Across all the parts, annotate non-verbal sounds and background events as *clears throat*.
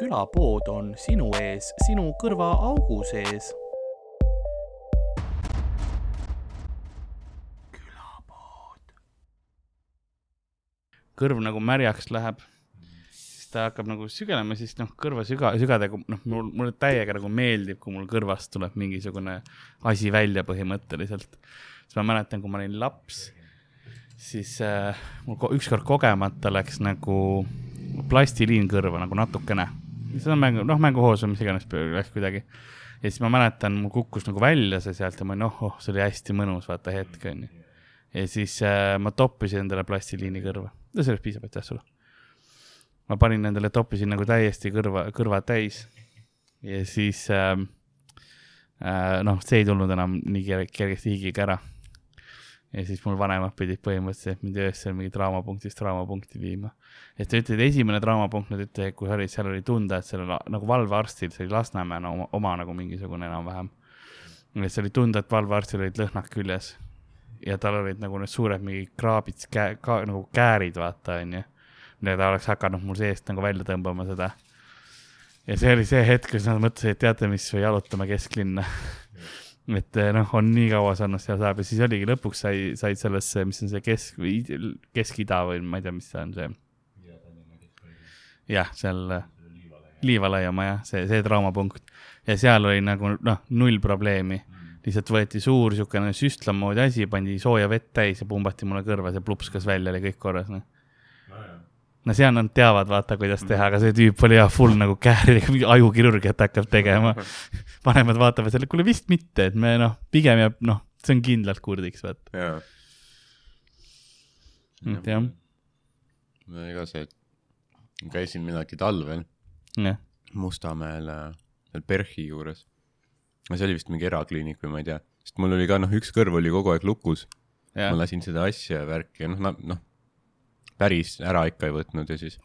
külapood on sinu ees, sinu kõrvaaugu sees. külapood. kõrv nagu märjaks läheb, ta hakkab nagu sügelema, siis noh, kõrva süga, sügadega, noh, mul, mulle täiega nagu meeldib, kui mul kõrvast tuleb mingisugune asi välja põhimõtteliselt. siis ma mäletan, kui ma olin laps, siis äh, mul ko ükskord kogemata läks nagu plastiliin kõrva nagu natukene. Seda mängu, noh, mänguhoos või mis iganes läks kuidagi. ja siis ma mäletan, mul kukkus nagu välja see sealt ja ma olin, oh, oh, see oli hästi mõnus, vaata hetk onju. ja siis äh, ma toppisin endale plastiliini kõrva. no sellest piisab, aitäh sulle. ma panin endale, toppisin nagu täiesti kõrva, kõrvad täis. ja siis äh, äh, noh, see ei tulnud enam nii kergesti higiga ära ja siis mul vanemad pidid põhimõtteliselt mind öösel mingi draamapunktist draamapunkti viima. et ta ütles, et esimene draamapunkt, nad ütlesid, kui sa olid, seal oli tunda, et sellel nagu valvearstil, see oli Lasnamäe no, oma, oma nagu mingisugune enam-vähem. et see oli tunda, et valvearstil olid lõhnad küljes ja tal olid nagu need suured mingi kraabid, ka nagu käärid, vaata, onju. ja ta oleks hakanud mul seest nagu välja tõmbama seda. ja see oli see hetk, kus nad mõtlesid, et teate mis, jalutame kesklinna *laughs* et noh, on nii kaua saanud seal saab ja siis oligi lõpuks sai, said sellesse, mis on see kesk, Kesk-Ida või ma ei tea, mis see on see. jah, seal Liivalaia. Oma jah, see, see traumapunkt. Ja seal oli nagu noh, null probleemi. Mm.. lihtsalt võeti suur siukene süstla moodi asi, pandi sooja vett täis ja pumbati mulle kõrva, see plupskas välja, oli kõik korras noh no seal nad teavad, vaata, kuidas teha, aga see tüüp oli jah, full nagu kääridega, mingi ajukirurgiat hakkab tegema. *laughs* vanemad vaatavad selle, kuule vist mitte, et me noh, pigem jääb, noh, see on kindlalt kurdiks, vaata. et jah. ega see, käisin millalgi talvel Mustamäel, äh, seal PERH-i juures. no see oli vist mingi erakliinik või ma ei tea, sest mul oli ka noh, üks kõrv oli kogu aeg lukus. ma lasin seda asja ja värki ja noh, noh päris ära ikka ei võtnud ja siis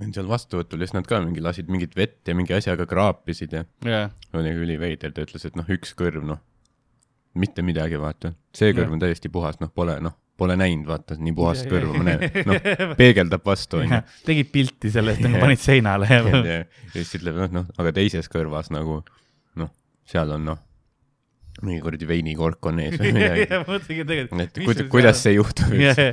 olin seal vastuvõtul ja siis nad ka mingi lasid mingit vett ja mingi asjaga kraapisid ja yeah. oli üliveider, ta ütles, et noh, üks kõrv, noh, mitte midagi, vaata. see kõrv yeah. on täiesti puhas, noh, pole, noh, pole näinud, vaata, nii puhast yeah, kõrva ma näen, noh, *laughs* peegeldab vastu, onju. tegid pilti sellest, nagu panid seinale ja ja siis ütleb, noh, noh, aga teises kõrvas nagu, noh, seal on, noh, mingi kuradi veinikork on ees või *laughs* midagi. et kuidas, kuidas see juhtub üldse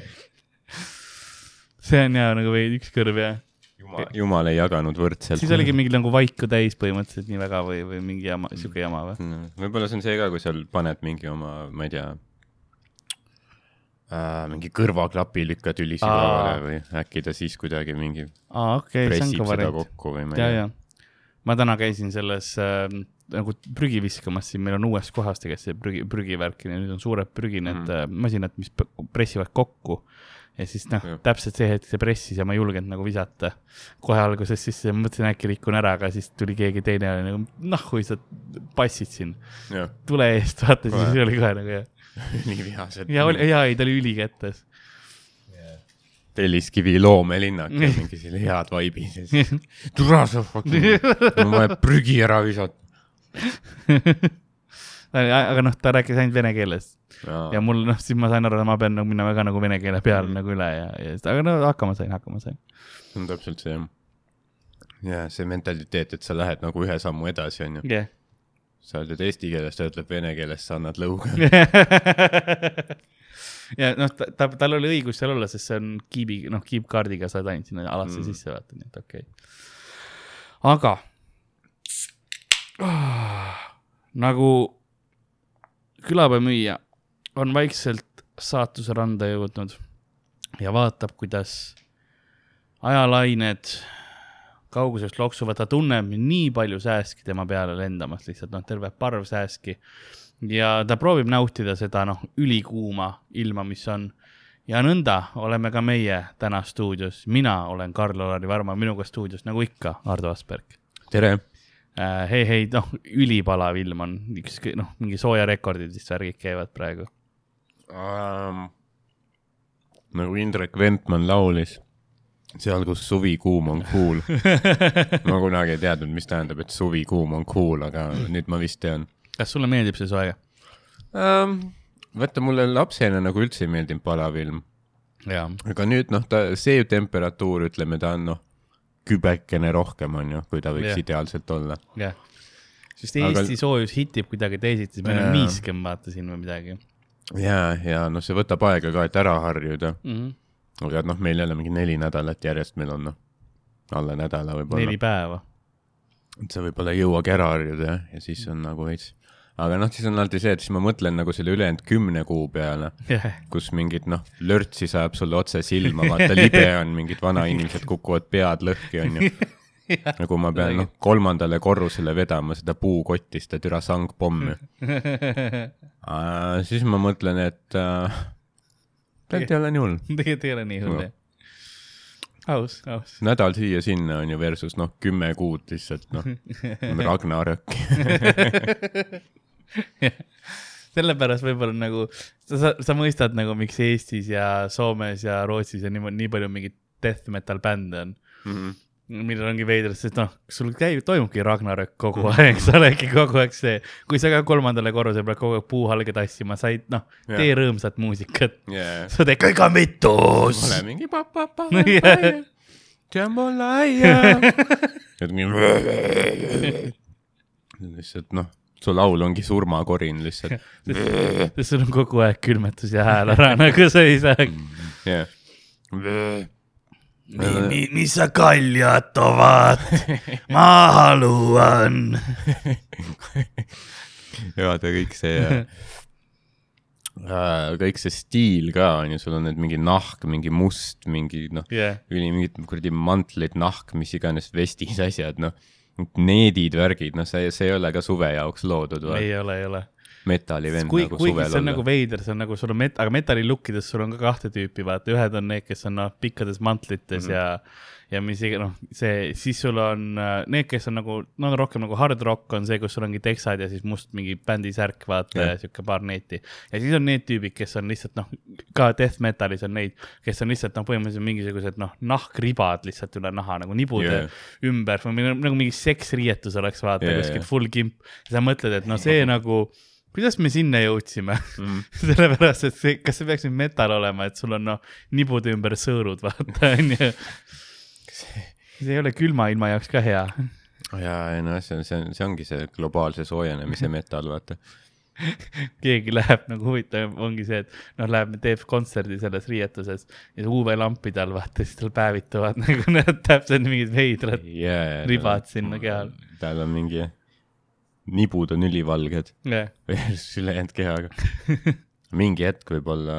see on jaa nagu veidi üks kõrv jah. jumal, jumal ei jaganud võrdselt. siis oligi mingi nagu vaiku täis põhimõtteliselt nii väga või, või mingi jama, sihuke jama või mm.? võib-olla see on see ka, kui seal paned mingi oma, ma ei tea äh,, mingi kõrvaklapi lükkad ülisügavale või äkki ta siis kuidagi mingi Aa, okay, pressib seda kokku või ma ei tea. ma täna käisin selles äh, nagu prügi viskamas, siin meil on uues kohas tegelikult see prügi, prügivärk ja nüüd on suured prügi need mm. -hmm. masinad, mis pressivad kokku ja siis noh, täpselt see hetk see pressis ja ma ei julgenud nagu visata. kohe alguses siis mõtlesin äkki rikun ära, aga siis tuli keegi teine ja nagu noh, kui sa passid siin. tule eest, vaata siis oli kohe nagu jah. *laughs* nii vihased. ja oli, ja ei, ta oli ülikettas yeah.. Telliskivi loomelinnak ja mingi selline head vaibid ja siis. *laughs* tule sa fucking, mul on vaja prügi ära visata *laughs* aga noh, ta rääkis ainult vene keeles ja mul noh, siis ma sain aru, et ma pean nagu minna väga nagu vene keele peale mm. nagu üle ja, ja, aga no hakkama sain, hakkama sain. see on täpselt see jah. ja see mentaliteet, et sa lähed nagu ühe sammu edasi, onju yeah.. sa ütled eesti keeles, ta ütleb vene keeles, sa annad lõuga *laughs* ja noh, ta, ta, tal oli õigus seal olla, sest see on kiibi, noh, kiipkaardiga saad ainult sinna alasse mm. sisse vaata, nii et okei okay.. aga oh, nagu külapäevamüüja on vaikselt saatuse randa jõudnud ja vaatab, kuidas ajalained kaugusest loksuvad, ta tunneb nii palju sääski tema peale lendamas, lihtsalt noh, terve parv sääski. ja ta proovib nautida seda noh, ülikuuma ilma, mis on. ja nõnda oleme ka meie täna stuudios, mina olen Karl-Alari Varma, minuga stuudios nagu ikka, Ardo Asperg. tere. Hei, hei, noh, ülipalav ilm on, üks, noh, mingi soojarekordid vist värgid käivad praegu um,. nagu Indrek Ventman laulis, seal, kus suvi kuum on cool *laughs* ma kunagi ei teadnud, mis tähendab, et suvi kuum on cool, aga nüüd ma vist tean. kas sulle meeldib see soe um,? vaata, mulle lapsena nagu üldse ei meeldinud palav ilm. aga nüüd noh, ta, see temperatuur, ütleme, ta on noh, kübekene rohkem on ju, kui ta võiks yeah. ideaalselt olla. jah. sest Aga- Eesti soojus hitib kuidagi teisiti, siis meil on Jaa. niiskem vaata siin või midagi ja, ja noh, see võtab aega ka, et ära harjuda, mm. -hmm. aga noh, meil jälle mingi neli nädalat järjest meil on noh, alla nädala võib-olla neli. päeva. et sa võib-olla ei jõuagi ära harjuda jah, ja siis on nagu veits. Aga noh, siis on alati see, et siis ma mõtlen nagu selle ülejäänud kümne kuu peale, jah, kus mingit noh, lörtsi sajab sulle otse silma, vaata libe on, mingid vanainimesed kukuvad pead lõhki, onju. nagu ma pean noh, kolmandale korrusele vedama seda puukotti, seda türa sangpommi. siis ma mõtlen, et äh, tegelikult ei ole nii hull. tegelikult ei ole nii hull jah. aus, aus. nädal siia-sinna on ju versus noh, kümme kuud lihtsalt noh, *laughs* Ragnarök. *laughs* sellepärast võib-olla nagu sa, sa, mõistad nagu, miks Eestis ja Soomes ja Rootsis ja niimoodi nii palju mingeid death metal bände on, millel ongi veider, sest noh, sul käib, toimubki Ragnarök kogu *laughs* aeg, sa oledki kogu aeg see, kui sa ka kolmandale korrusele pead kogu aeg puuhalge tassima, sa ei noh, Jah. tee rõõmsat muusikat, Yeah. sa teed kõige mitus. ole mingi pa-pa-pa Jah., jambalaya. et mingi. lihtsalt noh, su laul ongi surmakorin lihtsalt. *laughs* sul on kogu aeg külmetus ja hääl ära, nagu sa ei saa. jah. Mi, mis sa kaljat ovat, *laughs* ma haluan. ja ta kõik see äh, kõik see stiil ka on ju, sul on need mingi nahk, mingi must, mingi noh, jah, üli mingid kuradi mantlid, nahk, mis iganes vestis asjad, noh. needid, värgid, noh, see, see ei ole ka suve jaoks loodud, ei ole, ei ole. Metalli vend kui, nagu suvel see on olla nagu veider, see on nagu sul on met-, aga metalli lukkides sul on ka kahte tüüpi, vaata, ühed on need, kes on noh, pikkades mantlites mm. -hmm. ja, ja mis iga- noh, see, siis sul on äh, need, kes on nagu, no rohkem nagu hard rock on see, kus sul ongi teksad ja siis must mingi bändisärk, vaata Jah. ja sihuke paar neeti. ja siis on need tüübid, kes on lihtsalt noh, ka death metalis on neid, kes on lihtsalt noh, põhimõtteliselt mingisugused noh, nahkribad lihtsalt üle naha nagu nibude yeah. ümber või nagu, nagu mingi seksriietus oleks vaata yeah, kuskil jah. full kimp. ja sa mõtled, et no *laughs* see nagu, kuidas me sinna jõudsime mm. *laughs* sellepärast, et see, kas see peaks nüüd metal olema, et sul on noh, nibude ümber sõõrud, vaata *laughs* onju. see ei ole külma ilma jaoks ka hea. ja, ei noh, see on, see on, see ongi see globaalse soojenemise *laughs* metal, vaata. keegi läheb nagu huvitav ongi see, et noh, läheb, teeb kontserdi selles riietuses ja UV-lampide all vaata, siis tal päevituvad nagu need täpselt mingid veidrad yeah, ribad sinna kehal. tal on mingi, nibud on ülivalged jah, versus *laughs* ülejäänud kehaga. mingi hetk võib-olla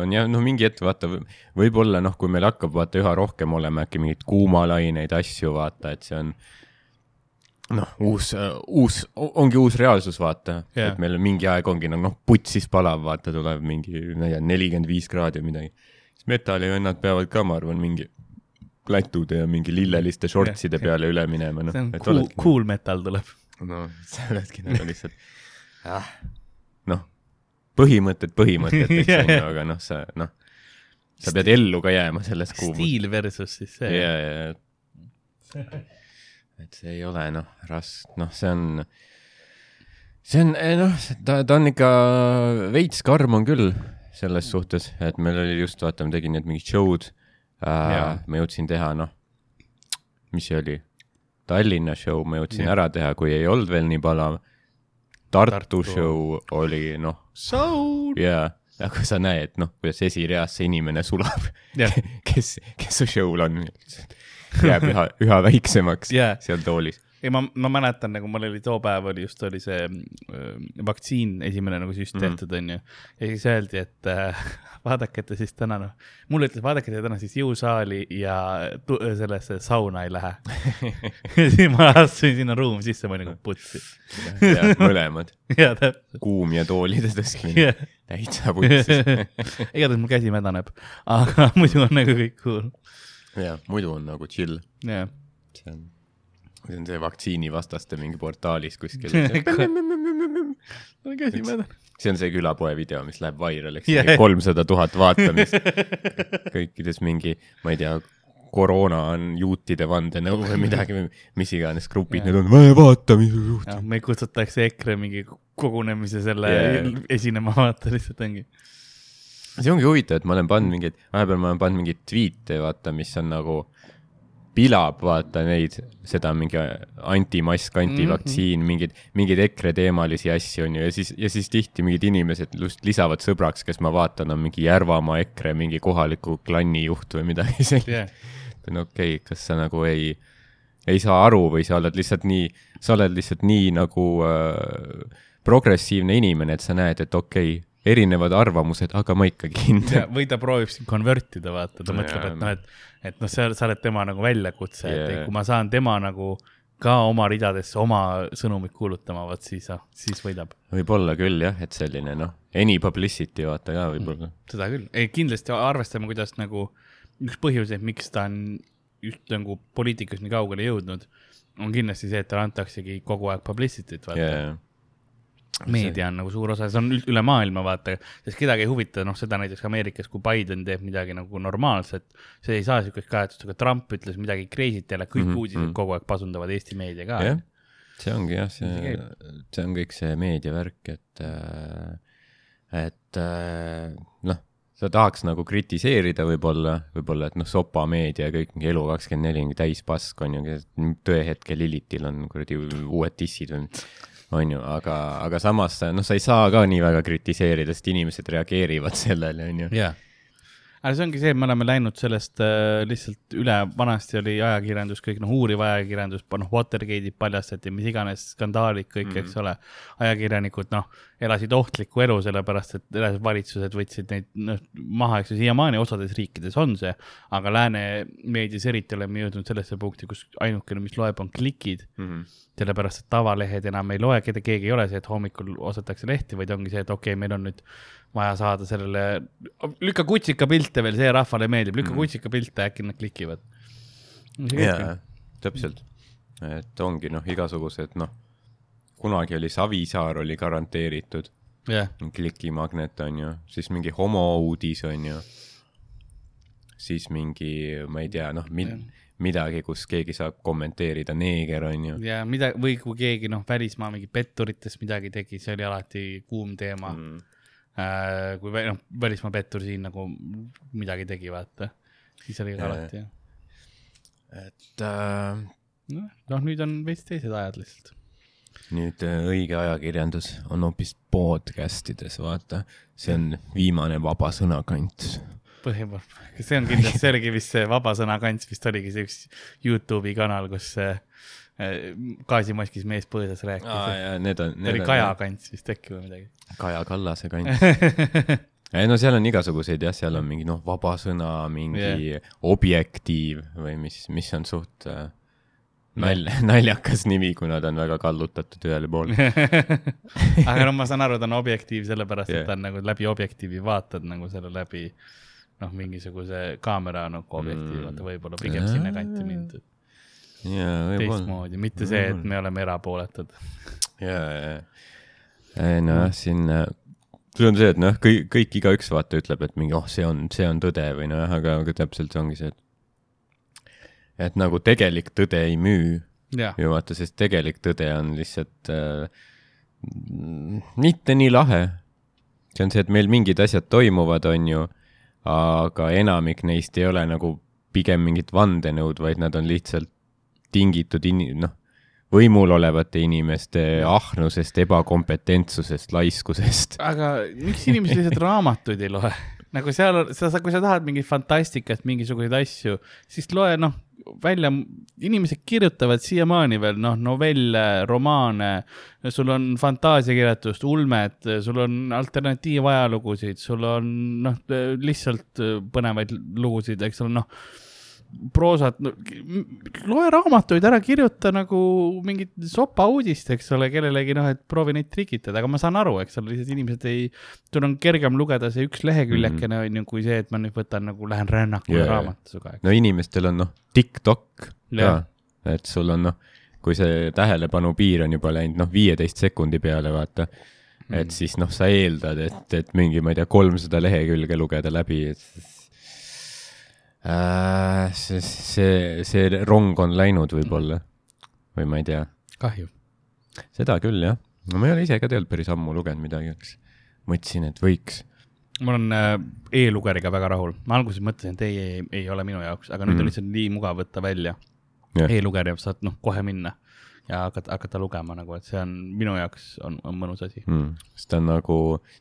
on jah, noh, mingi hetk vaata, võib-olla noh, kui meil hakkab vaata üha rohkem olema äkki mingeid kuumalaineid, asju vaata, et see on noh, uus, uus, ongi uus reaalsus, vaata yeah., et meil mingi aeg ongi nagu noh, putsis palav, vaata, tuleb mingi, ma ei tea, nelikümmend viis kraadi või midagi. siis metallivennad peavad ka, ma arvan, mingi klatude ja mingi lilleliste shortside Jah. peale üle minema, noh see on. cool, cool metal tuleb. No. Sa oledki nagu lihtsalt ah,, noh, põhimõtted põhimõteteks *laughs* Jah, onju, jah. aga noh, sa noh, sa pead ellu ka jääma selles kuumus. stiil versus siis see ja, ja, et see ei ole noh, ras-, noh, see on, see on eh, noh, ta, ta on ikka veits karm on küll selles suhtes, et meil oli just, vaata, ma tegin need mingid show'd. Äh,, ma jõudsin teha, noh, mis see oli, Tallinna show ma jõudsin Jah. ära teha, kui ei olnud veel nii palav. Tartu, Tartu. Show oli noh, jaa, aga sa näed, noh, kuidas esireas see inimene sulab, *laughs* kes, kes su show'l on, jääb üha, üha väiksemaks Jaa. seal toolis. Ei ma, ma mäletan nagu mul oli too päev oli just oli see äh, vaktsiin esimene nagu süst Mhm. tehtud onju ja siis öeldi, et äh, *laughs* vaadake, et te siis täna noh, mulle ütles, vaadake, te täna siis jõusaali ja sellesse sauna ei lähe. *laughs* ja siis ma astusin sinna ruumi sisse, ma olin nagu putsi. mõlemad, *laughs* kuum ja toolide tõstmine, jah. täitsa putsis. igatahes mul käsi mädaneb, aga muidu on nagu kõik cool. jah, muidu on nagu chill, jah, see on, see on see vaktsiinivastaste mingi portaalis kuskil. see on see külapoe video, mis läheb vairaliks yeah., kolmsada tuhat vaatamist. kõikides mingi, ma ei tea, koroona on juutide vandenõu või midagi mis iganes grupid need on, vaata, mis juhtub. meil kutsutakse EKRE mingi kogunemise selle yeah. esinema, vaata lihtsalt ongi. see ongi huvitav, et ma olen pannud mingeid, vahepeal ma olen pannud mingeid tweet'e, vaata, mis on nagu pilab vaata neid, seda mingi antimask, antivaktsiin mm, -hmm. mingeid, mingeid EKRE teemalisi asju on ju ja siis, ja siis tihti mingid inimesed just lisavad sõbraks, kes ma vaatan, on mingi Järvamaa EKRE mingi kohaliku klanni juht või midagi sellist yeah.. no okei okay,, kas sa nagu ei, ei saa aru või sa oled lihtsalt nii, sa oled lihtsalt nii nagu äh, progressiivne inimene, et sa näed, et okei okay,, erinevad arvamused, aga ma ikkagi hindan. või ta proovib sind convert ida, vaata, ta ja, mõtleb, et noh, et, et noh, sa, sa oled tema nagu väljakutse yeah., et kui ma saan tema nagu ka oma ridadesse oma sõnumit kuulutama, vot siis, siis võidab. võib-olla küll jah, et selline noh, any publicity vaata ka võib-olla mm,. seda küll, ei kindlasti arvestame, kuidas nagu üks põhjuseid, miks ta on just nagu poliitikas nii kaugele jõudnud, on kindlasti see, et talle antaksegi kogu aeg publicity't, vaata yeah meedia on nagu suur osa, see on üle maailma, vaata, sest kedagi ei huvita, noh, seda näiteks Ameerikas, kui Biden teeb midagi nagu normaalset, see ei saa siukest kajastust, aga Trump ütles midagi crazy't jälle, kõik mm -hmm. uudised mhm. kogu aeg pasundavad Eesti meedia ka. jah, see ongi jah, see, see on kõik see meediavärk, et, äh, et äh, noh, sa tahaks nagu kritiseerida võib-olla, võib-olla, et noh, sopa meedia ja kõik mingi Elu24 mingi täis pask on ju, tõehetkel Lilitil on kuradi uued dissid või *laughs* on ju, aga, aga samas noh, sa ei saa ka nii väga kritiseerida, sest inimesed reageerivad *laughs* sellele, on ju. jah aga see ongi see, et me oleme läinud sellest äh, lihtsalt üle, vanasti oli ajakirjandus kõik noh, uuriv ajakirjandus, noh, Watergate'id paljastati, mis iganes skandaalid kõik mm, -hmm. eks ole. ajakirjanikud noh, elasid ohtlikku elu, sellepärast et valitsused võtsid neid noh maha, eks ju, siiamaani osades riikides on see, aga lääne meedias eriti oleme jõudnud sellesse punkti, kus ainukene, mis loeb, on klikid mm. -hmm. Sellepärast, et tavalehed enam ei loe, keda keegi ei ole see, et hommikul ostetakse lehti, vaid ongi see, et okei okay,, meil on nüüd vaja saada sellele, lükka kutsika pilte veel, see rahvale meeldib, lükka mm. kutsika pilte, äkki nad klikivad. jaa, täpselt, et ongi noh, igasugused noh, kunagi oli Savisaar oli garanteeritud yeah.. klikimagnet on ju, siis mingi homouudis on ju. siis mingi, ma ei tea, noh yeah. Midagi, kus keegi saab kommenteerida, neeger on ju. ja mida, või kui keegi noh, välismaa mingi petturitest midagi tegi, see oli alati kuum teema mm Äh, kui noh, välismaa pettur siin nagu midagi tegi, vaata, siis oli ka alati jah. et äh, noh, noh, nüüd on veits teised ajad lihtsalt. nüüd äh, õige ajakirjandus on hoopis podcast ides, vaata, see on viimane vaba sõnakant põhimõtteliselt, see on kindlasti, see oligi vist see vaba sõna kants vist oligi see üks Youtube'i kanal, kus gaasimaskis mees põõsas rääkis. Need on. see oli Kaja kants vist äkki või midagi. Kaja Kallase kants *laughs* ei no seal on igasuguseid jah, seal on mingi noh, vaba sõna, mingi yeah. objektiiv või mis, mis on suht äh, nalj-, *laughs* naljakas nimi, kuna ta on väga kallutatud ühele poole *laughs* aga no ma saan aru, ta on objektiiv sellepärast yeah., et ta on nagu läbi objektiivi vaatad nagu selle läbi noh, mingisuguse kaamera nagu objektiivi mm., vaata võib-olla pigem sinnakanti mindud teistmoodi, mitte see, et me oleme erapooletud. ja, ja, nojah, siin, see on see, et noh, kõik, kõik igaüks vaata ütleb, et mingi, oh, see on, see on tõde või nojah, aga, aga täpselt see ongi see, et, et nagu tegelik tõde ei müü. ju vaata, sest tegelik tõde on lihtsalt äh, mitte nii lahe. see on see, et meil mingid asjad toimuvad, on ju, aga enamik neist ei ole nagu pigem mingid vandenõud, vaid nad on lihtsalt tingitud in-, noh, võimul olevate inimeste ahnusest, ebakompetentsusest, laiskusest. aga miks inimesed lihtsalt *laughs* raamatuid ei loe? Nagu seal, sa, kui sa tahad mingit fantastikat, mingisuguseid asju, siis loe noh, välja, inimesed kirjutavad siiamaani veel noh, novelle, romaane, sul on fantaasiakirjutust, ulmet, sul on alternatiivajalugusid, sul on noh, lihtsalt põnevaid lugusid, eks ole, noh proosat no,, loe raamatuid, ära kirjuta nagu mingit sopa uudist, eks ole, kellelegi noh, et proovi neid trikitada, aga ma saan aru, eks ole, lihtsalt inimesed ei, sul on kergem lugeda see üks leheküljekene mm -hmm. on ju, kui see, et ma nüüd võtan nagu, lähen rännakule yeah. raamatuga. no inimestel on noh, TikTok ka, et sul on noh, kui see tähelepanu piir on juba läinud noh, viieteist sekundi peale, vaata et mm. siis noh, sa eeldad, et, et mingi, ma ei tea, kolmsada lehekülge lugeda läbi, et. See, see, see rong on läinud võib-olla. Või ma ei tea. kahju. seda küll jah, no ma ei ole ise ka tegelikult päris ammu lugenud midagi, eks. Mõtlesin, et võiks, ma olen äh, e-lugeriga väga rahul, ma alguses mõtlesin, et ei, ei, ei ole minu jaoks, aga nüüd mm. on lihtsalt nii mugav võtta välja. Yeah.. e-lugerja saad noh, kohe minna ja hakata, hakata lugema nagu, et see on minu jaoks on, on mõnus asi mm.. sest ta on nagu,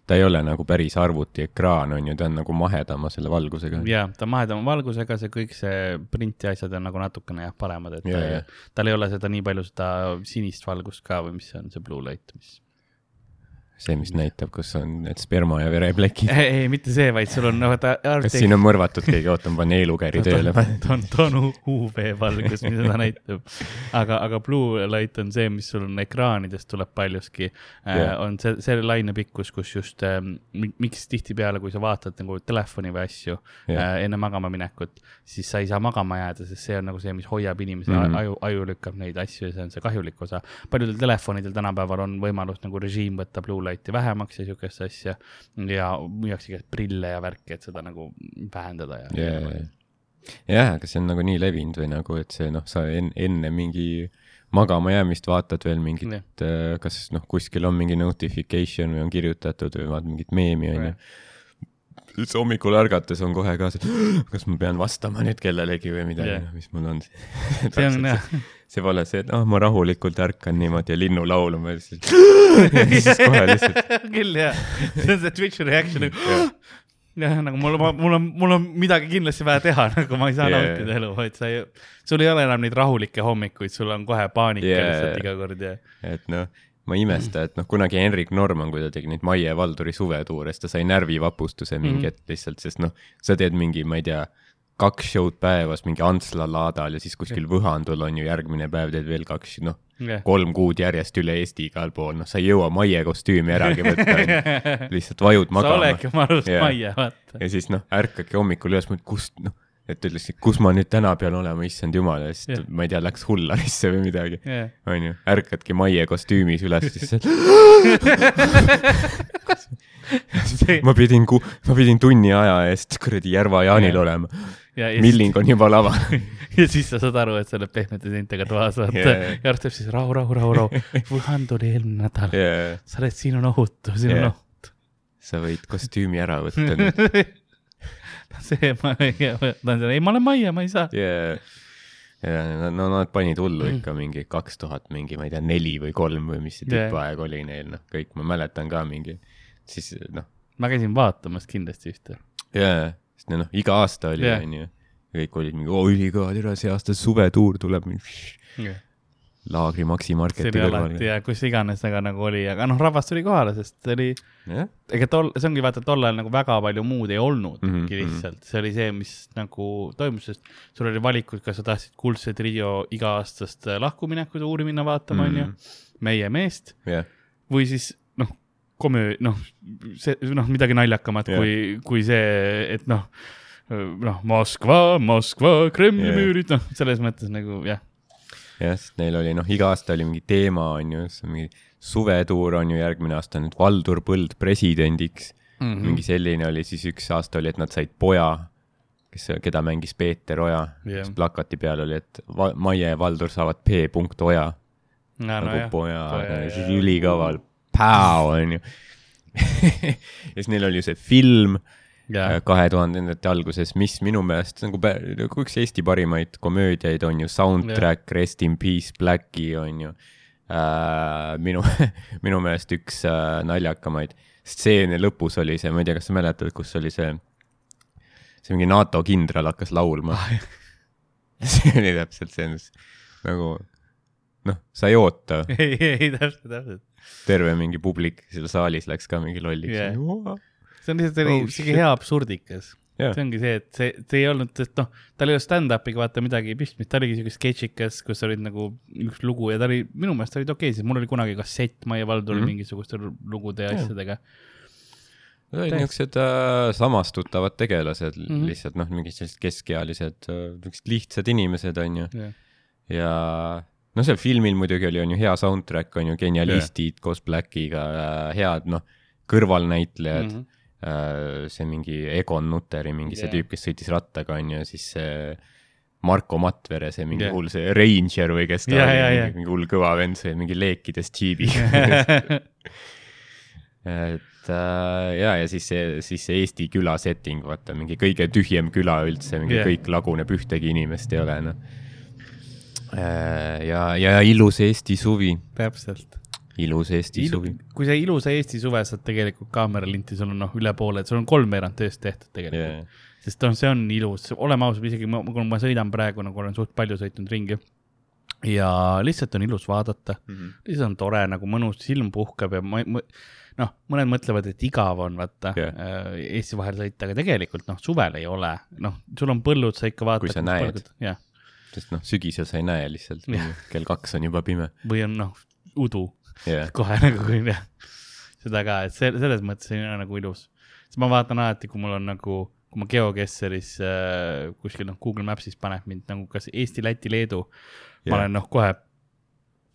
ta ei ole nagu päris arvutiekraan, on ju, ta on nagu mahedama selle valgusega. ja, ta on mahedama valgusega, see kõik see printi asjad on nagu natukene jah, paremad, et yeah, ta, yeah. tal ei ole seda nii palju seda sinist valgust ka või mis see on, see blue light, mis see, mis näitab, kus on need sperma ja vereplekid. ei, ei, mitte see, vaid sul on, no vaata. kas siin on mõrvatud keegi, oota, ma panen e-lugeri tööle. ta on, ta on UV-valgus, mis seda näitab. aga, aga blue light on see, mis sul on ekraanidest tuleb paljuski yeah.. Äh, on see, see lainepikkus, kus just äh,, miks tihtipeale, kui sa vaatad nagu telefoni või asju yeah. äh, enne magama minekut, siis sa ei saa magama jääda, sest see on nagu see, mis hoiab inimese mm -hmm. aju, aju lükkab neid asju ja see on see kahjulik osa. paljudel telefonidel tänapäeval on võimalus nagu režiim võtta blue light'i vähemaks ja sihukest asja. ja müüakse igast prille ja värki, et seda nagu vähendada ja yeah.. jah, aga see on nagu nii levinud või nagu, et see noh, sa en, enne mingi magama jäämist vaatad veel mingit yeah., äh, kas noh, kuskil on mingi notification või on kirjutatud või vaatad mingit meemi onju yeah siis hommikul ärgates on kohe ka see, kas ma pean vastama nüüd kellelegi või midagi yeah., mis mul on *laughs* see on jah see pole see, et ah oh,, ma rahulikult ärkan niimoodi ja linnu laulma *laughs* *laughs* ja siis, siis kohe lihtsalt. küll jah, see on see Twitch'i reaction nagu jah, *gasps* nagu mul, mul on, mul on midagi kindlasti vaja teha, nagu ma ei saa yeah. nautida elu, et sa ei, sul ei ole enam neid rahulikke hommikuid, sul on kohe paanika yeah. lihtsalt iga kord ja. et noh, ma ei imesta, et noh, kunagi Henrik Norman, kui ta tegi neid Maie Valduri suvetuure, siis ta sai närvivapustuse mingi mm -hmm. hetk lihtsalt, sest noh, sa teed mingi, ma ei tea kaks show'd päevas mingi Antsla laadal ja siis kuskil Võhandul on ju järgmine päev teed veel kaks, noh yeah., kolm kuud järjest üle Eesti igal pool, noh, sa ei jõua Maie kostüümi äragi võtta *laughs* lihtsalt vajud magama. sa oledki marust yeah. Maie, vaata. ja siis noh, ärkadki hommikul üles, kust, noh, et ütles, kus ma nüüd täna pean olema, issand jumal, ja siis yeah. ma ei tea, läks hullarisse või midagi yeah., onju, ärkadki Maie kostüümis üles, siis *laughs* ma pidin, ma pidin tunni aja eest kuradi Järva Jaanil yeah. olema milling on juba laval *laughs* ja siis sa saad aru, et sa oled pehmete seintega toas, vaata yeah.. ja arst teeb siis rahu, rahu, rahu, rahu. Wuhan tuli eelmine nädal yeah.. sa oled, siin on ohutu, siin yeah. on ohutu. sa võid kostüümi ära võtta nüüd *laughs* *laughs* see, ma ei, ei, ma olen Maie, ma ei saa yeah ja no nad panid hullu ikka mingi kaks tuhat mingi, ma ei tea, neli või kolm või mis see tipuaeg yeah. oli neil, noh, kõik ma mäletan ka mingi, siis noh. ma käisin vaatamas kindlasti ühte. jaa, sest noh, iga aasta oli onju. kõik olid mingi, oo ülikõva, tere, see aasta suvetuur tuleb yeah.. Laagri Maxi Marketi kõrval. ja kus iganes, aga nagu oli, aga noh, rahvas tuli kohale, sest oli yeah., ega tol, see ongi vaata, tol ajal nagu väga palju muud ei olnudki mm -hmm. lihtsalt, see oli see, mis nagu toimus, sest sul oli valikud, kas sa tahtsid kuldse trio iga-aastast lahkuminekut uuri minna vaatama, onju, mhm. meie meest yeah. või siis komöö-, noh, see, noh, midagi naljakamat yeah. kui, kui see, et noh, noh, Moskva, Moskva, Kremli yeah. müürid, noh, selles mõttes nagu jah. Jah, sest neil oli, noh, iga aasta oli mingi teema, on ju, mingi suvetuur on ju järgmine aasta nüüd Valdur Põld presidendiks mm. -hmm. mingi selline oli, siis üks aasta oli, et nad said poja, kes, keda mängis Peeter Oja yeah., siis plakati peal oli, et Maie ja Valdur saavad P punkt Oja. nagu no, poja, poja, siis ülikaval Pow, onju. *laughs* ja siis neil oli see film. Kahe tuhandendate alguses, mis minu meelest nagu, nagu üks Eesti parimaid komöödiaid on ju, soundtrack yeah. Rest in peace Blacki on ju äh,. minu *laughs* minu meelest üks äh, naljakamaid stseene lõpus oli see, ma ei tea, kas sa mäletad, kus oli see, see mingi NATO kindral hakkas laulma *laughs* see oli täpselt see, nagu noh, sa ei oota. ei, ei täpselt, täpselt terve mingi publik seal saalis läks ka mingi lolliks yeah.. See on lihtsalt oh, siuke hea absurdikas yeah.. see ongi see, et see, see ei olnud, et noh, tal ei olnud stand-up'iga vaata midagi pistmist, ta oligi siuke sketšikas, kus olid nagu üks lugu ja ta oli, minu meelest olid okei okay,, sest mul oli kunagi kassett Maie Valdur mm -hmm. mingisuguste lugude ja yeah. asjadega. Need olid niisugused äh, samastutavad tegelased mm, -hmm. lihtsalt noh, mingid sellised keskealised äh,, niisugused lihtsad inimesed, onju yeah.. ja no seal filmil muidugi oli, on ju hea soundtrack, on ju, genialistid yeah. koos Blackiga äh,, head noh, kõrvalnäitlejad mm. -hmm. See mingi Egon Nutteri, mingi yeah. see tüüp, kes sõitis rattaga, on ju, siis see Marko Matvere, see mingi yeah. hull see Ranger või kes ta yeah, oli yeah,, yeah. mingi hull kõva vend, see mingi leekides džiibiga *laughs* et äh, ja, ja siis see, siis see Eesti küla setting, vaata mingi kõige tühjem küla üldse, mingi yeah. kõik laguneb, ühtegi inimest ei ole, noh. Äh, ja, ja ilus Eesti suvi. täpselt. Ilus Eesti Ilu, suvi. kui sa ilusa Eesti suve saad tegelikult kaameralinti, sul on noh, üle poole, et sul on kolmveerand tööst tehtud tegelikult yeah sest noh, see on ilus, oleme ausad, isegi ma, kui ma sõidan praegu nagu olen suht palju sõitnud ringi ja lihtsalt on ilus vaadata mm, -hmm. lihtsalt on tore nagu mõnus, silm puhkab ja ma, ma noh, mõned mõtlevad, et igav on vaata yeah. Äh, Eesti vahel sõita, aga tegelikult noh, suvel ei ole, noh, sul on põllud, sa ikka vaatad. kui sa näed, sest noh, sügisel sa ei näe lihtsalt kell kaks on juba pime. või on noh, udu yeah. *laughs* kohe nagu jah, seda ka, et see selles mõttes ei ole nagu ilus. siis ma vaatan alati, kui mul on nagu kui ma GeoGuessaris äh, kuskil noh, Google Maps'is paneb mind nagu kas Eesti, Läti, Leedu yeah., ma olen noh, kohe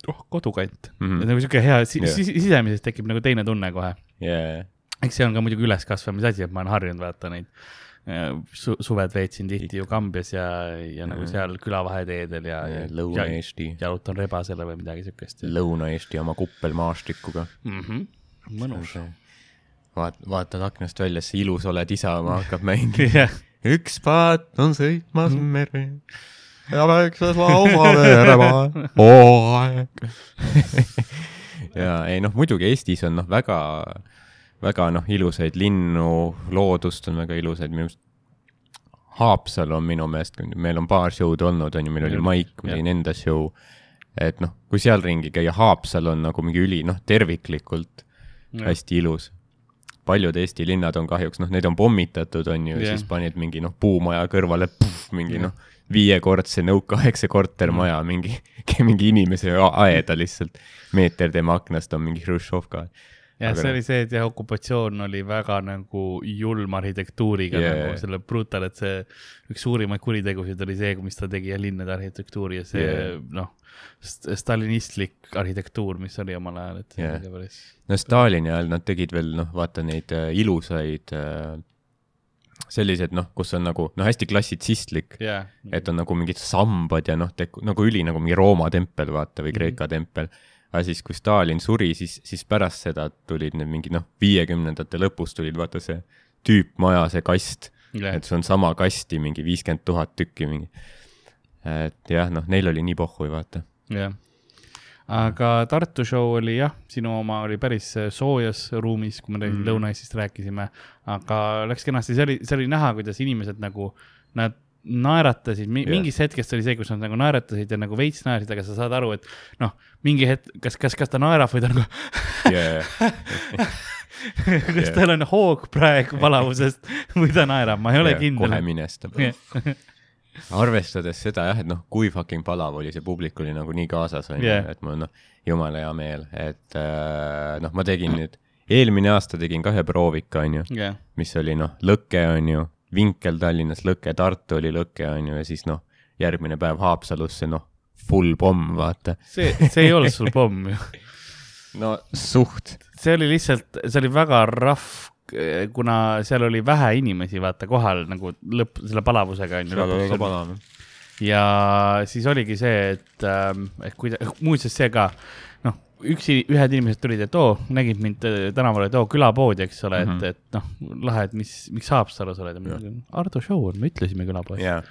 oh, kodukant mm. -hmm. nagu sihuke hea si, yeah. sisemiselt tekib nagu teine tunne kohe yeah.. eks see on ka muidugi üleskasvamise asi, et ma olen harjunud vaata neid su suved veetsin tihti ju Kambjas ja, ja nagu seal külavaheteedel ja, ja Lõuna-Eesti. jalutan rebasele või midagi siukest. Lõuna-Eesti oma kuppelmaastikuga mm. -hmm. mõnus vaat-, vaatad aknast välja, see ilus oled Isamaa *laughs* hakkab mängima üks paat on sõitmas merre ja väikses lausa veeremaa hooaeg *laughs* ja ei noh, muidugi Eestis on noh, väga, väga noh, ilusaid linnu, loodust on väga ilusaid, minu arust Haapsalu on minu meelest, meil on paar show'd olnud, on ju, meil oli Maik, ma tegin enda show. et noh, kui seal ringi käia, Haapsalu on nagu mingi üli, noh, terviklikult ja. hästi ilus paljud Eesti linnad on kahjuks, noh, neid on pommitatud, on ju siis panid mingi noh, puumaja kõrvale, mingi yeah. noh, viiekordse nõukaaegse kortermaja mingi, *laughs* mingi inimese aeda lihtsalt. meeter tema aknast on mingi Hruštšovka. Jah, see oli see, et jah, okupatsioon oli väga nagu julm arhitektuuriga yeah. nagu selle brutal, et see üks suurimaid kuritegusid oli see, mis ta tegi ja linnade arhitektuuri ja see yeah. noh stalinistlik arhitektuur, mis oli omal ajal, et yeah. päris. no Stalini ajal nad tegid veel noh, vaata neid äh, ilusaid äh, sellised noh, kus on nagu noh, hästi klassitsistlik yeah., et on nagu mingid sambad ja noh, nagu üli nagu mingi Rooma tempel vaata või Kreeka mm -hmm. tempel. Aga siis, kui Stalin suri, siis, siis pärast seda tulid need mingid noh, viiekümnendate lõpus tulid vaata see tüüpmaja, see kast yeah., et see on sama kasti mingi viiskümmend tuhat tükki mingi. et jah, noh, neil oli nii pohhui, vaata jah, aga Tartu show oli jah, sinu oma oli päris äh, soojas ruumis, kui me mm. Lõuna-Eestist rääkisime, aga läks kenasti, see oli, see oli näha, kuidas inimesed nagu, nad naeratasid, mingist yeah. hetkest oli see, kus nad nagu naeratasid ja nagu veits naersid, aga sa saad aru, et noh, mingi hetk, kas, kas, kas ta naerab või ta nagu yeah. *laughs* kas yeah. tal on hoog praegu palavusest või ta naerab, ma ei ole yeah, kindel. kohe minestab yeah *laughs* arvestades seda jah, et noh, kui fucking palav oli, see publik oli nagu nii kaasas, onju yeah., et mul noh, jumala hea meel, et äh, noh, ma tegin nüüd, eelmine aasta tegin ka ühe proovika, onju yeah., mis oli noh, lõke, onju, Vinkel Tallinnas lõke, Tartu oli lõke, onju, ja siis noh, järgmine päev Haapsalusse, noh, full pomm, vaata. see, see ei olnud sul pomm ju *laughs* no suht. see oli lihtsalt, see oli väga rahv kuna seal oli vähe inimesi, vaata, kohal nagu lõpp, selle palavusega on ju. seal oli ka palav. ja siis oligi see, et ähm,, et kui, muuseas see ka, üksi, ühed inimesed tulid, et oo, nägid mind tänaval, et oo, külapoodi, eks ole mm, -hmm. et, et noh, lahe, et mis, miks Haapsalus oled Ardo show on, me ütlesime külapoodi yeah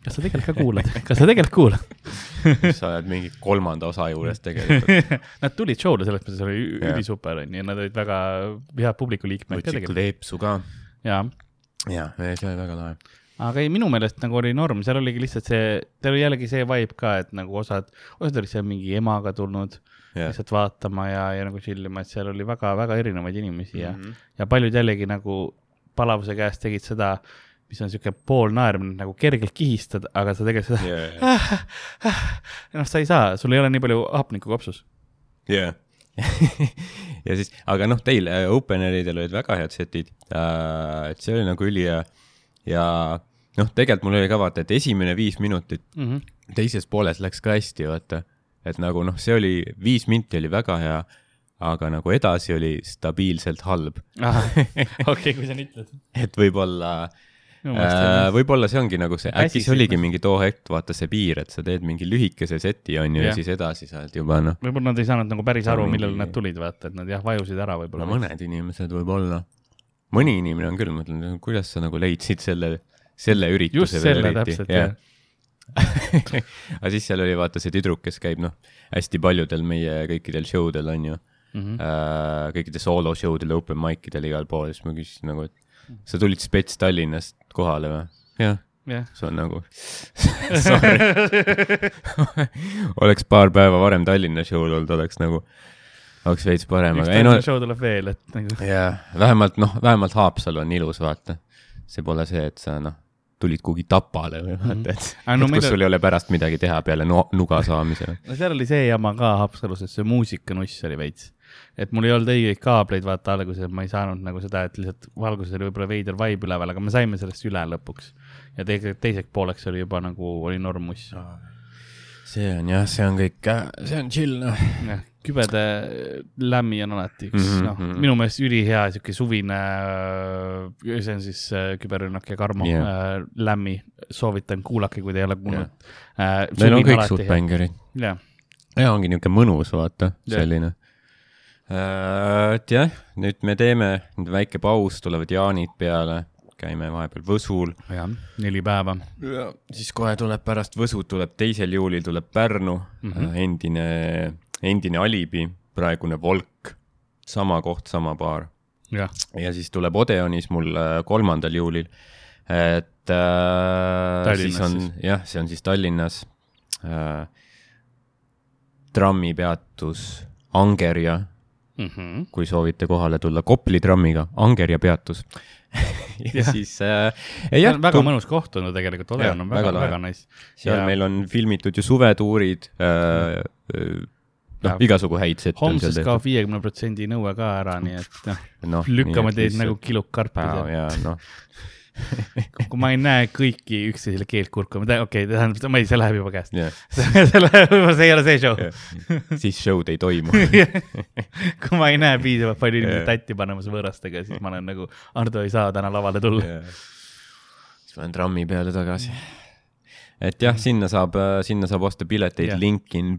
kas sa tegelikult ka kuulad, *laughs* kas sa tegelikult kuulad *laughs* sa oled mingi kolmanda osa juures tegelikult *laughs* Nad tulid show'le, selles mõttes oli ülisuper onju, nad olid väga head publiku liikmed ka tegelikult. Leepsu ka. jaa. jaa, see oli väga lahe. aga ei, minu meelest nagu oli norm, seal oligi lihtsalt see, seal oli jällegi see vibe ka, et nagu osad, osad olid seal mingi emaga tulnud yeah. lihtsalt vaatama ja, ja nagu chill ima, et seal oli väga-väga erinevaid inimesi ja mm, -hmm. ja paljud jällegi nagu palavuse käest tegid seda mis on sihuke poolnaermine, nagu kergelt kihistad, aga sa tegelikult seda yeah, yeah. noh, sa ei saa, sul ei ole nii palju hapnikku kopsus. jah yeah. *laughs* ja siis, aga noh, teil äh, openeridel olid väga head setid uh,, et see oli nagu ülihea ja noh, tegelikult mul oli ka vaata, et esimene viis minutit mm -hmm. teises pooles läks ka hästi, vaata. Et nagu noh, see oli, viis minti oli väga hea, aga nagu edasi oli stabiilselt halb. *laughs* okei kui sa nii ütled. et võib-olla uh, Äh, võib-olla see ongi nagu see, äkki see oligi mingi too hetk, vaata see piir, et sa teed mingi lühikese seti, on ju, ja siis edasi saad juba noh. võib-olla nad ei saanud nagu päris aru, millal nad tulid, vaata, et nad jah, vajusid ära võib-olla. no mõned inimesed võib-olla. mõni inimene on küll, mõtlen, kuidas sa nagu leidsid selle, selle ürituse. just selle täpselt, jah *laughs* aga siis seal oli vaata see tüdruk, kes käib noh, hästi paljudel meie kõikidel show del on ju mm. -hmm. Äh, kõikidel soolo show del, open mic idel igal pool, siis ma küsisin nagu, et sa tulid spets Tallinnast kohale või? jah yeah.. see on nagu *laughs* *laughs* oleks paar päeva varem Tallinna show'l olnud, oleks nagu, oleks veits parem, aga ei no. show tuleb veel, et nagu. jah, vähemalt noh, vähemalt Haapsalu on ilus, vaata. see pole see, et sa noh tulid kuhugi Tapale või vaata, mhm. et, no, et kus sul ei ole pärast midagi teha peale no, nuga saamise. *laughs* no seal oli see jama ka Haapsalus, et see muusikanuss oli veits. et mul ei olnud õigeid kaableid, vaata alguses, et ma ei saanud nagu seda, et lihtsalt valguses oli võib-olla veider vibe üleval, aga me saime sellest üle lõpuks. ja tegelikult teiseks pooleks oli juba nagu, oli normus see on jah, see on kõik, see on chill noh. jah, kübede lämmi on alati üks mm -hmm. noh, mhm. minu meelest ülihea sihuke suvine, äh, see on siis äh, küberrünnak ja Karmo yeah. äh, lämmi, soovitan, kuulake, kui te ei ole kuulnud yeah.. Neil on kõik suht bängerid. jah. ja ongi niuke mõnus, vaata, selline yeah.. et jah, nüüd me teeme nüüd väike paus, tulevad jaanid peale käime vahepeal Võsul. jah, neli päeva. siis kohe tuleb pärast Võsut tuleb teisel juulil tuleb Pärnu mm, -hmm. endine endine Alibi, praegune Volk, sama koht, sama baar. ja siis tuleb Odeonis mul äh, kolmandal juulil, et äh, siis on, jah, see on siis Tallinnas äh, trammipeatus Angerja mm, -hmm. kui soovite kohale tulla Kopli trammiga, Angerja peatus *laughs* ja, ja siis äh,. jah, väga mõnus koht on ju tegelikult, Odeon on väga, väga, väga nice. seal ja... meil on filmitud ju suvetuurid äh, mm noh, igasugu häid sette tehtud. kaob viiekümne protsendi nõue ka ära, nii et noh no, lükkame teid nagu kiluk karpi seal. ja noh *laughs* kui ma ei näe kõiki üksteisele keelt kurkuma, okei okay,, tähendab, ma ei, see läheb juba käest yeah. *laughs* see läheb juba, see ei ole see show yeah.. siis show'd ei toimu *laughs* kui ma ei näe piisavalt palju inimesi yeah. tatti panemas võõrastega, siis ma olen nagu, Ardo ei saa täna lavale tulla yeah.. siis ma lähen trammi peale tagasi. et jah, sinna saab, sinna saab osta pileteid yeah., link in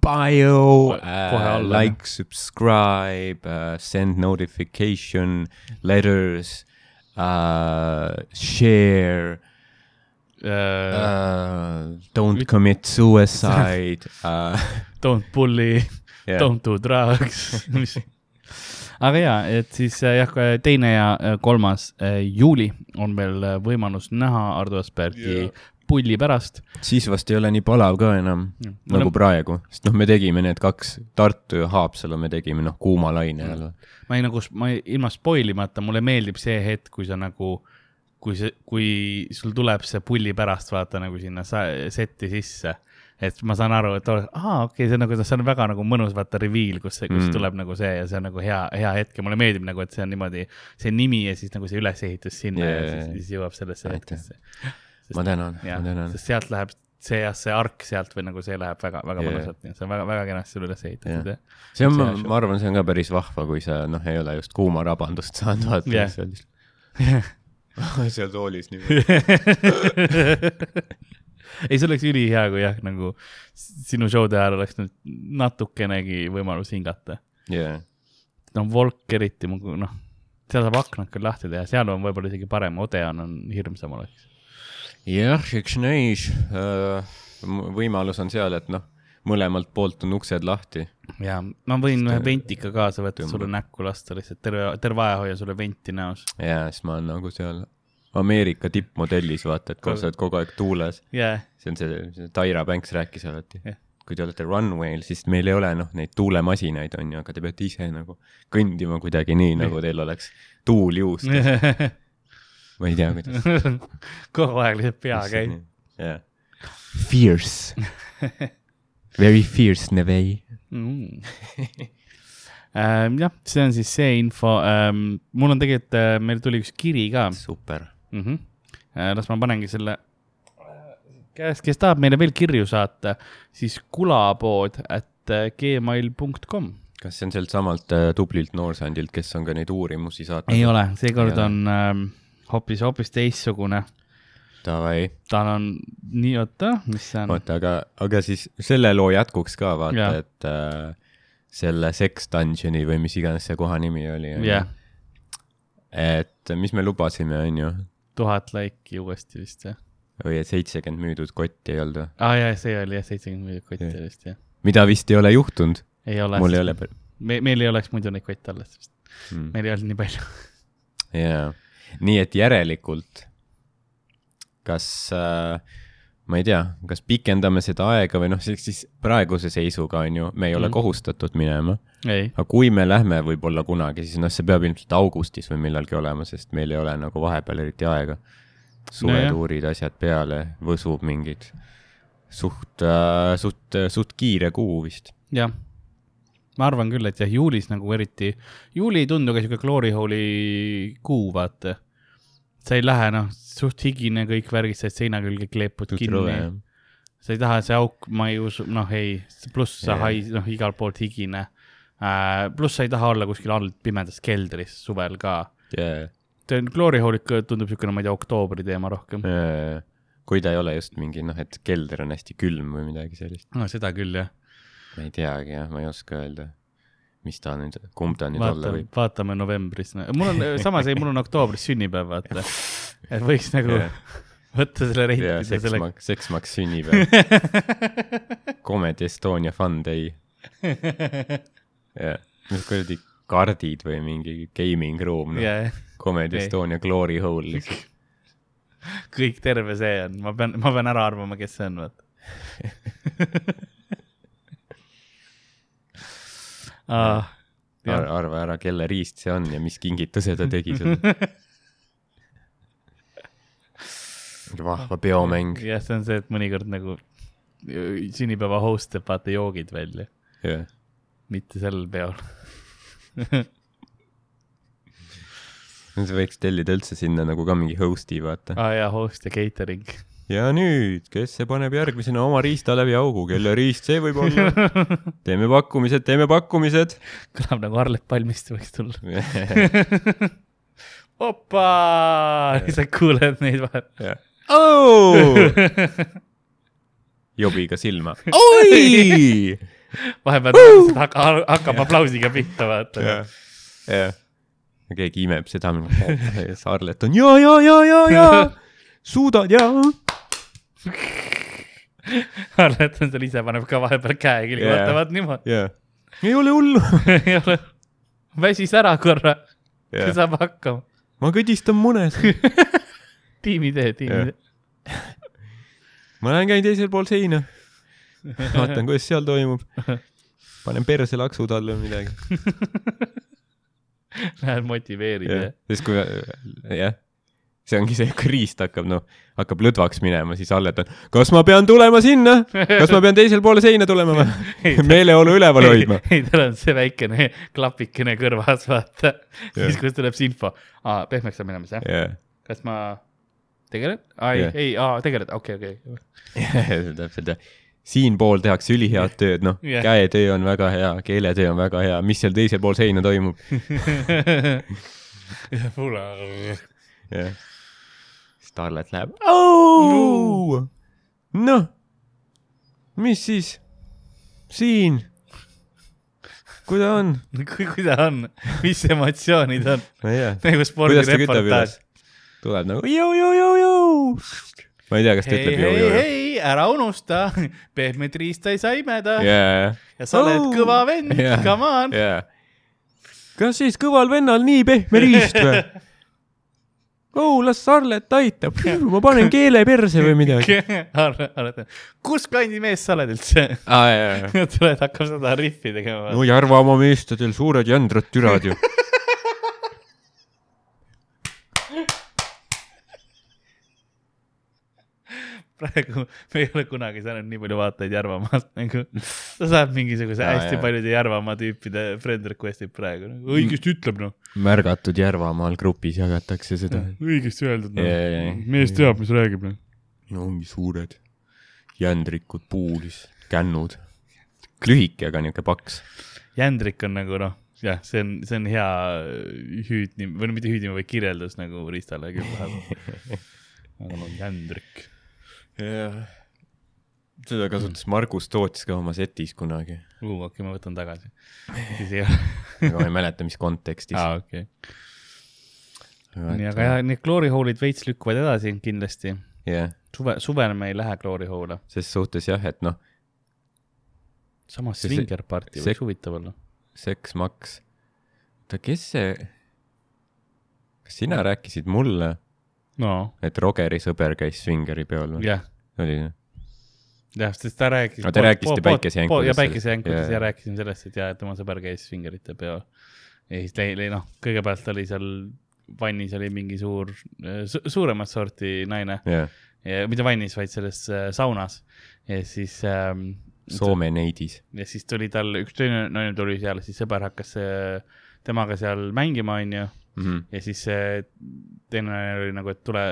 bio uh,, like, subscribe uh,, send notification, letters uh,, share uh,. Uh, don't commit suicide *laughs* uh, Don't bully yeah., don't do drugs *laughs* aga ja, et siis äh, jah, teine ja äh, kolmas juuli on meil võimalus näha Ardo Aspergi yeah pulli pärast. siis vast ei ole nii palav ka enam ja. nagu olen... praegu, sest noh, me tegime need kaks, Tartu ja Haapsalu me tegime noh, kuuma laine all. ma ei nagu, ma ei, ilma spoil imata, mulle meeldib see hetk, kui sa nagu, kui see, kui sul tuleb see pulli pärast vaata nagu sinna setti sisse et ma saan aru, et aa, okei okay,, see on nagu, see on väga nagu mõnus, vaata, reveal, kus see, kus mm. tuleb nagu see ja see on nagu hea, hea hetk ja mulle meeldib nagu, et see on niimoodi, see nimi ja siis nagu see ülesehitus sinna yeah, ja siis, siis jõuab sellesse hetkesse ma tänan, ma tänan. sest sealt läheb see jah, see ark sealt või nagu see läheb väga, väga yeah. mõnusalt, nii et see on väga, väga kenasti sul üles ehitatud yeah.. see on, ma, arvan, see on ka päris vahva, kui sa noh, ei ole just kuuma rabandust saanud vaata yeah. seal *laughs* seal toolis niimoodi. *laughs* Ei, see oleks ülihea, kui jah, nagu sinu show'de ajal oleks nüüd natukenegi võimalus hingata. Yeah.. no Volk eriti, noh, seal saab aknad küll lahti teha, seal on võib-olla isegi parem, Odeon on hirmsam oleks jah, eks näis. Äh, võimalus on seal, et noh, mõlemalt poolt on uksed lahti. ja ma võin ühe ventika kaasa võtta, sulle näkku lasta lihtsalt terve, terve aja hoia sulle venti näos. ja siis ma olen nagu seal Ameerika tippmodellis, vaata, et sa oled kogu aeg tuules yeah.. see on see, see Taira Banks rääkis alati yeah. kui te olete runway'l, siis meil ei ole noh, neid tuulemasinaid on ju, aga te peate ise nagu kõndima kuidagi nii, nagu teil oleks tuul juustes *laughs* ma ei tea, kuidas *laughs* kogu aeg lihtsalt pea käib. jah. Fierce *laughs* Very fierce, Nevei mm. *laughs* ähm, jah, see on siis see info ähm,. mul on tegelikult äh,, meil tuli üks kiri ka. super mm. -hmm. Äh, las ma panengi selle käest, kes tahab meile veel kirju saata, siis kulapood at äh, gmail.com kas see on sealt samalt äh, tublilt Noorsandilt, kes on ka neid uurimusi saatnud? ei ole, seekord on ähm, hoopis, hoopis teistsugune. Davai, tal on nii, oota, mis see on? oota, aga, aga siis selle loo jätkuks ka vaata et äh, selle Sex Dungeoni või mis iganes see koha nimi oli, jah, et mis me lubasime, onju, tuhat laiki uuesti vist jah. või et seitsekümmend müüdud kotti ei olnud või? aa ah, jaa, see oli jah, seitsekümmend miljonit kotti oli vist jah. mida vist ei ole juhtunud, ei ole. mul ei ole. me, meil ei oleks muidu neid kotte alles, Mm. meil ei olnud nii palju. jaa, nii et järelikult, kas äh, ma ei tea, kas pikendame seda aega või noh, siis, praeguse seisuga on ju, me ei ole Mm. kohustatud minema, aga kui me lähme võib-olla kunagi, siis noh, see peab ilmselt augustis või millalgi olema, sest meil ei ole nagu vahepeal eriti aega. suvetuurid, asjad peale, võsub mingid suht äh,, suht, suht kiire kuu vist. jah. Ma arvan küll, et jah, juulis nagu eriti, juuli ei tundu ka siuke glory hole'i kuu, vaata. sa ei lähe noh, suht higine kõik värgid, sa oled seina külge kleepud kinni. sa ei taha, see auk, ma ei usu, noh ei, pluss sa Jaa. hais-, noh igalt poolt higine äh,. pluss sa ei taha olla kuskil all pimedas keldris suvel ka. Yeah. see on glory hole ikka tundub siukene, ma ei tea, oktoobri teema rohkem. Äh, kui ta ei ole just mingi noh, et kelder on hästi külm või midagi sellist. no seda küll jah. Ma ei teagi jah, ma ei oska öelda, mis ta nüüd, kumb ta nüüd olla vaatame võib., vaatame novembris. mul on, *laughs* samas ei, mul on oktoobris sünnipäev, vaata. et võiks *laughs* nagu Jah. võtta selle rentida selle. seksmaks, seksmaks sünnipäev. *laughs* Comedy Estonia Fun Day. jah, mis kuradi kardid või mingi gaming room no., jah, Comedy Ei. Estonia Glory Hole lihtsalt. kõik terve see on, ma pean, ma pean ära arvama, kes see on, vaata. Ah, Ar arva ära, kelle riist see on ja mis kingituse ta tegi sulle. *laughs* vahva peomäng. jah, see on see, et mõnikord nagu sünnipäeva host teeb vaata joogid välja, jah, mitte sellel peol. *laughs* sa võiks tellida üldse sinna nagu ka mingi host'i vaata. aa ah, jaa, host ja catering. Ja nüüd, kes see paneb järgmisena oma riista läbi augu, kelle riist see võib olla? *laughs* teeme pakkumised, teeme pakkumised. kõlab nagu Arlet Palmistu võiks tulla. opa, sa kuuled neid vahel. jobiga silma. oi. *laughs* vahepeal hakkab, hakkab aplausiga pihta, vaata. jah, jah. keegi imeb seda, *laughs* Arlet on ja, ja, ja, ja, ja suudad ja. *laughs* Arlet on seal ise, paneb ka vahepeal käe külge yeah., vaata, vaat niimoodi. ja, ei ole hullu. *laughs* ei ole, väsis ära korra, see saab hakkama. ma kõdistan munes. *laughs* tiimitöö, tiimitöö. ma lähen käin teisel pool seina. vaatan, kuidas seal toimub. panen perse laksu talle või midagi. Lähed motiveerid jah ja, sest kui, jah, see ongi see, kui riist hakkab, noh, hakkab lõdvaks minema, siis Allet on, kas ma pean tulema sinna, kas ma pean teisele poole seina tulema või? *laughs* meeleolu üleval hoidma. ei, tal on see väikene klapikene kõrvas, vaata. siis, kus tuleb see info, aa, pehmeks saab minemas, jah? jah, kas ma tegelen? ei Jah., ei, aa, tegeled, okei, okei. *laughs* täpselt jah. siinpool tehakse ülihead tööd, noh Jah. käetöö on väga hea, keeletöö on väga hea, mis seal teisel pool seina toimub? *laughs* jah. Siis Tarlet läheb. noh, mis siis? siin. kui ta on? *laughs* kui, kui ta on, mis emotsioonid on, ei tea. nagu spordireportaaž tuleb nagu jõu-jõu-jõu-jõu. ma ei tea, kas ta hei, ütleb jõu-jõu. hei, ära unusta, pehmet riista ei saa imeda jaa, ja sa oled Oh. kõva vend Jah., come on. jaa. kas siis kõval vennal nii pehme riist või? *laughs* oh, las Sarlet aitab, ma panen keele perse või midagi. *laughs* kus kandi mees sa oled üldse? jaa. *laughs* tuled, hakkab seda riffi tegema no. Järvamaa meestedel suured jändrad türad ju. *laughs* praegu *laughs* me ei ole kunagi saanud nii palju vaatajaid Järvamaalt nagu. ta saab mingisuguse Aa, hästi jaa. paljude Järvamaa tüüpide friend request'id praegu nagu,. õigesti ütleb noh, märgatud Järvamaal grupis jagatakse seda. õigesti öeldud noh jaa. mees teab, mis räägib noh. no ongi suured jändrikud puulis, kännud. lühike, aga niuke paks. Jändrik on nagu noh, jah, see on, see on hea hüüdnimi või no mitte hüüdnimi, vaid kirjeldus nagu riistale küll vahepeal. *laughs* aga no jändrik. Jah, seda kasutas Margus Toots ka oma setis kunagi. okei okay,, ma võtan tagasi. siis ei ole aga ma ei mäleta, mis kontekstis. aa, okei okay nii, aga jah, need kloorihoolid veits lükkuvad edasi kindlasti yeah.. suve, suvel me ei lähe kloorihoole. ses suhtes jah, et noh. samas Swinger party võiks huvitav olla. Sex Max. oota, kes see, kas sina rääkisid mulle no., et Rogeri sõber käis Swingeri peol või? jah. oli jah? jah, sest ta rääkis. no te rääkisite päikesejänkudest. ja päikesejänkudest ja rääkisime sellest, et ja, et tema sõber käis Swingerite peol. ja siis ta, noh, kõigepealt oli seal vannis oli mingi suur su, suuremat sorti naine yeah.. Mitte vannis, vaid selles äh, saunas ja siis ähm,. Soome neidis. ja siis tuli tal, üks teine naine tuli seal, siis sõber hakkas äh, temaga seal mängima, onju mm. -hmm. ja siis see teine oli nagu, et tule,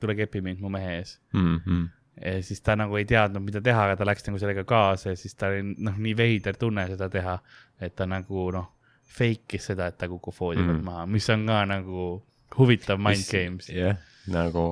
tule kepi mind mu mehe ees mm. -hmm. ja siis ta nagu ei teadnud, mida teha, aga ta läks nagu sellega kaasa ja siis ta oli noh, nii veider tunne seda teha, et ta nagu noh fake'is seda, et ta kukub voodi pealt mm. maha, mis on ka nagu huvitav mind games. jah yeah,, nagu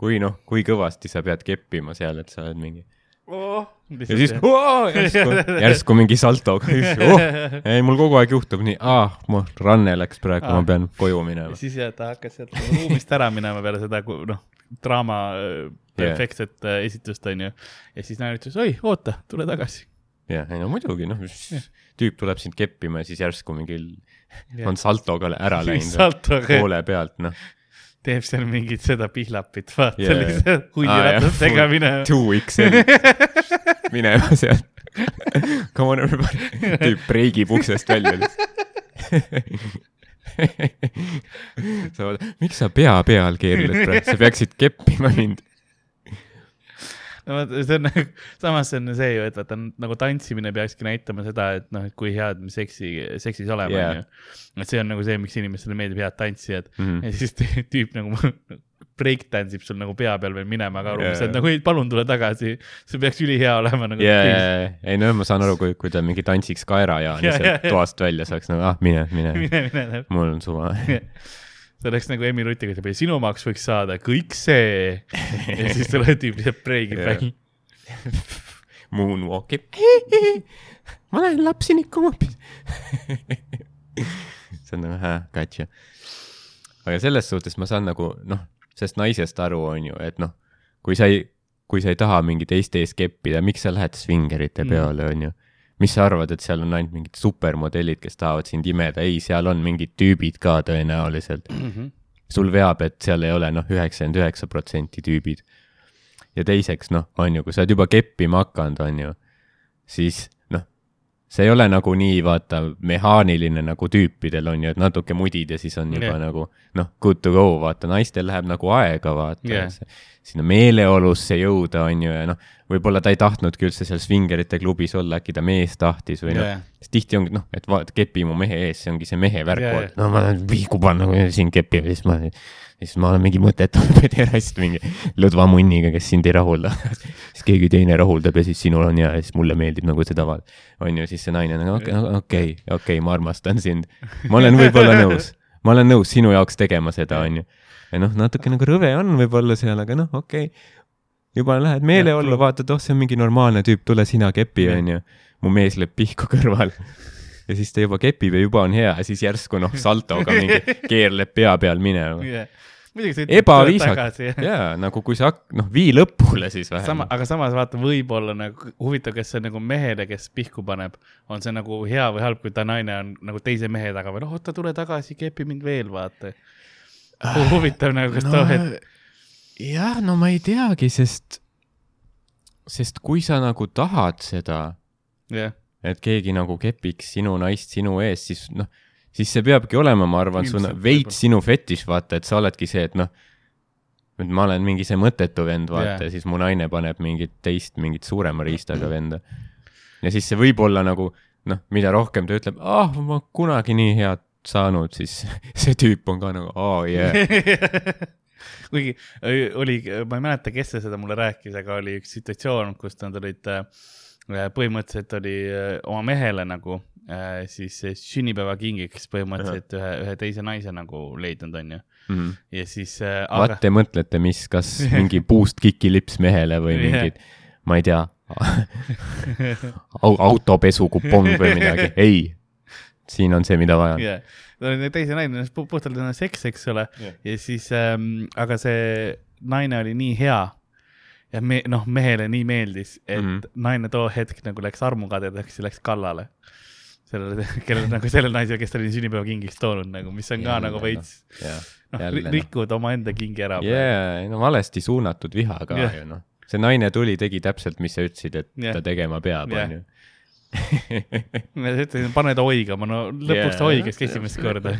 kui noh, kui kõvasti sa pead keppima seal, et sa oled mingi oh,. ja siis oh, järsku, *laughs* järsku mingi saltoga oh,. ei, mul kogu aeg juhtub nii, ah, mu ranne läks praegu ah., ma pean koju minema. siis jah, ta hakkas sealt ruumist ära minema peale seda, kui noh, draama äh, perfektset yeah. esitust onju. ja siis naine ütles, oi, oota, tule tagasi jah, ei no muidugi, noh, tüüp tuleb sind keppima ja siis järsku mingil ja. on saltoga ära läinud poole pealt, noh. Teeb seal mingit seda pihlapit, vaata yeah. lihtsalt hunniratastega ah, minema. 2XL minema sealt. *laughs* Come on everybody, tüüp breigib uksest välja *laughs* sa vaatad, miks sa pea peal keerled praegu, sa peaksid keppima mind no vaata, see on nagu, samas see on see ju, et vaata nagu tantsimine peakski näitama seda, et noh, et kui head me seksi, seksis oleme yeah., onju. et see on nagu see, miks inimestele meeldib head tantsijad mm. -hmm. ja siis tüüp nagu *laughs* breakdance ib sul nagu pea peal veel minema ka ruumis yeah., et nagu ei, palun tule tagasi, see peaks ülihea olema nagu yeah.. ei no ma saan aru, kui, kui ta mingi tantsiks kaerajaani yeah, sealt yeah, toast välja saaks nagu ah, mine, mine, *laughs* mine, mine, mul on suva *laughs* see oleks nagu Emmi Rutiga, ütleb, sinu maks võiks saada kõik see ja siis tuleb *laughs* tüüp lihtsalt breigib välja. Moonwalk ib. ma lähen lapsi nikkuma hoopis *laughs* see on nagu, hää, gotcha. aga selles suhtes ma saan nagu noh, sellest naisest aru, on ju, et noh, kui sa ei, kui sa ei taha mingi teiste ees keppida, miks sa lähed svingerite mm. peale, on ju mis sa arvad, et seal on ainult mingid supermodellid, kes tahavad sind imeda, ei, seal on mingid tüübid ka tõenäoliselt mm. -hmm. sul veab, et seal ei ole noh, üheksakümmend üheksa protsenti tüübid. ja teiseks noh, on ju, kui sa oled juba keppima hakanud, on ju, siis see ei ole nagu nii, vaata, mehaaniline nagu tüüpidel on ju, et natuke mudid ja siis on juba yeah. nagu noh, good to go, vaata, naistel läheb nagu aega, vaata yeah., sinna meeleolusse jõuda, on ju, ja noh, võib-olla ta ei tahtnudki üldse seal svingerite klubis olla, äkki ta mees tahtis või noh yeah., sest tihti ongi noh, et vaata, kepi mu mehe ees, see ongi see mehe värk yeah,, yeah. no ma panna, kui siin kepib ja siis ma siis ma olen mingi mõttetu *laughs* pederast mingi lõdva munniga, kes sind ei rahulda *laughs* siis keegi teine rahuldab ja siis sinul on hea ja siis mulle meeldib nagu seda vaadata. on ju, siis see naine on nagu okei okay,, okei okay,, okay, ma armastan sind. ma olen võib-olla nõus, ma olen nõus sinu jaoks tegema seda, on ju. ja noh, natuke nagu rõve on võib-olla seal, aga noh, okei okay. juba lähed meeleollu, vaatad, oh, see on mingi normaalne tüüp, tule sina kepi, on ju. mu mees lööb pihku kõrval ja siis ta juba kepib ja juba on hea ja siis järsku noh, saltoga mingi *laughs* keerleb pea peal minema yeah ebaviisakas, jaa, nagu kui sa hak-, noh, vii lõpule siis vähemalt. sama, aga samas vaata, võib-olla nagu huvitav, kas see nagu mehele, kes pihku paneb, on see nagu hea või halb, kui ta naine on nagu teise mehe taga või noh, oota, tule tagasi, kepi mind veel, vaata. huvitav nagu, kas no, too hetk. jah, no ma ei teagi, sest, sest kui sa nagu tahad seda yeah., et keegi nagu kepiks sinu naist sinu ees, siis noh siis see peabki olema, ma arvan, su veits sinu fetiš, vaata, et sa oledki see, et noh, et ma olen mingi see mõttetu vend, vaata yeah., ja siis mu naine paneb mingit teist, mingit suurema riistaga venda. ja siis see võib olla nagu noh, mida rohkem ta ütleb, ah, ma kunagi nii head saanud, siis *laughs* see tüüp on ka nagu, aa, jaa. *laughs* kuigi oli, ma ei mäleta, kes seda mulle rääkis, aga oli üks situatsioon, kus nad olid äh, põhimõtteliselt oli oma mehele nagu siis sünnipäevakingiks põhimõtteliselt ühe, ühe teise naise nagu leidnud, onju mm. -hmm. ja siis äh,. vaat te mõtlete, mis, kas mingi *laughs* puust kikilips mehele või mingid yeah., ma ei tea autopesukupong või *laughs* midagi, ei. siin on see, mida vaja on yeah teise naine, puhtalt on seks, eks ole yeah., ja siis ähm,, aga see naine oli nii hea ja me, noh, mehele nii meeldis, et mm -hmm. naine too hetk nagu läks armukadedaks ja läks kallale. sellele, kellele nagu sellele naisele, kes ta oli sünnipäevakingiks toonud nagu, mis on ka ja, nagu veits noh, noh rikud omaenda kingi ära. jaa, no valesti suunatud viha ka yeah. ju noh. see naine tuli, tegi täpselt, mis sa ütlesid, et yeah. ta tegema peab, onju *laughs* ma ütlesin, pane ta oigama, no lõpuks yeah. ta oigaski esimest korda.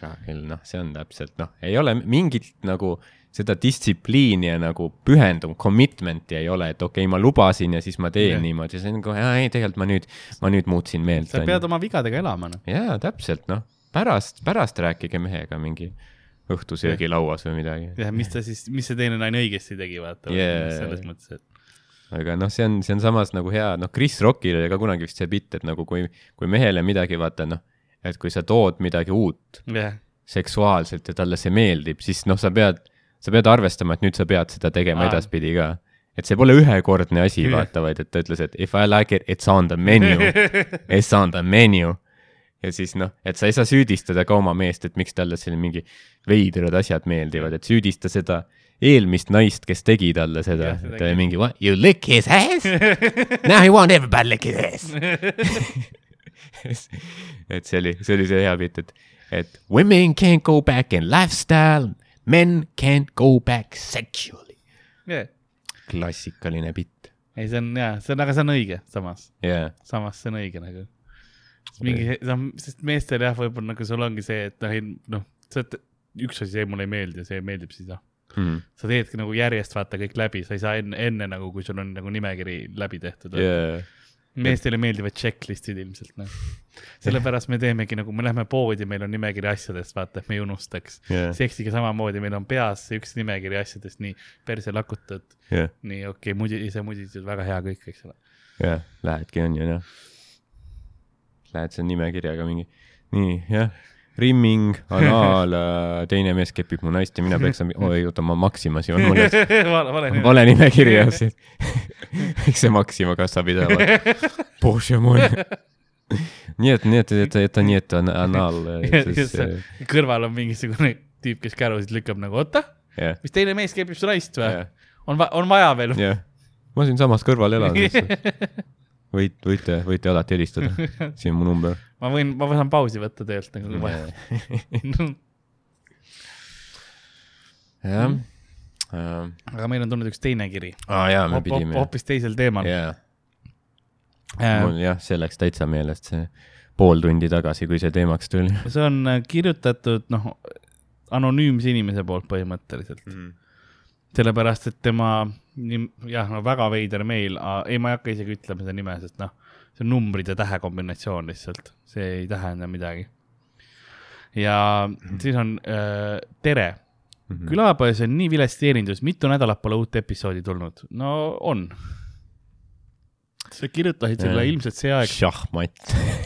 hea küll, noh, see on täpselt, noh, ei ole mingit nagu seda distsipliini ja nagu pühendum-, commitment'i ei ole, et okei okay,, ma lubasin ja siis ma teen yeah. niimoodi, see on kohe, ei, tegelikult ma nüüd, ma nüüd muutsin meelt. sa pead oma vigadega elama, noh. jaa, täpselt, noh, pärast, pärast rääkige mehega mingi õhtusöögilauas või midagi. jah, mis ta siis, mis see teine naine õigesti tegi, vaata yeah., selles mõttes, et aga noh, see on, see on samas nagu hea, noh, Chris Rockil oli ka kunagi vist see bitt, et nagu kui, kui mehele midagi, vaata noh, et kui sa tood midagi uut yeah. seksuaalselt ja talle see meeldib, siis noh, sa pead, sa pead arvestama, et nüüd sa pead seda tegema ah. edaspidi ka. et see pole ühekordne asi yeah., vaata, vaid et ta ütles, et if I like it, it's on the menu *laughs* It's on the menu. ja siis noh, et sa ei saa süüdistada ka oma meest, et miks talle selline mingi veidrad asjad meeldivad, et süüdista seda eelmist naist, kes tegi talle seda, et ta oli mingi what, you lick his ass? *laughs* Now he want everybody lick his ass *laughs* et see oli, see oli see hea bitt, et, et women can't go back in lifestyle, men can't go back sexually. Yeah.. klassikaline bitt. ei, see on jaa, see on, aga see on õige samas. Yeah.. samas see on õige nagu. mingi, sest meestel jah, võib-olla nagu sul ongi see, et noh, ei noh, see, et üks asi, see mulle ei meeldi ja see meeldib, siis noh mm.. sa teedki nagu järjest vaata kõik läbi, sa ei saa enne, enne nagu, kui sul on nagu nimekiri läbi tehtud yeah.. Meestele meeldivad checklist'id ilmselt noh. sellepärast me teemegi nagu, me lähme poodi, meil on nimekiri asjadest, vaata, et me ei unustaks yeah.. seksiga samamoodi, meil on peas üks nimekiri asjadest, nii perse lakutud yeah., nii okei okay,, muidu ise muidu väga hea kõik, eks ole. jah yeah,, lähedki on ju noh. Lähed selle nimekirjaga mingi, nii jah rimming, *laughs* anaal, äh, teine mees kepib mu naist ja mina peksan, *laughs* oi oota, ma Maximas mul on *laughs* vale nimekiri ja siis eks see Maxima kassapidaja, Bože moj. nii et, nii et, et, et ta nii, et on anaal. Äh, kõrval on mingisugune tüüp, kes kärusid lükkab nagu, oota yeah., mis teine mees kepib su naist või yeah.? on, on vaja veel? yeah., ma siinsamas kõrval elan võit, võite, võite alati helistada, siin on mu number. Ma võin, ma saan pausi võtta töölt nagu kui vaja. *laughs* jah mm.. aga meil on tulnud üks teine kiri. aa jaa, me pidime. hoopis teisel teemal. jaa. mul jah, see läks täitsa meelest, see pool tundi tagasi, kui see teemaks tuli. see on äh, kirjutatud, noh, anonüümse inimese poolt põhimõtteliselt mm. -hmm sellepärast, et tema, jah, no väga veider meil, ei, ma ei hakka isegi ütlema seda nime, sest noh, see on numbrid ja tähe kombinatsioon lihtsalt, see ei tähenda midagi. ja siis on äh, tere mm -hmm. külapoes on nii vilets teenindus, mitu nädalat pole uut episoodi tulnud. no on. sa kirjutasid selle ilmselt see aeg. šahmat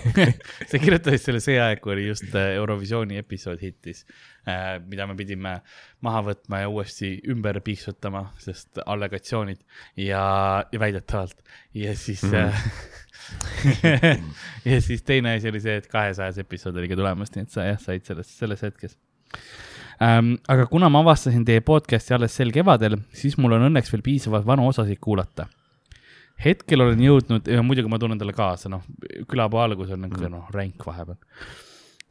*laughs* sa kirjutasid selle see aeg, kui oli just äh, Eurovisiooni episood hittis Äh, mida me pidime maha võtma ja uuesti ümber piiksutama, sest allegatsioonid ja, ja väidetavalt ja siis mm. -hmm. *laughs* *laughs* ja siis teine asi oli see, et kahesajas episood oli ka tulemas, nii et sa jah, said sellest, selles hetkes ähm,. aga kuna ma avastasin teie podcast'i alles sel kevadel, siis mul on õnneks veel piisavalt vanu osasid kuulata hetkel olen jõudnud, muidugi ma tunnen talle kaasa, noh, külapuu algus on niisugune noh, ränk vahepeal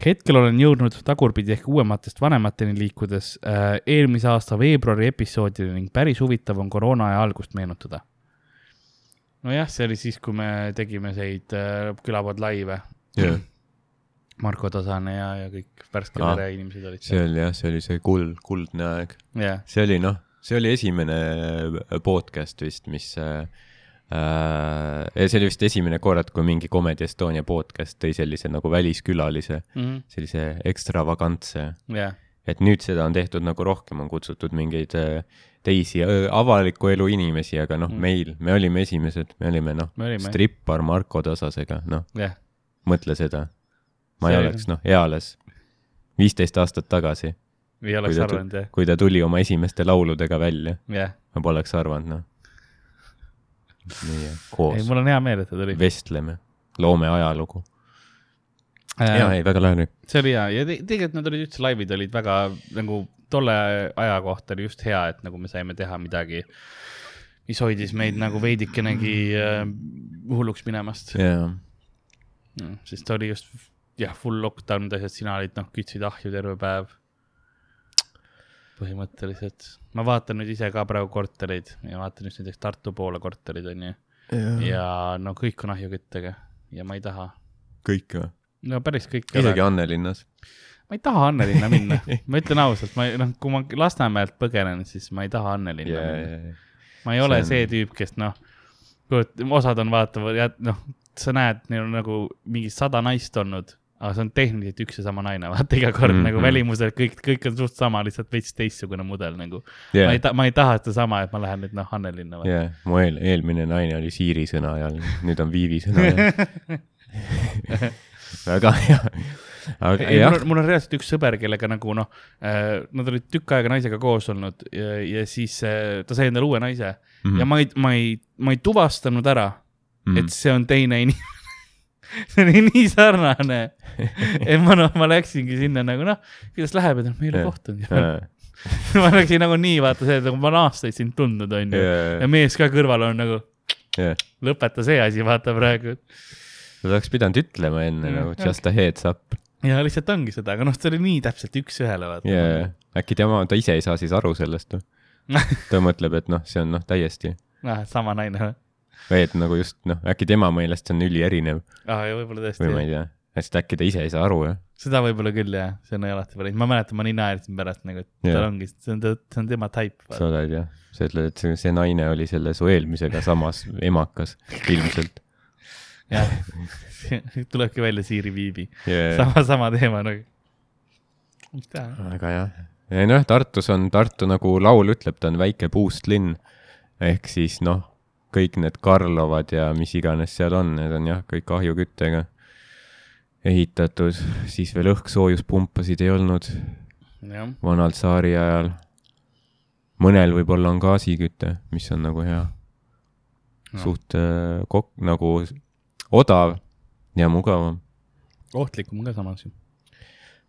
hetkel olen jõudnud tagurpidi ehk uuematest vanemateni liikudes äh, eelmise aasta veebruari episoodile ning päris huvitav on koroonaaja algust meenutada. Nojah, see oli siis, kui me tegime neid äh, külapood laive yeah.. Marko Tasane ja, ja kõik värske ah, vere inimesed olid seal. see oli jah, see oli see kuld, kuldne aeg yeah.. see oli noh, see oli esimene podcast vist, mis äh, äh,. see oli vist esimene kord, kui mingi Comedy Estonia podcast tõi sellise nagu väliskülalise mm, -hmm. sellise ekstravagantse yeah.. Et nüüd seda on tehtud nagu rohkem, on kutsutud mingeid äh, teisi öö, avaliku elu inimesi, aga noh mm., meil, me olime esimesed, me olime noh strippar Marko Tasasega, noh, jah, mõtle seda. ma ei See- oleks noh, eales viisteist aastat tagasi, ei oleks arvanud jah, kui ta tuli oma esimeste lauludega välja, jah. ma poleks arvanud, noh. ei, koos mul on hea meel, et ta tuli. vestleme, loome ajalugu. ja, ei, väga lahe oli. see oli hea. Ja te tegelikult need olid üldse laivid olid väga nagu tolle aja kohta oli just hea, et nagu me saime teha midagi, mis hoidis meid nagu veidikenegi äh, hulluks minemast, jaa, sest oli just jah, full lockdown asjad, sina olid noh, kütsid ahju terve päev. põhimõtteliselt, ma vaatan nüüd ise ka praegu kortereid ja vaatan just näiteks Tartu poole korterid onju. Ja no kõik on ahjuküttega ja ma ei taha, kõik või? No päris kõik. isegi Annelinnas. ma ei taha Annelinna minna, *laughs* ma ütlen ausalt, ma noh, kui ma Lasnamäelt põgenen, siis ma ei taha Annelinna jaa, minna. jaa, ma ei ole see on- see tüüp, kes noh, osad on vaatavad ja noh, sa näed, neil on nagu mingi sada naist olnud, aga see on tehniliselt üks ja sama naine, vaata iga kord mm Mhm. -hmm. nagu välimuselt kõik, kõik on suht sama, lihtsalt veits teistsugune mudel nagu. ma jaa ei, ta-, ma ei taha sedasama, et ma lähen nüüd noh, Annelinna. jaa, mu eel-, eelmine naine oli Siiri sõna ajal, nüüd on Viivi sõna ajal. *laughs* *laughs* väga hea, aga ei, mul, on, mul on reaalselt üks sõber, kellega nagu noh äh,, nad olid tükk aega naisega koos olnud ja, ja siis äh, ta sai endale uue naise mm -hmm. ja ma ei, ma ei, ma ei tuvastanud ära mm, -hmm. et see on teine inimene. *laughs* see oli nii sarnane, *laughs* et ma noh, ma läksingi sinna nagu noh, kuidas läheb, et noh, me ei ole kohtunud ju. *laughs* ma läksin nagu nii, vaata see, et nagu ma olen aastaid sind tundnud, onju. ja mees ka kõrval on nagu, jah, lõpeta see asi, vaata praegu. Sa oleks pidanud ütlema enne Mm, nagu just a heads up. ja lihtsalt ongi seda, aga noh, see oli nii täpselt üks-ühele, vaata jaa, äkki tema, ta ise ei saa siis aru sellest või? *laughs* ta mõtleb, et noh, see on noh, täiesti ah,. sama naine või? või et nagu just noh, äkki tema meelest see on ülierinev aa, ja võib-olla või ma tõesti. ei tea, sest äkki ta ise ei saa aru jah. seda võib-olla küll jah, see on alati päris, ma mäletan, ma nii naersin pärast nagu, et Jah. tal ongi, see on, see on tema type. sa oled jah, sa ütled, et see, see naine oli selle su eelmisega samas emakas ilmselt jah, *laughs* tulebki välja Siiri Viibi, yeah.. sama, sama teema nagu. mis teha, väga jah. ei noh, Tartus on, Tartu nagu laul ütleb, ta on väike puustlinn. ehk siis noh, kõik need Karlovad ja mis iganes seal on, need on jah, kõik ahjuküttega ehitatud, siis veel õhkssoojuspumpasid ei olnud vanal tsaari ajal. mõnel võib-olla on gaasiküte, mis on nagu hea No. suht äh, kok-, nagu odav ja mugavam ohtlikum ka samas ju.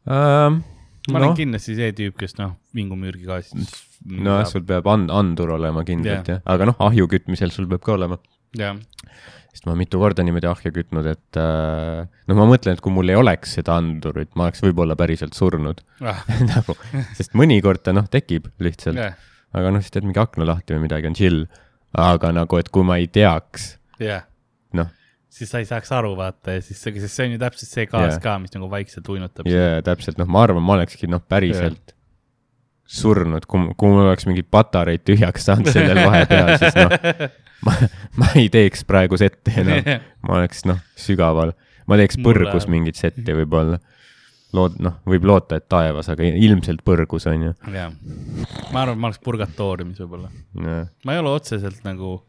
ähm,. ma olen noh, kindlasti see tüüp, kes noh, vingumürgi gaasist. nojah, sul peab and-, andur olema kindlalt jah, aga noh, ahju kütmisel sul peab ka olema. jah, sest ma mitu korda niimoodi ahju kütnud, et äh, noh, ma mõtlen, et kui mul ei oleks seda andurit, ma oleks võib-olla päriselt surnud ah, *laughs* nagu, sest mõnikord ta noh, tekib lihtsalt, jah, aga noh, siis teed mingi akna lahti või midagi, on chill. aga nagu, et kui ma ei teaks, jah, noh, siis sa ei saaks aru, vaata ja siis, sest see on ju täpselt see gaas Jah. ka, mis nagu vaikselt uinutab. ja täpselt noh, ma arvan, ma olekski noh, päriselt surnud, kui, kui mul oleks mingid patareid tühjaks saanud sellel vahepeal, siis noh, ma, ma ei teeks praegu sette enam, *laughs* ma oleks noh, sügaval, ma teeks põrgus mingit setti võib-olla. lood-, noh, võib loota, et taevas, aga ilmselt põrgus on ju. jah, ma arvan, ma oleks purgatooriumis võib-olla. ma ei ole otseselt nagu,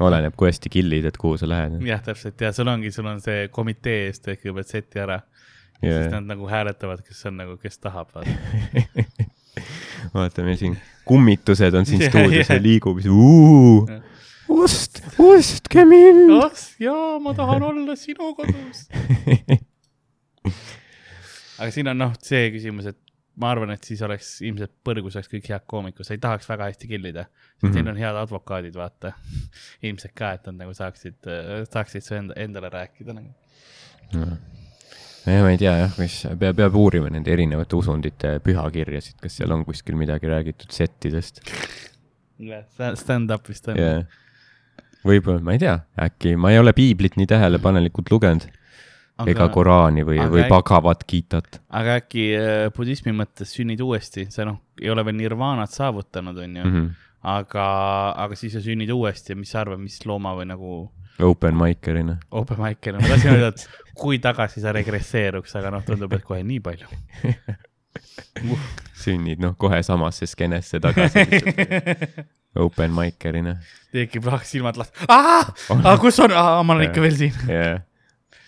oleneb, kui hästi kill'id, et kuhu sa lähed. jah, täpselt ja sul ongi, sul on see komitee ees, teed kõigepealt seti ära. ja siis nad nagu hääletavad, kes on nagu, kes tahab, vaata. *laughs* meil siin kummitused on siin *laughs* stuudios ja liigub, ost, ostke mind. jaa, ma tahan olla sinu kodus. *laughs* aga siin on noh, see küsimus, et ma arvan, et siis oleks ilmselt põrgus oleks kõik head koomikud, sa ei tahaks väga hästi killida, sest Mhm. neil on head advokaadid, vaata. *laughs* ilmselt ka, et nad nagu saaksid, saaksid su enda, endale rääkida nagu. ja ma ei tea jah, mis peab, peab uurima nende erinevate usundite pühakirjasid, kas seal on kuskil midagi räägitud settidest Stand-up vist on ja võib-olla, ma ei tea, äkki ma ei ole piiblit nii tähelepanelikult lugenud aga, ega Koraani või, või Bhagavad Gitat. aga äkki äh, budismi mõttes sünnid uuesti, sa noh, ei ole veel nirvaanat saavutanud, onju, Mhm. aga, aga siis sa sünnid uuesti ja mis sa arvad, mis looma või nagu Open micer'ina. open mic'il, ma tahtsin öelda, et kui tagasi sa regresseeruks, aga noh, tundub, et kohe nii palju. *laughs* sünnid noh, kohe samasse skeenesse tagasi *laughs* open micer'ina tekib lahti silmad lahti, aa, kus on, ma olen ikka veel siin. yeah..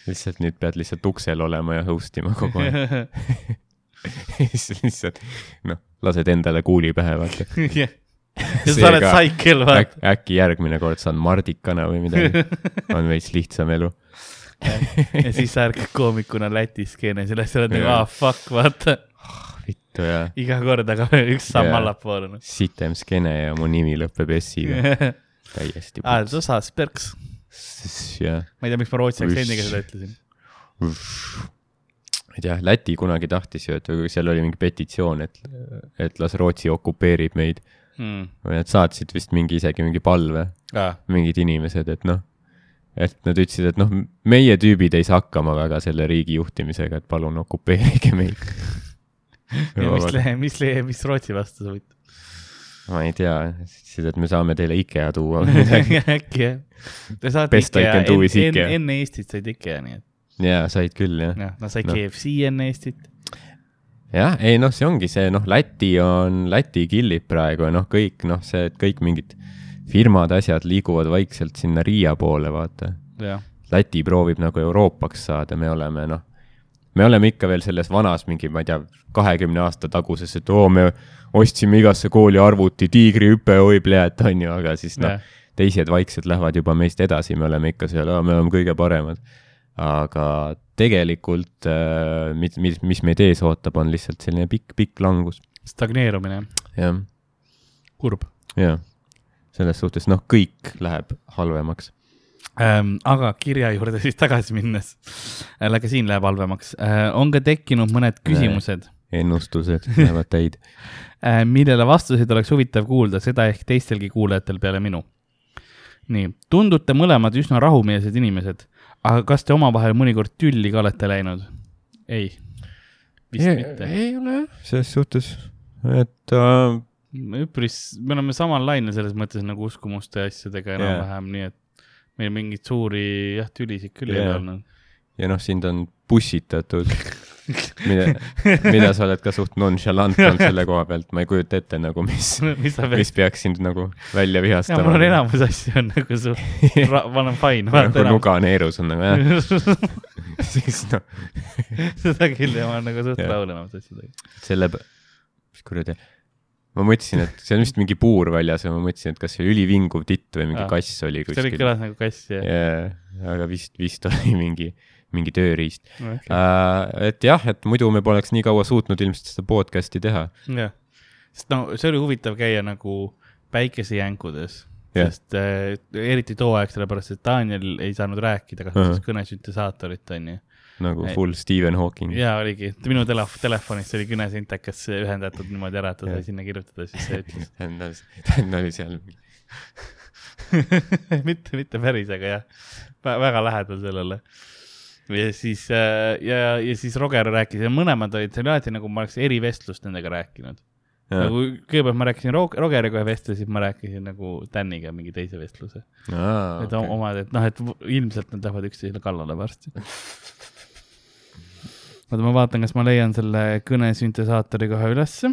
Lihtsalt nüüd pead lihtsalt uksel olema ja host ima kogu aeg. *laughs* siis lihtsalt noh, lased endale kuuli pähe, vaata. *laughs* ja sa oled saikel, vaata. Äk, äkki järgmine kord saan mardikana või midagi, *laughs* on veits lihtsam elu. ja siis sa ärkad koomikuna Läti skeenes ja siis oled nagu, aa, fuck, vaata. vittu ja iga kord, aga üks samm allapoole. noh. sitem skeene ja mu nimi lõpeb S-iga, täiesti. aa, Zosa Sperks. jah, ma ei tea, miks ma rootsi aktsendiga seda ütlesin. ma ei tea, Läti kunagi tahtis ju, et seal oli mingi petitsioon, et, et las Rootsi okupeerib meid või nad saatsid vist mingi isegi mingi palve, aa, mingid inimesed, et noh, et nad ütlesid, et noh, meie tüübid ei saa hakkama väga selle riigi juhtimisega, et palun okupeerige meid. *laughs* mis mis mis Rootsi vastu sa võid? Ma ei tea, ütlesid, et me saame teile IKEA tuua või *laughs* midagi. äkki jah. Te saate Best I can do is Ikea. enne Eestit said Ikea, nii et jaa, said küll jah. jah, nad said Noh. KFC enne Eestit. jah, ei noh, see ongi see noh, Läti on, Läti killib praegu ja noh, kõik noh, see, et kõik mingid firmad, asjad liiguvad vaikselt sinna Riia poole, vaata. Läti proovib nagu Euroopaks saada, me oleme noh, me oleme ikka veel selles vanas mingi, ma ei tea, kahekümne aasta taguses, et oo, me ostsime igasse kooli arvuti, tiigrihüpe, oi pljääd, on ju, aga siis noh jah, teised vaikselt lähevad juba meist edasi, me oleme ikka seal, me oleme kõige paremad. aga tegelikult, mis, mis, mis meid ees ootab, on lihtsalt selline pikk, pikk langus. stagneerumine, jah, kurb jah, selles suhtes noh, kõik läheb halvemaks. ähm,. aga kirja juurde *laughs* siis tagasi minnes äh,, ka siin läheb halvemaks äh,. on ka tekkinud mõned küsimused ennustused lähevad täid. *laughs* äh,, millele vastuseid oleks huvitav kuulda, seda ehk teistelgi kuulajatel peale minu. nii, tundute mõlemad üsna rahumeelsed inimesed, aga kas te omavahel mõnikord tülli ka olete läinud? ei, vist ei, mitte. ei ole jah, selles suhtes, et äh, üpris, me oleme samal lainel selles mõttes nagu uskumuste ja asjadega enam-vähem, nii et meil mingeid suuri jah, tülisid küll ei Jaa. ole olnud. ja noh, sind on pussitatud, *laughs* mida, mida sa oled ka suht nonchalant olnud selle koha pealt, ma ei kujuta ette nagu, mis, mis mis peaks sind nagu välja ja vihastama. mul on enamus asju on nagu suht, *laughs* ma olen fine, nagu nuga neerus on nagu jah, *laughs* siis noh, *laughs* seda küll ja ma olen nagu suht Jah. rahul enamus asjadega. selle, mis kuradi, ma mõtlesin, et see on vist mingi puur väljas ja ma mõtlesin, et kas see ülivinguv titt või mingi Aa. kass oli see oli kuskil. kõlas nagu kass ja. jaa, aga vist, vist oli mingi, mingi tööriist jah, äh,. et jah, et muidu me poleks nii kaua suutnud ilmselt seda podcast'i teha. sest no see oli huvitav käia nagu päikesejänkudes Jah. sest äh, eriti too aeg, sellepärast et Daniel ei saanud rääkida, kasutas kõnesüntesaatorit, onju. nagu full Stephen Hawking. ja oligi, minu telef-, telefonist oli kõnesintekas ühendatud niimoodi ära, et ta sai Jah. sinna kirjutada, siis see ütles. ta oli seal *laughs* mitte, mitte päris, aga jah, väga lähedal sellele. Ja siis äh, ja, ja siis Roger rääkis ja mõlemad olid, see oli alati nagu ma oleks eri vestlust nendega rääkinud. nagu kõigepealt ma rääkisin Rog- Rogeriga ühe vestluse, siis ma rääkisin nagu Daniga mingi teise vestluse. et okay. omad, et noh, et ilmselt nad lähevad üksteisele kallale varsti. *laughs* oota, ma vaatan, kas ma leian selle kõnesüntesaatori kohe ülesse.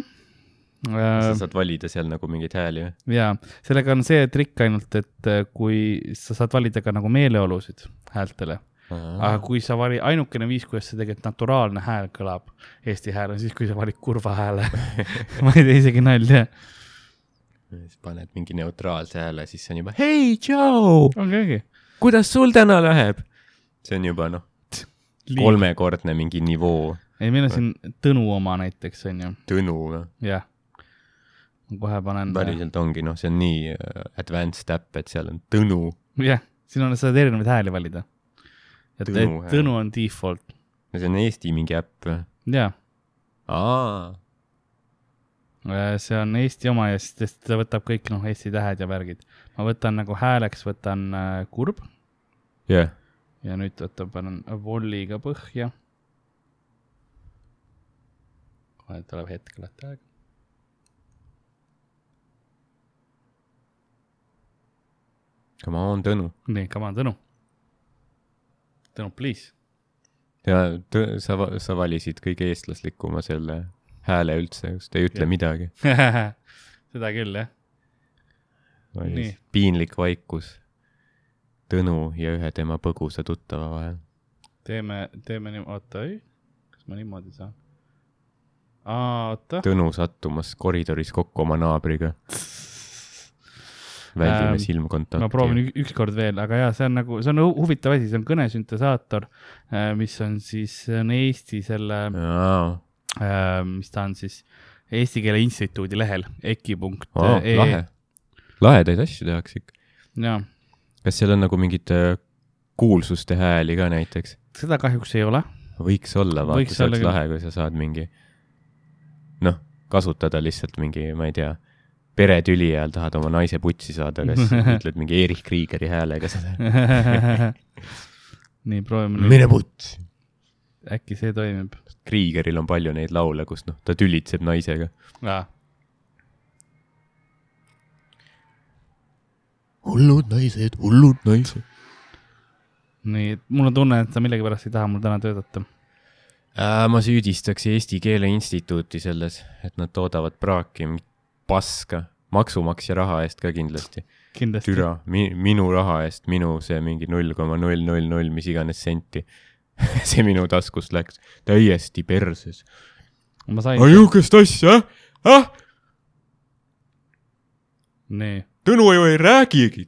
sa saad valida seal nagu mingeid hääli või? ja sellega on see trikk ainult, et äh, kui sa saad valida ka nagu meeleolusid häältele, aga kui sa vali, ainukene viis, kuidas see tegelikult naturaalne hääl kõlab, Eesti hääl on siis, kui sa valid kurva hääle. *laughs* ma ei tee isegi nalja. siis paned mingi neutraalse hääle, siis see on juba hei, tšau, ongi, ongi. kuidas sul täna läheb? see on juba noh, kolmekordne mingi nivoo. ei, meil on siin Tõnu oma näiteks on ju, Tõnu või? jah. kohe panen. päriselt ongi, noh, see on nii äh, advanced äpp, et seal on Tõnu. jah, siin on, saad erinevaid hääli valida. Et Tõnu Tõnu, on default, ja see on Eesti mingi äpp või? jaa. aa, see on Eesti oma ja siis ta võtab kõik noh, Eesti tähed ja värgid. ma võtan nagu hääleks, võtan äh, kurb jah. ja nüüd oota, panen volliga põhja. kohe tuleb hetk alati aega. Come on, Tõnu. nii, come on, Tõnu. Tõnu, please. ja sa, sa valisid kõige eestlaslikuma selle hääle üldse just, ei ütle Jah. midagi. *laughs* seda küll jah. Nii. piinlik vaikus Tõnu ja ühe tema põgusa tuttava vahel. teeme, teeme nii, oota, ei, kas ma niimoodi saan? aa, oota. Tõnu sattumas koridoris kokku oma naabriga. *laughs* väldime Ähm, silmkontakti. ma proovin ükskord veel, aga jaa, see on nagu, see on hu- huvitav asi, see on kõnesüntesaator, mis on siis, see on Eesti selle, aa, mis ta on siis, Eesti Keele Instituudi lehel, eki.ee lahe. lahedaid asju tehakse ikka. jaa, kas seal on nagu mingit äh, kuulsuste hääli ka näiteks? seda kahjuks ei ole. võiks olla, vaata, see oleks lahe, kui sa saad mingi, noh, kasutada lihtsalt mingi, ma ei tea, peretüli ajal tahad oma naise putsi saada, kas *laughs* ütled mingi Erich Kriegeri häälega seda? *laughs* nii, proovime nüüd, putsi. äkki see toimib. Kriegeril on palju neid laule, kus noh, ta tülitseb naisega. hullud naised, hullud naised. nii, mul on tunne, et sa millegipärast ei taha mul täna töötada. Äh, ma süüdistaks Eesti Keele Instituuti selles, et nad toodavad praaki, paska, maksumaksja raha eest ka kindlasti. türa mi,, minu raha eest, minu see mingi null koma null null null, mis iganes senti. *laughs* see minu taskust läks täiesti perses. ma sain, niisugust asja, ah, nii, Tõnu ju ei räägigi.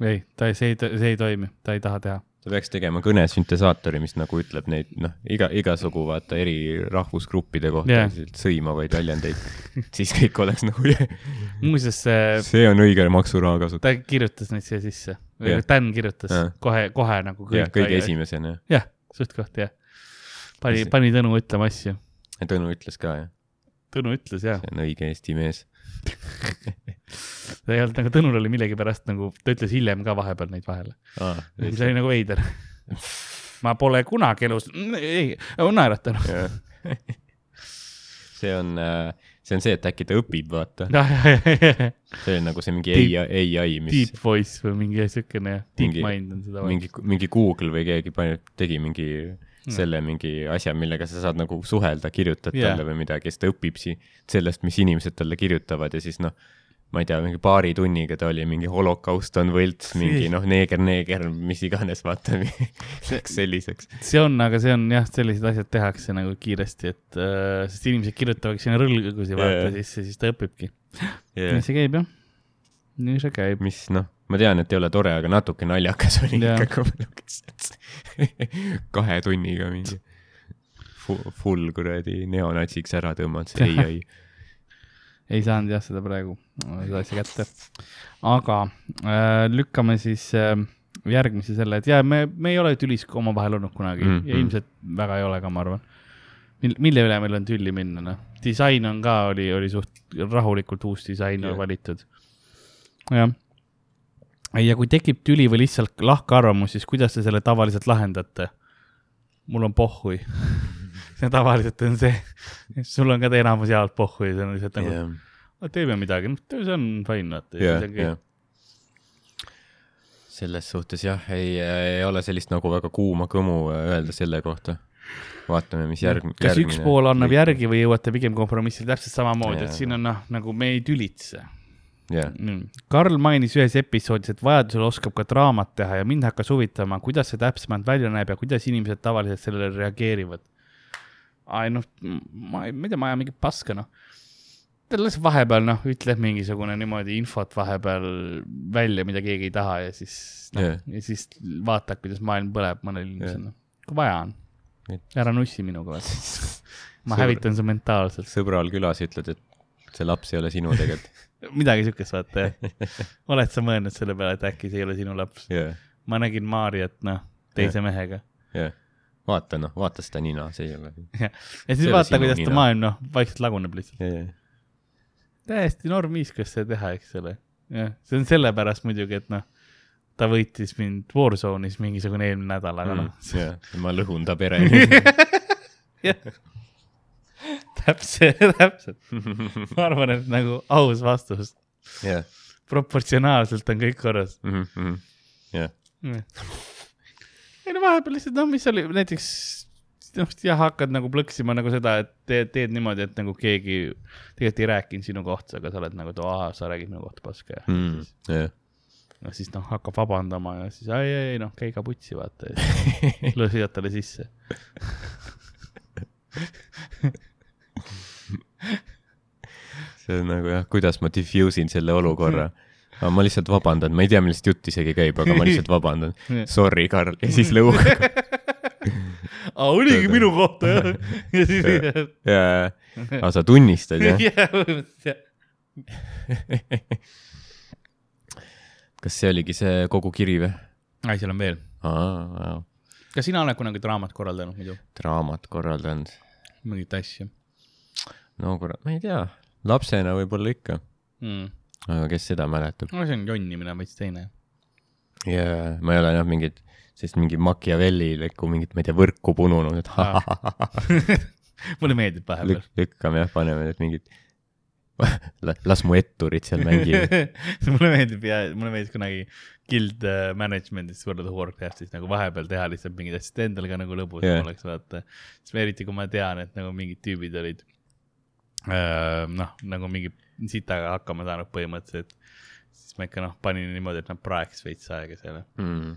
ei, ta ei, see ei, see ei toimi, ta ei taha teha. Ta peaks tegema kõnesüntesaatori, mis nagu ütleb neid, noh, iga, igasugu vaata eri rahvusgruppide kohta yeah. sõimavaid väljendeid. siis kõik oleks nagu, muuseas, see see on õige maksuraha kasutus. ta kirjutas neid siia sisse yeah., Dan kirjutas Jah. kohe, kohe nagu jah, kõige. esimesena. jah, suht-koht jah. pani, pani Tõnu ütlema asju. Tõnu ütles ka, jah, Tõnu ütles jah, see on õige Eesti mees. *laughs* ta ei olnud nagu, Tõnul oli millegipärast nagu, ta ütles hiljem ka vahepeal neid vahele, mis oli nagu veider. *laughs* ma pole kunagi elus, ei, naeratanud. See on, see on see, et äkki ta õpib, vaata. Deep see on nagu see mingi ai, ai, mis voice või mingi siukene deep Mingi- mind on seda. mingi, mingi Google või keegi pani, tegi mingi selle mingi asja, millega sa saad nagu suhelda, kirjutad Jah. talle või midagi, siis ta õpib si- sellest, mis inimesed talle kirjutavad ja siis noh, ma ei tea, mingi paari tunniga ta oli mingi holokaust on võlts, mingi noh, neeger, neeger, mis iganes, vaata, *laughs* läks selliseks. see on, aga see on jah, sellised asjad tehakse nagu kiiresti, et äh, sest inimesed kirjutavad sinna rõlgusi vaata yeah. sisse, siis ta õpibki Yeah. nii see käib jah, nii see käib. mis noh, ma tean, et ei ole tore, aga natuke naljakas oli Jaa. ikka, kui ma lugesin *laughs* kahe tunniga mingi full, full kuradi neonatsiks ära tõmmanud, see ei, ei. Ei saanud jah seda praegu, seda asja kätte. aga äh, lükkame siis äh, järgmise selle, et jaa, me, me ei ole tülis omavahel olnud kunagi mm. -hmm. ja ilmselt väga ei ole ka, ma arvan. mil-, mille üle meil on tülli minna, noh. disain on ka, oli, oli suht rahulikult uus disain yeah. valitud. jah. ja kui tekib tüli või lihtsalt lahkarvamus, siis kuidas te selle tavaliselt lahendate? mul on pohhui. *laughs* *laughs* see tavaliselt on see, sul on ka enamus jaolt pohhui, see on lihtsalt nagu yeah. teeme midagi, noh, see on fine, vaata. jah, jah. selles suhtes jah, ei, ei ole sellist nagu väga kuuma kõmu öelda selle kohta. vaatame, mis järg-. kas üks pool annab järgi või jõuate pigem kompromissile täpselt samamoodi, et siin on noh, nagu me ei tülitse. jah, Karl mainis ühes episoodis, et vajadusel oskab ka draamat teha ja mind hakkas huvitama, kuidas see täpsemalt välja näeb ja kuidas inimesed tavaliselt sellele reageerivad. Ai noh, ma ei, ma ei tea, ma ajan mingit paska noh. ta lihtsalt vahepeal noh, ütleb mingisugune niimoodi infot vahepeal välja, mida keegi ei taha ja siis noh Jah. ja siis vaatad, kuidas maailm põleb mõnel inimesel Jah. noh, kui vaja on Et-. ära nussi minuga *laughs* ma Sõbr- hävitan su mentaalselt. sõbral külas ütled, et see laps ei ole sinu tegelikult. *laughs* midagi siukest vaata jah. oled sa mõelnud selle peale, et äkki see ei ole sinu laps? jah, ma nägin Maarjat noh, teise mehega. jah. Vaata noh, vaata seda nina, see ei ole. ja siis See ei ole vaata, kuidas ta nina. maailm noh, vaikselt laguneb lihtsalt. täiesti normviiskas seda teha, eks ole. jah, see on sellepärast muidugi, et noh, ta võitis mind Warzone'is mingisugune eelmine nädal, aga noh, jah, ma lõhun ta pere *laughs* jah. täpselt, täpselt. ma arvan, et nagu aus vastus, jah, proportsionaalselt on kõik korras. jah, ei no vahepeal lihtsalt noh, mis oli näiteks noh, jah, hakkad nagu plõksima nagu seda, et teed, teed niimoodi, et nagu keegi tegelikult ei rääkinud sinu kohta, aga sa oled nagu, et aa, sa räägid minu kohta paska ja mm, siis, jah. no siis noh, hakkab vabandama ja siis ei, ei, noh, käi ka putsi, vaata *laughs* lõõsad talle sisse *laughs* see on nagu jah, kuidas ma diffuse in selle olukorra. aga *laughs* ma lihtsalt vabandan, ma ei tea, millest jutt isegi käib, aga ma lihtsalt vabandan. *laughs* Sorry, Karl, ja siis lõug. *laughs* aa, oligi minu kohta jah. *laughs* ja siis jaa, aga sa tunnistad jah? jah, põhimõtteliselt jah. kas see oligi see kogu kiri või? ai, seal on veel. aa, kas sina oled kunagi draamat korraldanud muidu? draamat korraldanud. mingit asja no kurat, ma ei tea, lapsena võib-olla ikka mm.? Aga kes seda mäletab? no see on jonnimine veits teine. jaa, ma ei ole jah mingit, sellist mingi Machiavellilikku mingit, ma ei tea, võrku pununud, et *laughs* mulle meeldib vahepeal lük, lükkame jah, paneme need mingid *laughs* las mu etturid seal mängivad *laughs* mulle meeldib ja mulle meeldis kunagi guild uh, management'is World of Warcraftis nagu vahepeal teha lihtsalt mingeid asju, et endal ka nagu lõbusam Yeah. oleks vaata. siis eriti kui ma tean, et nagu mingid tüübid olid uh, noh, nagu mingi sitaga hakkama saanud põhimõtteliselt. siis ma ikka noh, panin niimoodi, et nad praeks veits aega seal. mm.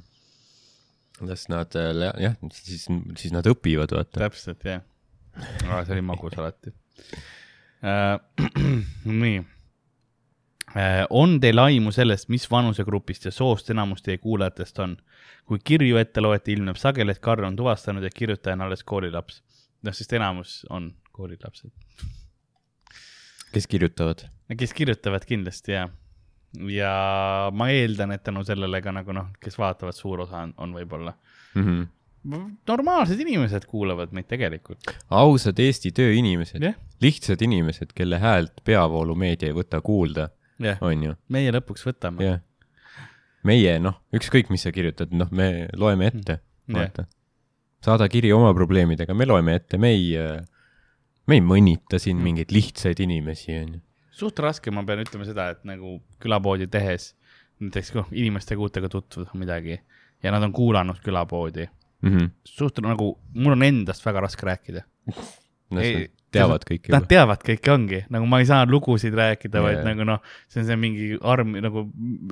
las nad äh, jah, siis, siis nad õpivad, vaata. täpselt jah, aga see oli magus alati uh. *clears throat* nii uh,. on teil aimu sellest, mis vanusegrupist ja soost enamus teie kuulajatest on? kui kirju ette loete, ilmneb sageli, et Karl on tuvastanud, et kirjutaja on alles koolilaps. noh, sest enamus on koolilapsed. kes kirjutavad? Kes kirjutavad kindlasti ja, ja ma eeldan, et tänu sellele ka nagu noh, kes vaatavad, suur osa on, on võib-olla mm. -hmm. normaalsed inimesed kuulavad meid tegelikult. ausad Eesti tööinimesed jah, lihtsad inimesed, kelle häält peavoolumeedia ei võta kuulda, jah, on ju, meie lõpuks võtame. jah. meie, noh, ükskõik, mis sa kirjutad, noh, me loeme ette, Jah. vaata. saada kiri oma probleemidega, me loeme ette, me ei, me ei mõnita siin mingeid lihtsaid inimesi, on ju. Suht raske, ma pean ütlema seda, et nagu külapoodi tehes, näiteks kui inimestega uutega tutvuda midagi ja nad on kuulanud külapoodi, Mm -hmm. suht nagu mul on endast väga raske rääkida. *laughs* Ei, teavad kõike Nad teavad kõike ongi, nagu ma ei saa lugusid rääkida, vaid Jaa. nagu noh, see on see mingi arm nagu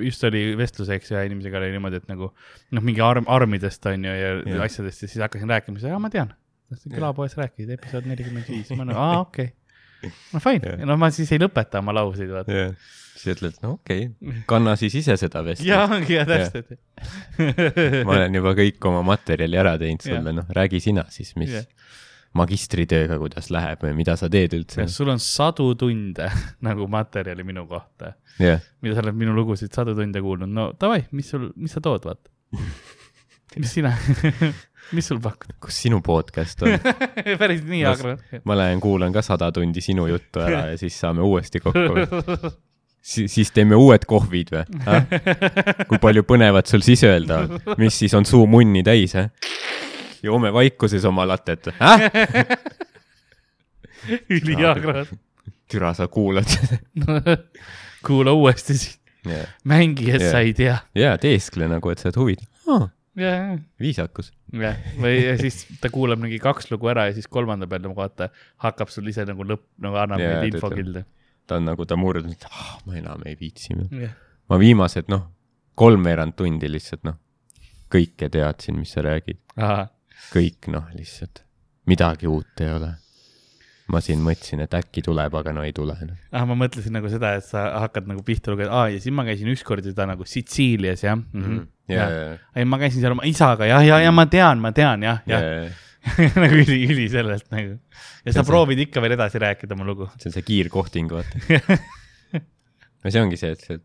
just oli vestlus, eks ühe inimesega oli niimoodi, et nagu noh, mingi arm, armidest on ju ja, Jaa. asjadest ja siis hakkasin rääkima, siis aa, ma tean. külapoes rääkisid, episood nelikümmend viis, ma nagu aa, okei okay.. No fine Jaa., no ma siis ei lõpeta oma lauseid, vaata. jah, siis ütled, no okei okay., kanna siis ise seda vestlust. jaa, ongi jah, täpselt. ma olen juba kõik oma materjali ära teinud sulle, noh, räägi sina siis, mis Jah. magistritööga, kuidas läheb või mida sa teed üldse. sul on sadu tunde *laughs* nagu materjali minu kohta, jah, mida sa oled minu lugusid sadu tunde kuulnud, no davai, mis sul, mis sa tood, vaata. *laughs* mis sina, *laughs* mis sul pakud? kus sinu podcast on? *laughs* päris nii No agra. ma lähen kuulan ka sada tundi sinu juttu ära *laughs* ja siis saame uuesti kokku. *laughs* Si siis teeme uued kohvid või? kui palju põnevat sul siis öelda on? mis siis on suu munni täis, eh? joome vaikuses oma latet või? üliagra. türa, sa kuulad seda. kuula uuesti siis, jaa, mängi, et sa Jah. ei tea. jaa, teeskle nagu, et sa oled huvitav oh,. jah, viisakus. jah, või ja siis ta kuulab mingi kaks lugu ära ja siis kolmanda peal nagu vaata, hakkab sul ise nagu lõpp, nagu annab Jaa, neid infokilde. ta on nagu, ta murdub, et ah, ma enam ei viitsi. jah, ma viimased, noh, kolmveerand tundi lihtsalt, noh, kõike teadsin, mis sa räägid. kõik, noh, lihtsalt midagi uut ei ole. Ma siin mõtlesin, et äkki tuleb, aga no ei tule no.. ah, ma mõtlesin nagu seda, et sa hakkad nagu pihta lugeda, aa ja siis ma käisin ükskord seda nagu Sitsiilias jah mm -hmm.. ja, ei, ma käisin seal oma isaga jah, ja, ja ma tean, ma tean jah, ja, jah, ja *laughs* nagu üli, üli sellest nagu. ja sa See on see- proovid ikka veel edasi rääkida oma lugu. see on see kiirkohting, vaata. *laughs* no see ongi see, et see,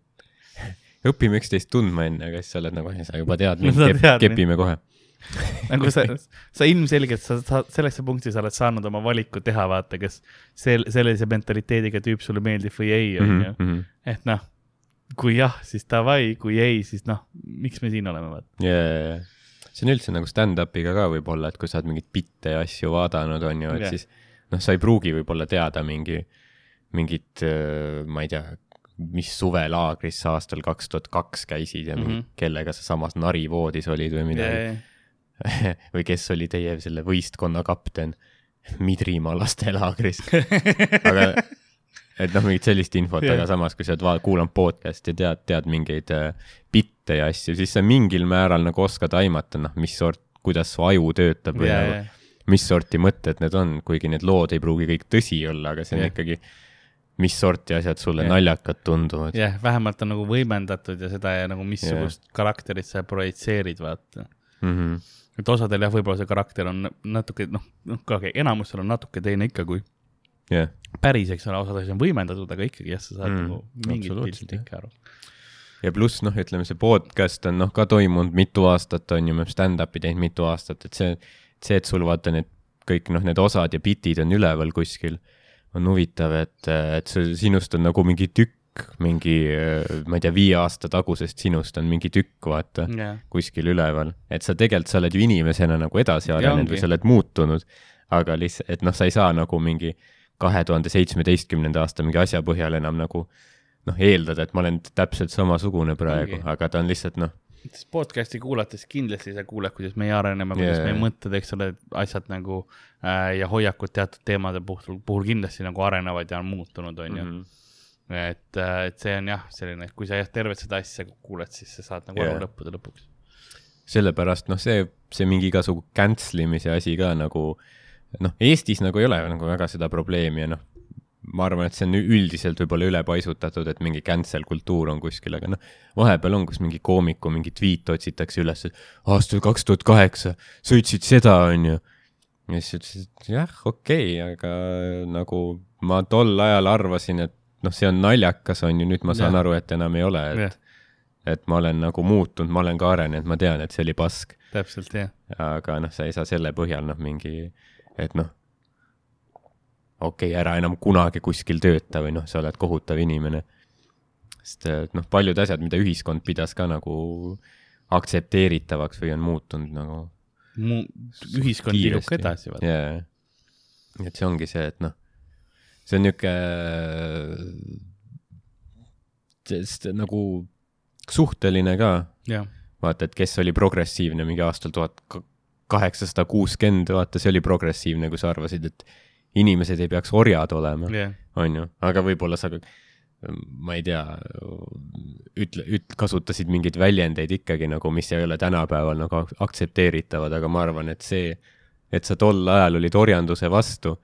*laughs* õpime üksteist tundma enne, aga siis sa oled nagu, sa juba tead mind mind. kepime kohe. *laughs* nagu sa, sa ilmselgelt sa, sa sellesse punkti sa oled saanud oma valiku teha, vaata, kas sel-, sellise mentaliteediga tüüp sulle meeldib või ei, Mhm, onju. et noh, kui jah, siis davai, kui ei, siis noh, miks me siin oleme, vaata. ja, ja, ja see on üldse nagu stand-up'iga ka võib-olla, et kui sa oled mingeid bitte ja asju vaadanud, on ju, et Jah. siis noh, sa ei pruugi võib-olla teada mingi, mingit, ma ei tea, mis suvelaagris sa aastal kaks tuhat kaks käisid ja mingi, mm Mhm. -hmm. kellega sa samas narivoodis olid või midagi. *laughs* või kes oli teie selle võistkonna kapten Midrimaa lastelaagris aga et noh, mingit sellist infot yeah., aga samas, kui sa oled kuulanud podcast'i ja tead, tead mingeid äh, bitte ja asju, siis sa mingil määral nagu oskad aimata, noh, mis sort, kuidas su aju töötab või yeah, nagu, yeah. mis sorti mõtted need on, kuigi need lood ei pruugi kõik tõsi olla, aga see on yeah. ikkagi, mis sorti asjad sulle yeah. naljakad tunduvad. jah yeah,, vähemalt on nagu võimendatud ja seda ja nagu missugust yeah. karakterit sa projitseerid, vaata mm. -hmm. Et osadel jah, võib-olla see karakter on natuke, noh, noh, enamustel on natuke teine ikka kui yeah. päris, eks ole, osad asjad on võimendatud, aga ikkagi jah, sa saad mm, nagu mingit pilti ikka aru. ja pluss noh, ütleme see podcast on noh ka toimunud mitu aastat, on ju, me oleme stand-up'i teinud mitu aastat, et see, see, et sul vaata need kõik noh, need osad ja bitid on üleval kuskil, on huvitav, et, et see sinust on nagu mingi tükk, mingi, ma ei tea, viie aasta tagusest sinust on mingi tükk, vaata yeah., kuskil üleval. et sa tegelikult, sa oled ju inimesena nagu edasi arenenud või sa oled muutunud, aga lihtsalt, et noh, sa ei saa nagu mingi kahe tuhande seitsmeteistkümnenda aasta mingi asja põhjal enam nagu noh, eeldada, et ma olen täpselt samasugune praegu, aga ta on lihtsalt noh. podcast'i kuulates kindlasti sa kuuled, kuidas meie areneme yeah., kuidas meie mõtted, eks ole, asjad nagu äh, ja hoiakud teatud teemade puhul, puhul kindlasti nagu arenevad ja on muutunud, on ju mm. -hmm et, äh, et see on jah, selline, et kui sa jah tervet seda asja kuuled, siis sa saad nagu yeah. aru lõppude lõpuks. sellepärast noh, see, see mingi igasugu cancel imise asi ka nagu noh, Eestis nagu ei ole nagu väga seda probleemi ja noh, ma arvan, et see on üldiselt võib-olla ülepaisutatud, et mingi cancel kultuur on kuskil, aga noh, vahepeal on, kus mingi koomiku mingi tweet otsitakse üles, et aastal kaks tuhat kaheksa sõitsid seda, onju. ja siis ütlesid, jah, okei okay,, aga nagu ma tol ajal arvasin, et noh, see on naljakas, on ju, nüüd ma saan ja. aru, et enam ei ole, et et ma olen nagu muutunud, ma olen ka arenenud, ma tean, et see oli pask. täpselt, jah. aga noh, sa ei saa selle põhjal noh, mingi et noh, okei okay,, ära enam kunagi kuskil tööta või noh, sa oled kohutav inimene. sest et noh, paljud asjad, mida ühiskond pidas ka nagu aktsepteeritavaks või on muutunud nagu Mu. ühiskond liigub ka edasi, vaata yeah.. et see ongi see, et noh, see on niuke, sest nagu suhteline ka. Vaata, et kes oli progressiivne mingi aastal tuhat kaheksasada kuuskümmend, vaata, see oli progressiivne, kui sa arvasid, et inimesed ei peaks orjad olema yeah., on ju, aga võib-olla sa, ma ei tea, ütle, üt-, kasutasid mingeid väljendeid ikkagi nagu, mis ei ole tänapäeval nagu aktsepteeritavad, aga ma arvan, et see, et sa tol ajal olid orjanduse vastu,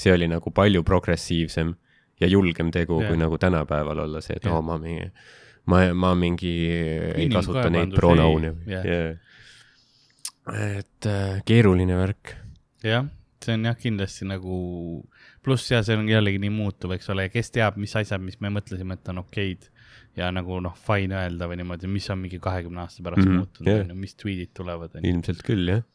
see oli nagu palju progressiivsem ja julgem tegu yeah. kui nagu tänapäeval olla see, et yeah. oo, ma mingi, ma, ma mingi ei kasuta neid pronoun'e yeah. yeah et äh, keeruline värk. jah, see on jah, kindlasti nagu, pluss ja see on jällegi nii muutuv, eks ole, kes teab, mis asjad, mis me mõtlesime, et on okeid ja nagu noh, fine öelda või niimoodi, mis on mingi kahekümne aasta pärast mm -hmm, muutunud yeah., mis tweet'id tulevad. ilmselt küll, jah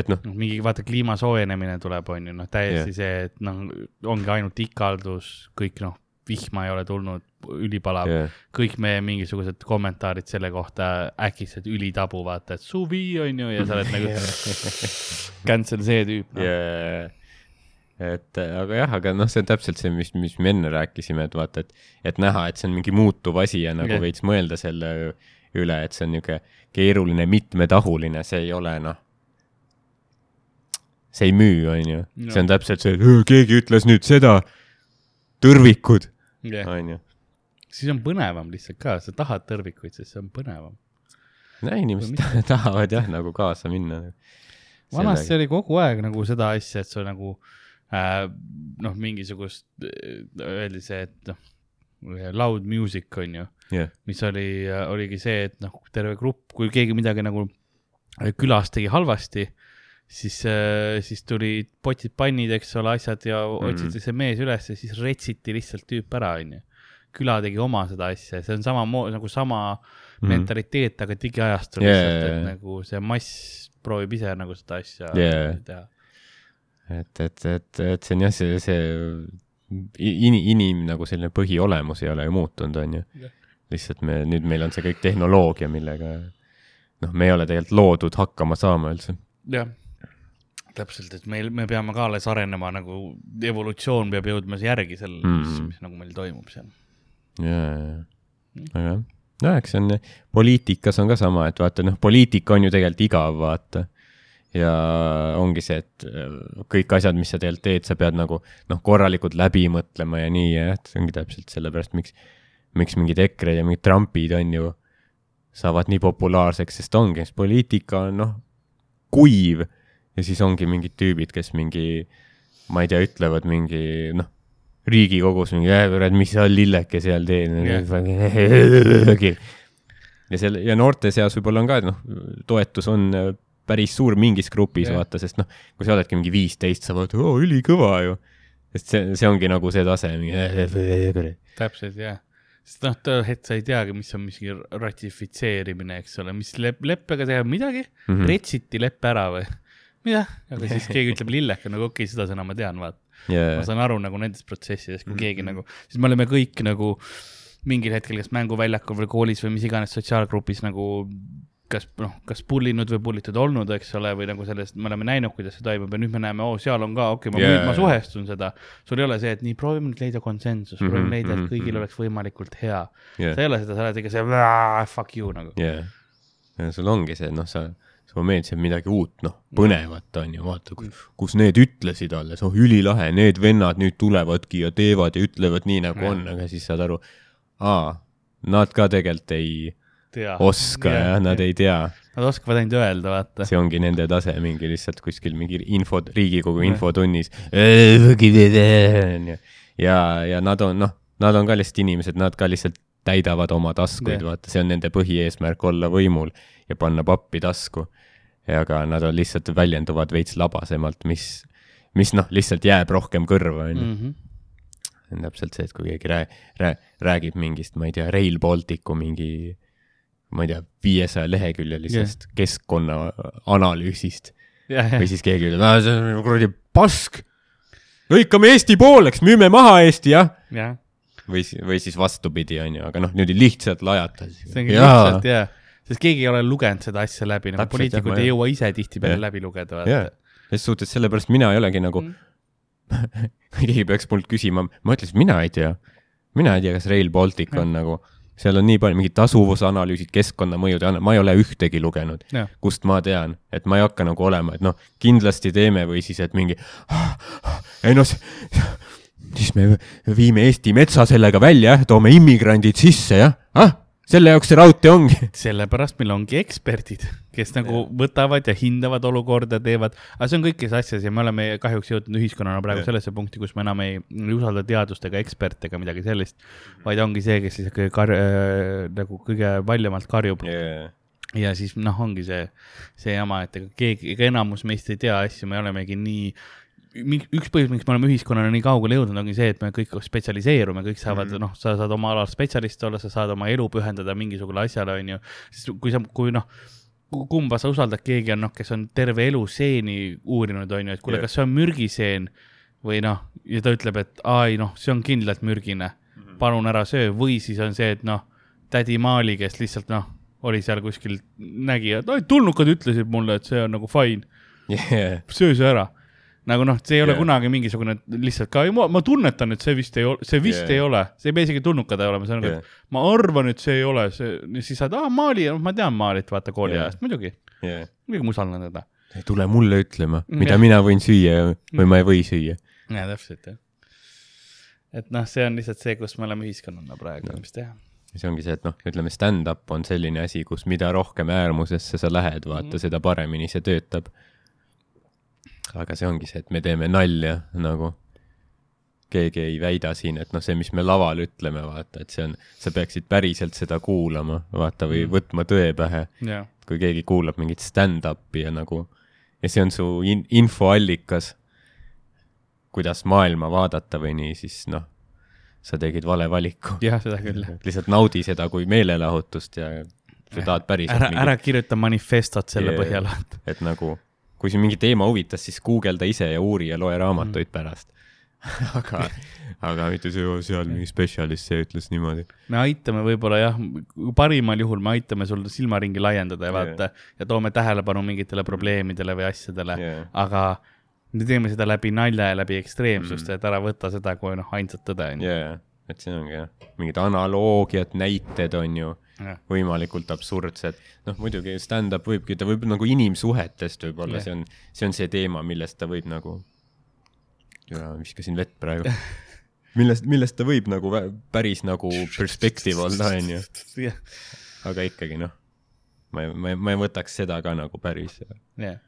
et noh no,. mingi vaata kliima soojenemine tuleb, on ju, noh, täiesti yeah. see, et noh, ongi ainult ikaldus, kõik noh, vihma ei ole tulnud, ülipalav yeah., kõik meie mingisugused kommentaarid selle kohta äkitselt ülitabu, vaata, et suvi on ju ja sa oled nagu *laughs* cancel see tüüp no.. Yeah et aga jah, aga noh, see on täpselt see, mis, mis me enne rääkisime, et vaata, et, et näha, et see on mingi muutuv asi ja nagu yeah. veits mõelda selle üle, et see on niisugune keeruline, mitmetahuline, see ei ole noh, see ei müü, on ju no.. see on täpselt see, et keegi ütles nüüd seda, tõrvikud onju. siis on põnevam lihtsalt ka, sa tahad tõrvikuid, sest see on põnevam. no inimesed *laughs* tahavad jah, nagu kaasa minna. vanasti oli kogu aeg nagu seda asja, et sa nagu äh, noh, mingisugust, äh, öeldi see, et noh, loud music on ju yeah., mis oli, oligi see, et noh, terve grupp, kui keegi midagi nagu külas tegi halvasti siis, äh, siis tulid potid, pannid, eks ole, asjad ja mm -hmm. otsiti see mees üles ja siis retsiti lihtsalt tüüp ära, onju. küla tegi oma seda asja, see on sama nagu sama mm mentaliteet, aga digiajastul yeah, lihtsalt, et yeah. nagu see mass proovib ise nagu seda asja yeah. teha. et, et, et, et see on jah, see, see in-, inim nagu selline põhiolemus ei ole ju muutunud, onju yeah.. lihtsalt me, nüüd meil on see kõik tehnoloogia, millega noh, me ei ole tegelikult loodud hakkama saama üldse. jah täpselt, et meil, me peame ka alles arenema nagu, evolutsioon peab jõudma järgi sellele mm, -hmm. mis, nagu meil toimub seal. ja, ja, aga jah, no eks see on, poliitikas on ka sama, et vaata noh, poliitika on ju tegelikult igav, vaata. ja ongi see, et äh, kõik asjad, mis sa tegelikult teed, sa pead nagu noh, korralikult läbi mõtlema ja nii ja et see ongi täpselt sellepärast, miks, miks mingid EKRE-d ja mingid Trumpid on ju, saavad nii populaarseks, sest ongi, poliitika on noh, kuiv ja siis ongi mingid tüübid, kes mingi, ma ei tea, ütlevad mingi noh, riigikogus mingi, kurat, mis sa lilleke seal teed yeah. ja *laughs* selle ja noorte seas võib-olla on ka, et noh, toetus on päris suur mingis grupis yeah., vaata, sest noh, kui sa oledki mingi viisteist, sa vaatad, oo, ülikõva ju. sest see, see ongi nagu see tase. *laughs* täpselt, jah. sest noh, too hetk sa ei teagi, mis on mingi ratifitseerimine, eks ole, mis lep-, leppega teha midagi mm, -hmm. retsiti leppe ära või? Mida, aga siis *laughs* keegi ütleb lilleka, nagu okei okay,, seda sõna ma tean, vaata yeah.. ma saan aru nagu nendest protsessidest, kui mm -hmm. keegi nagu, siis me oleme kõik nagu mingil hetkel, kas mänguväljakul või koolis või mis iganes sotsiaalgrupis nagu kas noh, kas pullinud või pullitud olnud, eks ole, või nagu sellest, me oleme näinud, kuidas see toimub ja nüüd me näeme, oo, seal on ka, okei okay,, ma yeah., ma suhestun seda. sul ei ole see, et nii, proovime nüüd leida konsensus mm, -hmm, proovime leida, et mhm, kõigil mm -hmm. oleks võimalikult hea yeah.. sa ei ole seda, sa oled ikka see fuck you nagu. jah, ja sul ongi see, noh, sa, sulle meeldib midagi uut, noh, põnevat on ju, vaata, kus need ütlesid alles, oh, ülilahe, need vennad nüüd tulevadki ja teevad ja ütlevad nii, nagu yeah. on, aga siis saad aru, aa, nad ka tegelikult ei tea. oska ja, ja nad ei tea. Nad oskavad ainult öelda, vaata. see ongi nende tase mingi lihtsalt kuskil mingi info, Riigikogu infotunnis. ja, ja nad on, noh, nad on ka lihtsalt inimesed, nad ka lihtsalt täidavad oma taskuid, vaata, see on nende põhieesmärk olla võimul ja panna pappi tasku. aga nad on lihtsalt väljenduvad veits labasemalt, mis, mis noh, lihtsalt jääb rohkem kõrva, onju mhm. see on täpselt see, et kui keegi rää-, rää-, räägib mingist, ma ei tea, Rail Balticu mingi ma ei tea, viiesaja leheküljelisest yeah. keskkonnaanalüüsist yeah,. Yeah. või siis keegi ütleb, see on kuradi pask. lõikame Eesti pooleks, müüme maha Eesti, jah yeah.. Või, või siis vastupidi, onju, aga noh, niimoodi lihtsalt lajata. see ongi lihtsalt, jah. sest keegi ei ole lugenud seda asja läbi, nagu poliitikud jah, ei jõua ise tihtipeale läbi lugeda, vaata yeah.. ses suhtes sellepärast mina ei olegi nagu mm. *laughs* keegi peaks mult küsima, ma ütlesin, mina ei tea. mina ei tea, kas Rail Baltic on nagu seal on nii palju mingid tasuvusanalüüsid, keskkonnamõjude, ma ei ole ühtegi lugenud, kust ma tean, et ma ei hakka nagu olema, et noh, kindlasti teeme või siis, et mingi, ei noh, *laughs* siis me viime Eesti metsa sellega välja, toome immigrandid sisse, jah, ah selle jaoks see raudtee ongi. sellepärast meil ongi eksperdid, kes nagu võtavad ja hindavad olukorda, teevad, aga see on kõikides asjades ja me oleme kahjuks jõudnud ühiskonnana praegu yeah. sellesse punkti, kus me enam ei, ei usalda teadust ega eksperte ega midagi sellist, vaid ongi see, kes siis kõige kar- äh,, nagu kõige valjemalt karjub. Yeah ja siis noh, ongi see, see jama, et ega keegi, ega enamus meist ei tea asju, me olemegi nii üks põhjus, miks me oleme ühiskonnana nii kaugele jõudnud, ongi see, et me kõik spetsialiseerume, kõik saavad mm, -hmm. noh, sa saad oma alal spetsialist olla, sa saad oma elu pühendada mingisugusele asjale, onju. siis kui sa, kui noh, kumba sa usaldad, keegi on noh, kes on terve elu seeni uurinud, onju, et kuule yeah., kas see on mürgiseen või noh, ja ta ütleb, et aa ei noh, see on kindlalt mürgine mm, -hmm. palun ära söö, või siis on see, et noh, tädi Maali, kes lihtsalt noh, oli seal kuskil, nägi, et tulnukad ütlesid mulle, et see on nagu fine *laughs* yeah.. söö see ära nagu noh, see ei ole yeah. kunagi mingisugune lihtsalt ka, ma, ma tunnetan, et see vist ei ole, see vist yeah. ei ole, see ei pea isegi tulnukad olema, see on nagu yeah., ma arvan, et see ei ole, see, siis saad, aa, Maali, noh, ma tean Maalit, vaata kooli yeah. muidugi yeah.. muidugi ma usaldan teda. tule mulle ütlema, mida yeah. mina võin süüa või ma ei või süüa. jaa, täpselt, jah. et noh, see on lihtsalt see, kus me oleme ühiskonnana praegu, mis teha see ongi see, et noh, ütleme, stand-up on selline asi, kus mida rohkem äärmusesse sa lähed, vaata mm., seda paremini see töötab aga see ongi see, et me teeme nalja nagu. keegi ei väida siin, et noh, see, mis me laval ütleme, vaata, et see on, sa peaksid päriselt seda kuulama, vaata, või mm. võtma tõe pähe yeah.. kui keegi kuulab mingit stand-up'i ja nagu, ja see on su in infoallikas, kuidas maailma vaadata või nii, siis noh, sa tegid vale valiku. jah, seda küll. *laughs* lihtsalt naudi seda kui meelelahutust ja sa tahad päriselt ära mingi..., ära kirjuta manifestot selle yeah, põhjal. et nagu kui sind mingi teema huvitas, siis guugelda ise ja uuri ja loe raamatuid mm. pärast *laughs* aga, *laughs* aga mitte see, seal mingi spetsialist, see ütles niimoodi. me aitame võib-olla jah, parimal juhul me aitame sul silmaringi laiendada ja vaata yeah. ja toome tähelepanu mingitele probleemidele või asjadele yeah., aga me teeme seda läbi nalja ja läbi ekstreemsuste mm., et ära võta seda kui noh, ainsat tõde onju. jaa, et see ongi jah, mingid analoogiad, näited on ju võimalikult absurdsed. noh, muidugi stand-up võibki, ta võib nagu inimsuhetest võib-olla, see on, see on see teema, millest ta võib nagu, viskasin vett praegu *laughs* millest, millest ta võib nagu päris nagu perspektiiv olla, onju. aga ikkagi noh, ma ei, ma ei, ma ei võtaks seda ka nagu päris. jah,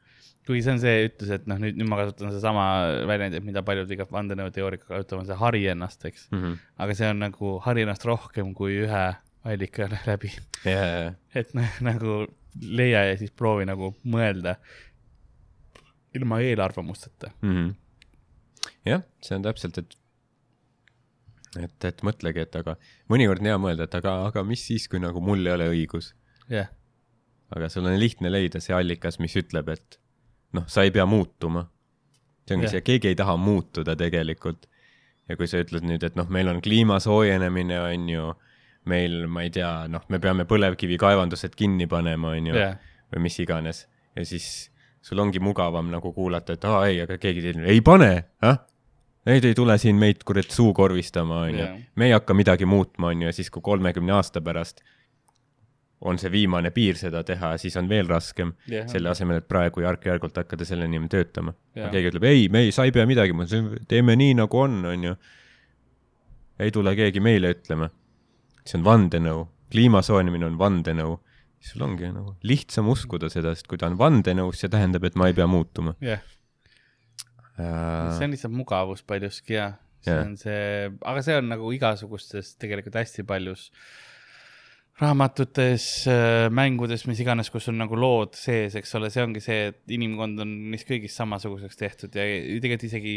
kuigi see on see ütlus, et noh, nüüd, nüüd ma kasutan sedasama väljendit, mida paljud iga vandenõuteoorika kasutavad, see hari ennast, eks mm. -hmm. aga see on nagu hari ennast rohkem kui ühe allika *laughs* läbi yeah.. et nagu leia ja siis proovi nagu mõelda ilma eelarvamusteta mm. -hmm. jah, see on täpselt, et et, et mõtlegi, et aga mõnikord on hea mõelda, et aga, aga mis siis, kui nagu mul ei ole õigus yeah.. aga sul on lihtne leida see allikas, mis ütleb, et noh, sa ei pea muutuma. see ongi yeah. see, keegi ei taha muutuda tegelikult. ja kui sa ütled nüüd, et noh, meil on kliima soojenemine, on ju, meil, ma ei tea, noh, me peame põlevkivikaevandused kinni panema, on ju yeah., või mis iganes, ja siis sul ongi mugavam nagu kuulata, et aa ei, aga keegi teine ei pane, ah Neid ei tule siin meid kurat suukorvistama, onju. me ei hakka midagi muutma, onju, ja siis, kui kolmekümne aasta pärast on see viimane piir seda teha, siis on veel raskem yeah.. selle asemel, et praegu järk-järgult hakata selle nimel töötama yeah.. keegi ütleb, ei, me ei, sa ei pea midagi, teeme nii, nagu on, onju. ei tule keegi meile ütlema. See on vandenõu, kliima soojenemine on vandenõu. siis sul ongi nagu lihtsam uskuda seda, sest kui ta on vandenõus, see tähendab, et ma ei pea muutuma yeah uh.... see on lihtsalt mugavus paljuski ja see yeah. on see, aga see on nagu igasugustes tegelikult hästi paljus raamatutes, äh, mängudes, mis iganes, kus on nagu lood sees, eks ole, see ongi see, et inimkond on neist kõigist samasuguseks tehtud ja tegelikult isegi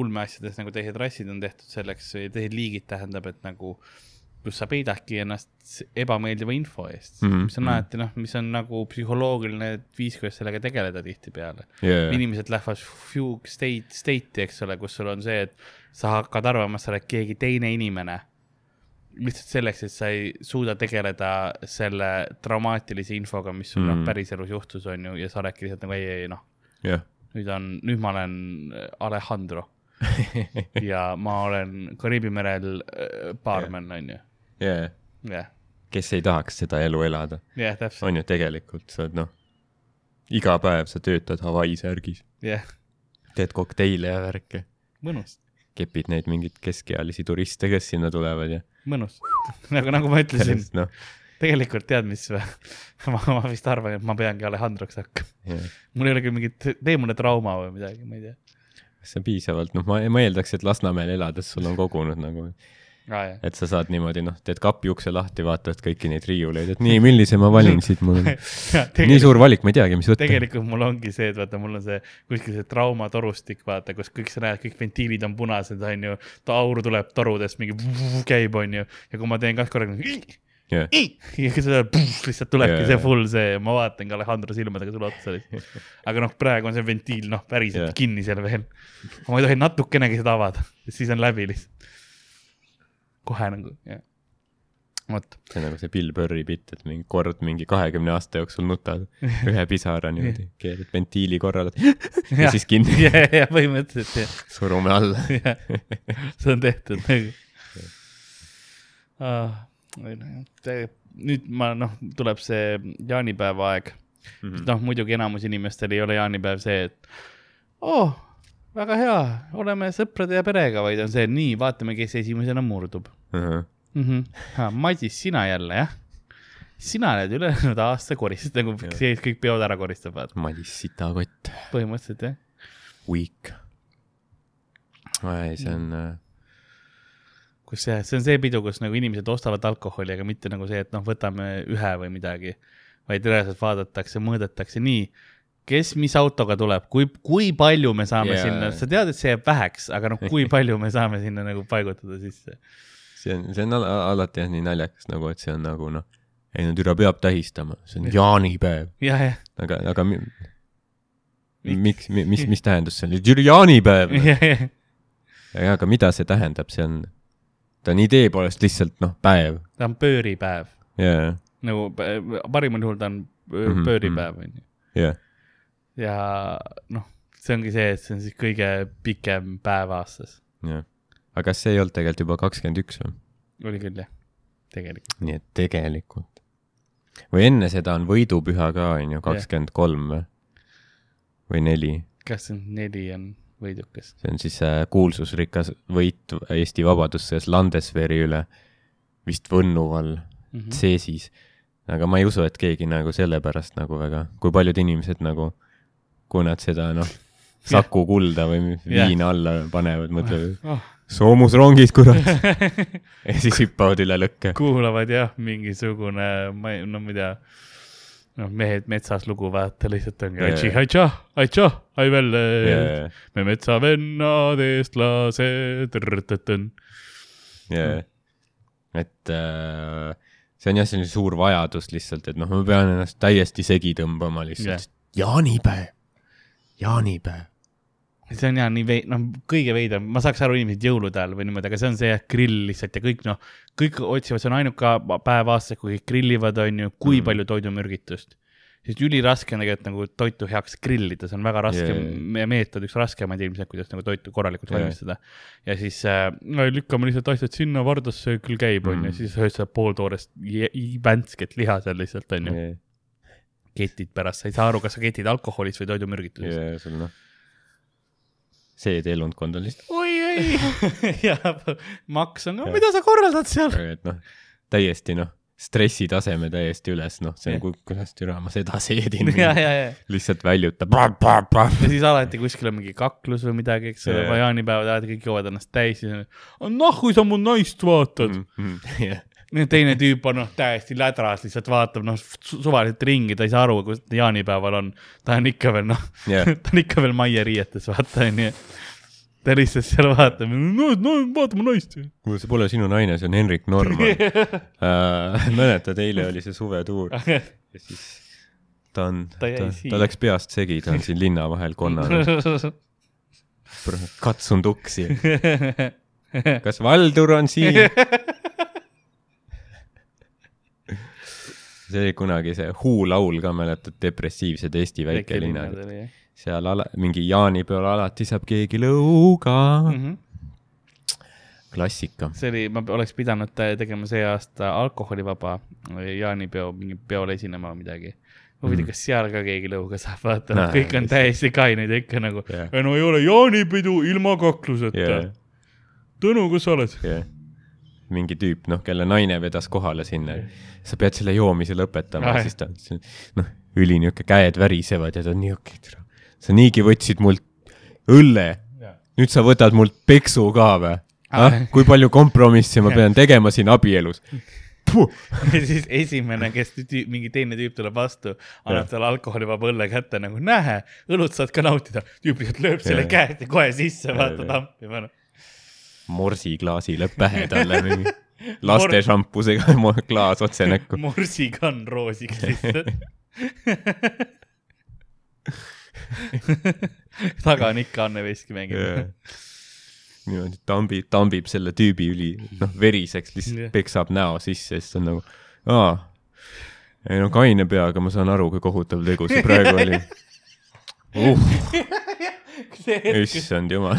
ulmeasjades nagu teised rassid on tehtud selleks, teised liigid tähendab, et nagu äh, kus sa peidadki ennast ebameeldiva info eest mm, -hmm. mis on mhm. alati noh, mis on nagu psühholoogiline viis, kuidas sellega tegeleda tihtipeale yeah.. inimesed lähevad fugue state, state'i, eks ole, kus sul on see, et sa hakkad arvama, sa oled keegi teine inimene. lihtsalt selleks, et sa ei suuda tegeleda selle traumaatilise infoga, mis sul mm -hmm. noh, päriselus juhtus, on ju, ja sa oledki lihtsalt nagu ei, ei noh yeah.. nüüd on, nüüd ma olen Alejandro *laughs* ja ma olen Kariibi merel baarmen yeah., on ju yeah.. jah. kes ei tahaks seda elu elada yeah,. on ju tegelikult, sa oled noh, iga päev sa töötad Hawaii särgis yeah.. teed kokteile ja värke. mõnus. kepid neid mingeid keskealisi turiste, kes sinna tulevad ja. mõnus *laughs* nagu, nagu ma ütlesin no. tegelikult tead, mis *laughs* ma, ma vist arvan, et ma peangi Alejandroks hakkama yeah.. mul ei ole küll mingit, tee mulle trauma või midagi, ma ei tea. see on piisavalt, noh, ma, ma eeldaks, et Lasnamäel elades sul on kogunud nagu ah,. et sa saad niimoodi, noh, teed kapi ukse lahti, vaatad kõiki neid riiuleid, et nii, millise ma valin siit, mul on *laughs* nii suur valik, ma ei teagi, mis võtta. tegelikult mul ongi see, et vaata, mul on see kuskil see traumatorustik, vaata, kus kõik sa näed, kõik ventiilid on punased, onju. aur tuleb torudest, mingi käib, onju. ja kui ma teen kaks korda yeah.. ja seda lihtsalt tulebki yeah. see full see, ma vaatangi Alejandro silmadega sulle otsa lihtsalt. aga noh, praegu on see ventiil noh, päriselt yeah. kinni seal veel. ma ei tohi natukenegi seda avada, siis on läbi lihtsalt kohe nagu, jah. vot. see on nagu see Bill Burri bitt, et mingi kord mingi kahekümne aasta jooksul nutad ühe pisara niimoodi, *laughs* keerad ventiili korrale *laughs* ja siis kinni. ja, ja põhimõtteliselt jah. surume alla *laughs* see on tehtud nagu ah,. nüüd ma noh, tuleb see jaanipäeva aeg mm -hmm.. noh, muidugi enamus inimestel ei ole jaanipäev see, et oh väga hea, oleme sõprade ja perega, vaid on see, nii, vaatame, kes esimesena murdub uh. -huh. Mm -hmm. Madis, sina jälle, jah? sina oled ülejäänud aasta koristanud, nagu see kõik peod ära koristavad. Madis sitakott. põhimõtteliselt, jah. Weak. ei, see on mm. kus see, see on see pidu, kus nagu inimesed ostavad alkoholi, aga mitte nagu see, et noh, võtame ühe või midagi, vaid reaalselt vaadatakse, mõõdetakse nii kes mis autoga tuleb, kui, kui palju me saame yeah. sinna, sa tead, et see jääb väheks, aga noh, kui *laughs* palju me saame sinna nagu paigutada sisse. see on, see on al alati jah nii naljakas nagu, et see on nagu noh, ei no türa peab tähistama, see on jaanipäev. aga, aga mi, miks, mis, mis tähendus see on, jaanipäev. *laughs* aga mida see tähendab, see on, ta on idee poolest lihtsalt noh, päev. ta on pööripäev yeah.. nagu parimal juhul ta on mhm, pööripäev, onju. jah ja noh, see ongi see, et see on siis kõige pikem päev aastas. jah, aga kas see ei olnud tegelikult juba kakskümmend üks või? oli küll jah, tegelikult. nii et tegelikult. või enne seda on võidupüha ka, on ju, kakskümmend kolm või? või neli? kakskümmend neli on võidukas. see on siis äh, kuulsusrikas võit Eesti Vabadussõjas Landesveri üle, vist Võnnuval mm -hmm. Ceesis. aga ma ei usu, et keegi nagu sellepärast nagu väga, kui paljud inimesed nagu, kui nad seda noh, Saku kulda või viina alla panevad, mõtlevad oh soomusrongid, kurat *laughs* ja siis hüppavad üle lõkke. kuulavad jah, mingisugune, ma ei, no ma ei tea, noh, mehed metsas lugu vaata, lihtsalt ongi yeah. aitših, aitšah, ai veel yeah., me metsavennad, eestlased, rõtõtõn. jaa, et äh, see on jah, selline suur vajadus lihtsalt, et noh, ma pean ennast täiesti segi tõmbama lihtsalt yeah.. jaanipäev, jaanipäev see on jah nii vei-, noh, kõige veidram, ma saaks aru inimesed jõulude ajal või niimoodi, aga see on see grill lihtsalt ja kõik noh, kõik otsivad, see on ainuke päev aastas, kui kõik grillivad, on ju, kui mm. palju toidumürgitust. sest üliraske on tegelikult nagu toitu heaks grillida, see on väga raske yeah. meetod, üks raskemaid ilmselt, kuidas nagu toitu korralikult yeah. valmistada. ja siis äh, no, lükkame lihtsalt asjad sinna, vardasse küll käib, on ju, mm. siis sööd seda pooltoorest väntsket liha seal lihtsalt, on ju yeah.. Ketid pärast, sa ei saa aru, kas sa ketid alkoholist või toidumürgitusest yeah,. sul noh see teelundkond on lihtsalt oi ei *laughs* ja maks on, mida sa korraldad seal? et noh, täiesti noh, stressitaseme täiesti üles, noh, see on kui, kuidas türa ma seda seedin. *laughs* lihtsalt väljutab. ja siis alati kuskil on mingi kaklus või midagi, eks ole, jaanipäevad alati kõik joovad ennast täis ja nahku sa mu naist vaatad mm. *laughs* -hmm. Yeah teine tüüp on noh, täiesti lädras, lihtsalt vaatab noh, suvaliselt ringi, ta ei saa aru, kus ta jaanipäeval on. ta on ikka veel noh yeah. *laughs* ta on ikka veel maieriietes, vaata onju. ta lihtsalt seal vaatab, no, no vaata mu naist. kuule, see pole sinu naine, see on Henrik Norman uh, *laughs* mäletad, eile oli see suvetuur *laughs* ja siis ta on, ta, ta, ta läks peast segi, ta on siin linna vahel konnal katsun tuksi. kas Valdur on siin? See kunagi see Who laul ka, mäletad, depressiivsed Eesti väikelinnad. seal ala, mingi jaanipeol alati saab keegi lõuga mm. -hmm klassika. see oli, ma oleks pidanud tegema see aasta alkoholivaba jaanipeo, mingi peol esinema või midagi. huvitav mm., kas seal ka keegi lõuga saab, vaata no,, kõik on täiesti kained ja ikka nagu yeah., no ei ole jaanipidu ilma kakluseta yeah.. Tõnu, kus sa oled yeah.? Mingi tüüp, noh, kelle naine vedas kohale sinna. sa pead selle joomise lõpetama, siis ta, noh, õli niisugune, käed värisevad ja ta on nii okei okay,, sa niigi võtsid mult õlle, nüüd sa võtad mult peksu ka või? ah, kui palju kompromissi ma pean tegema siin abielus? *laughs* ja siis esimene, kes tüü, mingi teine tüüp tuleb vastu, annab talle alkoholivaba õlle kätte nagu näe, õlut saad ka nautida. tüüp lihtsalt lööb selle käest ja kohe sisse, vaata tampima noh morsiklaasi lööb pähe talle *laughs* mingi laste šampusega *laughs* klaas otse näkku. *laughs* morsikann roosiks lihtsalt. Taga on ikka Anne Veski mängib niimoodi tambib, tambib selle tüübi üli, noh, veriseks, lihtsalt peksab näo sisse, siis on nagu, aa, ei no kaine peaga ma saan aru, kui kohutav tegu see praegu oli. Uh *laughs* issand jumal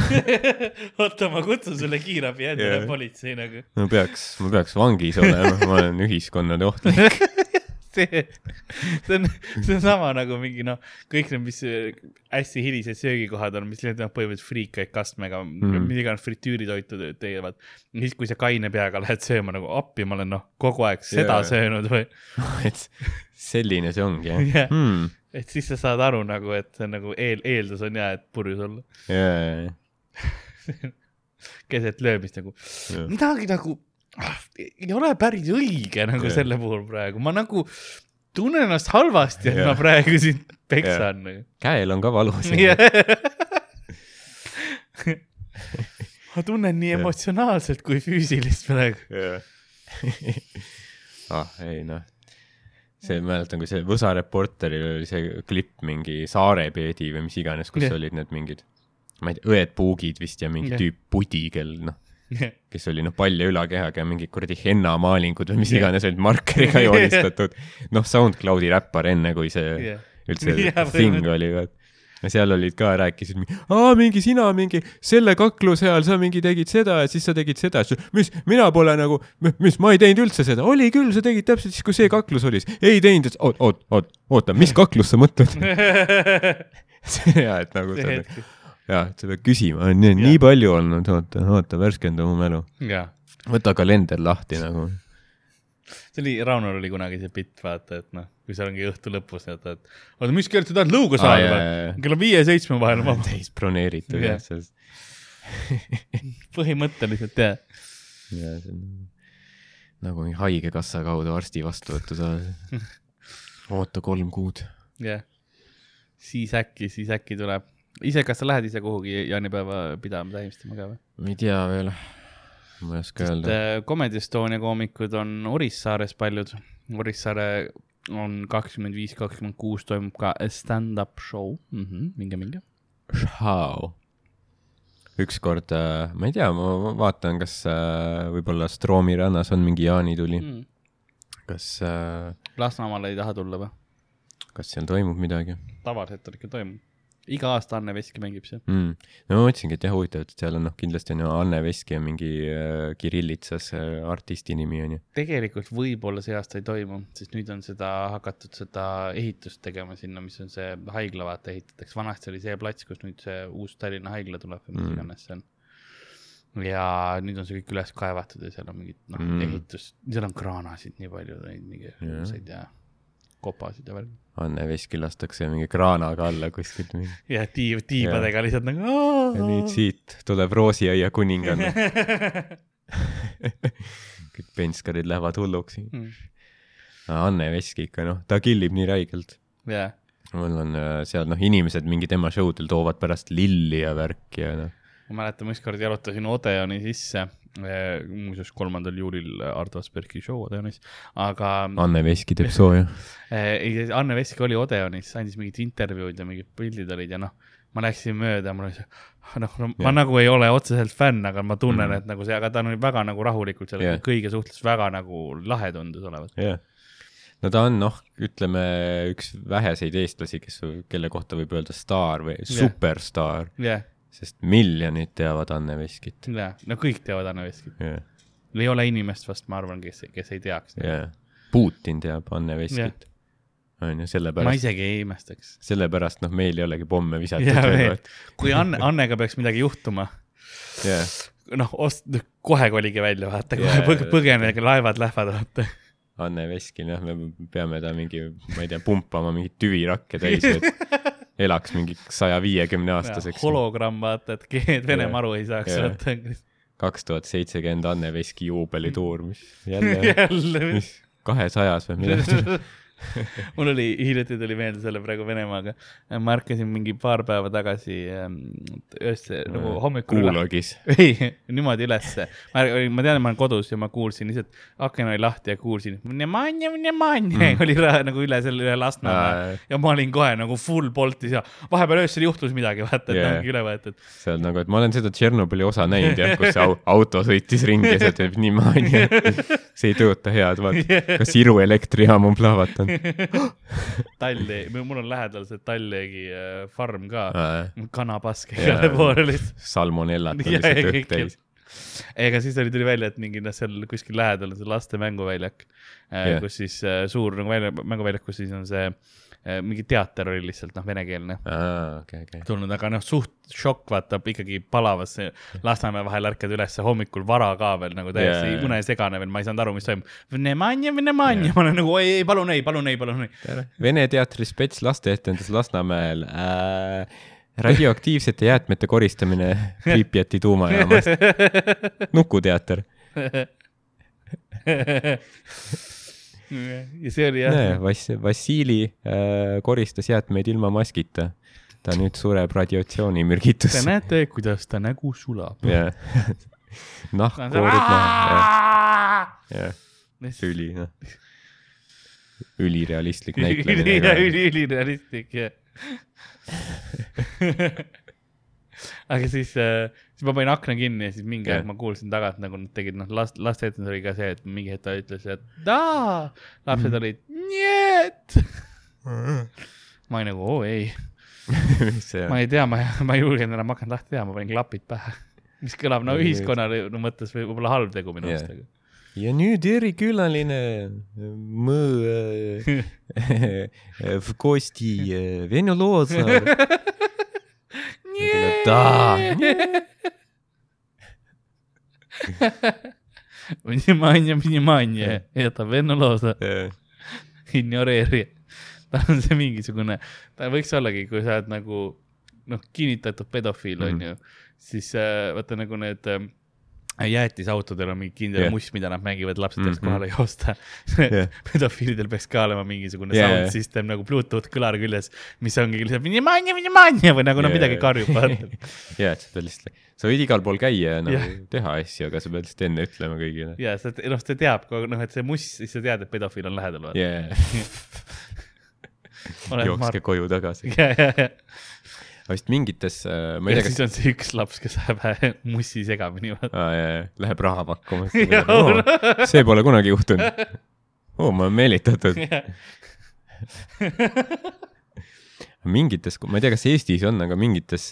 *laughs* oota, ma kutsun sulle kiirabi endale yeah. politsei nagu. ma peaks, ma peaks vangis olema, ma olen ühiskonnale ohtlik *laughs* see, see on, see on sama nagu mingi noh, kõik need, mis hästi hilised söögikohad on, mis noh, põhimõtteliselt friikaid kastmega mm., mis iganes fritüüritoitu teevad. siis, kui sa kaine peaga lähed sööma nagu appi, ma olen noh, kogu aeg seda yeah. söönud või et selline see ongi jah yeah. hmm et siis sa saad aru nagu, et see on nagu eel, eeldus on hea, et purjus olla yeah,. *laughs* Yeah. keset löömist nagu yeah., midagi nagu ah, ei ole päris õige nagu yeah. selle puhul praegu, ma nagu tunnen ennast halvasti, et yeah. ma praegu sind peksan yeah.. Nagu. käel on ka valus *laughs* yeah. ma tunnen nii yeah. emotsionaalselt kui füüsilist praegu yeah. *laughs* ah, ei noh see, mäletan, kui see Võsa Reporteril oli see klipp mingi Saarepeedi või mis iganes, kus yeah. olid need mingid, ma ei tea, õed Puugid vist ja mingi yeah. tüüp Pudi, kel noh yeah., kes oli noh, palja ülakehaga ja mingid kuradi hennamaalingud või mis yeah. iganes olid markeriga *laughs* joonistatud. noh, SoundCloudi räppar enne, kui see yeah. üldse yeah, thing oli, vaat ja seal olid ka, rääkisid, aa mingi sina mingi selle kakluse ajal sa mingi tegid seda ja siis sa tegid seda, mis, mina pole nagu, mis, ma ei teinud üldse seda, oli küll, sa tegid täpselt siis, kui see kaklus oli, ei teinud, oot, oot, oot, oota, mis kaklust sa mõtled? *laughs* ja et nagu see ja, et sa pead küsima, nii, nii palju olnud, oota, oota, värskenda mu mälu. võta kalender lahti nagu. see oli, Raunol oli kunagi see bitt, vaata, et noh, kui seal ongi õhtu lõpus, et, et oota, mis kell sa tahad lõuga saada või kella viie ja seitsme vahel on vaba. täis broneeritud Jah. selles. *laughs* põhimõtteliselt jah. ja see on nagu mingi haigekassa kaudu arsti vastuvõttu saada. *laughs* oota kolm kuud. jah. siis äkki, siis äkki tuleb. ise, kas sa lähed ise kuhugi jaanipäeva pidama, tähistama ka või? ma ei tea veel. ma ei oska öelda. et Comedy Estonia koomikud on Orissaares paljud. Orissaare on kakskümmend viis, kakskümmend kuus toimub ka stand-up show mm. -hmm, minge, minge. Šau. ükskord, ma ei tea, ma vaatan, kas äh, võib-olla Stroomi rannas on mingi jaanituli. Mm. kas, Lasnamäele ei taha tulla või? kas seal toimub midagi tavaliselt ikka toimub. Iga aasta Anne Veski mängib seal. mm.? no ma mõtlesingi, et jah, huvitav, et seal on noh, kindlasti on ju Anne Veski on mingi äh, kirillitsas äh, artisti nimi on ju. tegelikult võib-olla see aasta ei toimu, sest nüüd on seda hakatud seda ehitust tegema sinna, mis on see haigla, vaata ehitatakse, vanasti oli see plats, kus nüüd see uus Tallinna haigla tuleb või mis Mm. iganes see on. ja nüüd on see kõik üles kaevatud ja seal on mingid noh Mm. ehitus, seal on kraanasid nii palju, neid mingi Jah. õudseid ja kopasid ja värki. Anne Veski lastakse mingi kraanaga alla kuskilt mingi. ja tiib, tiibadega lihtsalt nagu. ja nüüd siit tuleb Roosiaia kuninganna. *laughs* kõik penskarid lähevad hulluks. Mm. Anne Veski ikka noh, ta killib nii räigelt. jah, mul on äh, seal noh, inimesed mingi tema show del toovad pärast lilli ja värki ja noh. Ma mäletan, ma ükskord jalutasin Odeoni sisse, muuseas kolmandal juulil Ardo Aspergi show Odeonis, aga Anne Veski teeb sooja. *laughs* Eh, ei, Anne Veski oli Odeonis, andis mingit intervjuud ja mingid pildid olid ja noh, ma läksin mööda, mul oli see, noh no,, ma Jah. nagu ei ole otseselt fänn, aga ma tunnen mm., et nagu see, aga ta oli väga nagu rahulikult seal yeah., kõige suhtes väga nagu lahe tundus olevat. jah. no ta on noh, ütleme üks väheseid eestlasi, kes, kelle kohta võib öelda staar või superstaar, jah, sest miljonid teavad Anne Veskit. jah, no kõik teavad Anne Veskit. jah, ei ole inimest vast, ma arvan, kes, kes ei teaks. jah. Putin teab Anne Veskit. on ju, ma sellepärast, isegi ei imestaks. sellepärast noh, meil ei olegi pomme visatud Jaa, veel.. kui Anne, Annega peaks midagi juhtuma, jah, noh, ost-, kohe kolige välja, vaata, kohe Jaa, jaa. põgenege, laevad lähevad, vaata. Anne Veskin jah, me peame ta mingi, ma ei tea, pumpama mingit tüvirakke täis, *laughs* et elaks mingi saja viiekümne aastaseks. hologramm, vaata, et keegi Venemaa aru ei saaks, vaata. kaks tuhat seitsekümmend Anne Veski juubelituur, mis *laughs* jälle, jälle, mis kahesajas või midagi. *laughs* *laughs* mul oli, hiljuti tuli meelde selle praegu Venemaaga. ma ärkasin mingi paar päeva tagasi ähm, öösse nagu hommikul üle. kuulogis. *laughs* ei, niimoodi ülesse. ma, ma tean, et ma olen kodus ja ma kuulsin lihtsalt, aken oli lahti ja kuulsin, manja *laughs* oli ra- nagu üle selle, üle Lasnamäe. ja ma olin kohe nagu full boltis ja vahepeal öösel juhtus midagi, vaata, et yeah. ongi üle võetud. see on nagu, et ma olen seda Tšernobõli osa näinud jah, kus see au, auto sõitis ringi ja see teeb nii maani, et see ei tööta head, vaata. kas Iru elektrijaam on plahvatanud? *laughs* Talli, mul on lähedal see Tallingi äh, farm ka, kanapask igale poole lihtsalt. salmonellat on lihtsalt õhk täis. ega siis oli, tuli välja, et mingi noh, seal kuskil lähedal on see laste mänguväljak yeah., kus siis äh, suur nagu välja, mänguväljak, kus siis on see äh, mingi teater oli lihtsalt noh, venekeelne aa, okei, okei. tulnud, aga noh, suht šokk, vaata ikkagi palavas Lasnamäe vahel ärkad üles hommikul vara ka veel nagu täiesti yeah, unesegane veel, ma ei saanud aru, mis toimub. Venemanja, Venemanja, ma olen nagu oi, ei palun ei, palun ei, palun ei. Vene teatri spets lasteetendus Lasnamäel äh,. radioaktiivsete jäätmete koristamine *laughs* Pripjati tuumajaamast. nukuteater. *laughs* ja see oli jah näe, Vass-, Vassili äh, koristas jäätmeid ilma maskita. ta nüüd sureb Te radiatsioonimürgitusse. näete, kuidas ta nägu sulab. jah. *laughs* nahk koorub maha, jah, jah, üli, noh. ülirealistlik *laughs* näitlemine ülirealistlik, jah. *laughs* *laughs* aga siis äh,, siis ma panin akna kinni ja siis mingi yeah. aeg ma kuulsin tagant nagu nad tegid, noh, last, laste etendus oli ka see, et mingi hetk ta ütles, et aa, lapsed mm. olid njet *laughs* ma olin nagu oo ei *laughs* ma ei tea, ma, ma ei julgenud enam hakanud lahti teha, ma panin klapid pähe, mis kõlab no ühiskonna no, mõttes võib-olla halb tegu minu arust yeah., aga ja nüüd erikülaline mõ- äh, Kosti äh, Venju Loosaar да . Внимание , внимание , это vennoloosa , ignoreeri . tal on see mingisugune , ta võiks ollagi , kui sa oled nagu noh , kinnitatud pedofiil Mhm. onju , siis äh, vaata nagu need äh, Äh, jäätisautodel on mingi kindel yeah. must, mida nad mängivad, lapsed peaks mm -hmm. kohale joosta yeah. *laughs* pedofiilidel peaks ka olema mingisugune yeah, sound system yeah. nagu Bluetooth kõlar küljes, mis ongi lihtsalt minimanja, minimanja või nagu yeah, nad no, midagi karjub *laughs* vaata ja, et seda lihtsalt, sa võid igal pool käia ja nagu yeah. teha asju, aga sa pead lihtsalt enne ütlema kõigile. ja, sa, noh, ta teab, noh, et see must, siis sa tead, et pedofiil on lähedal, vaata yeah. *laughs* jookske Mar... koju tagasi ja, ja, ja vist mingites, ma ei tea, siis kas on see üks laps, kes läheb mussi segamini, vaata. läheb raha pakkuma *laughs* oh,. see pole kunagi juhtunud oh,. ma olen meelitatud. *laughs* mingites, ma ei tea, kas Eestis on, aga mingites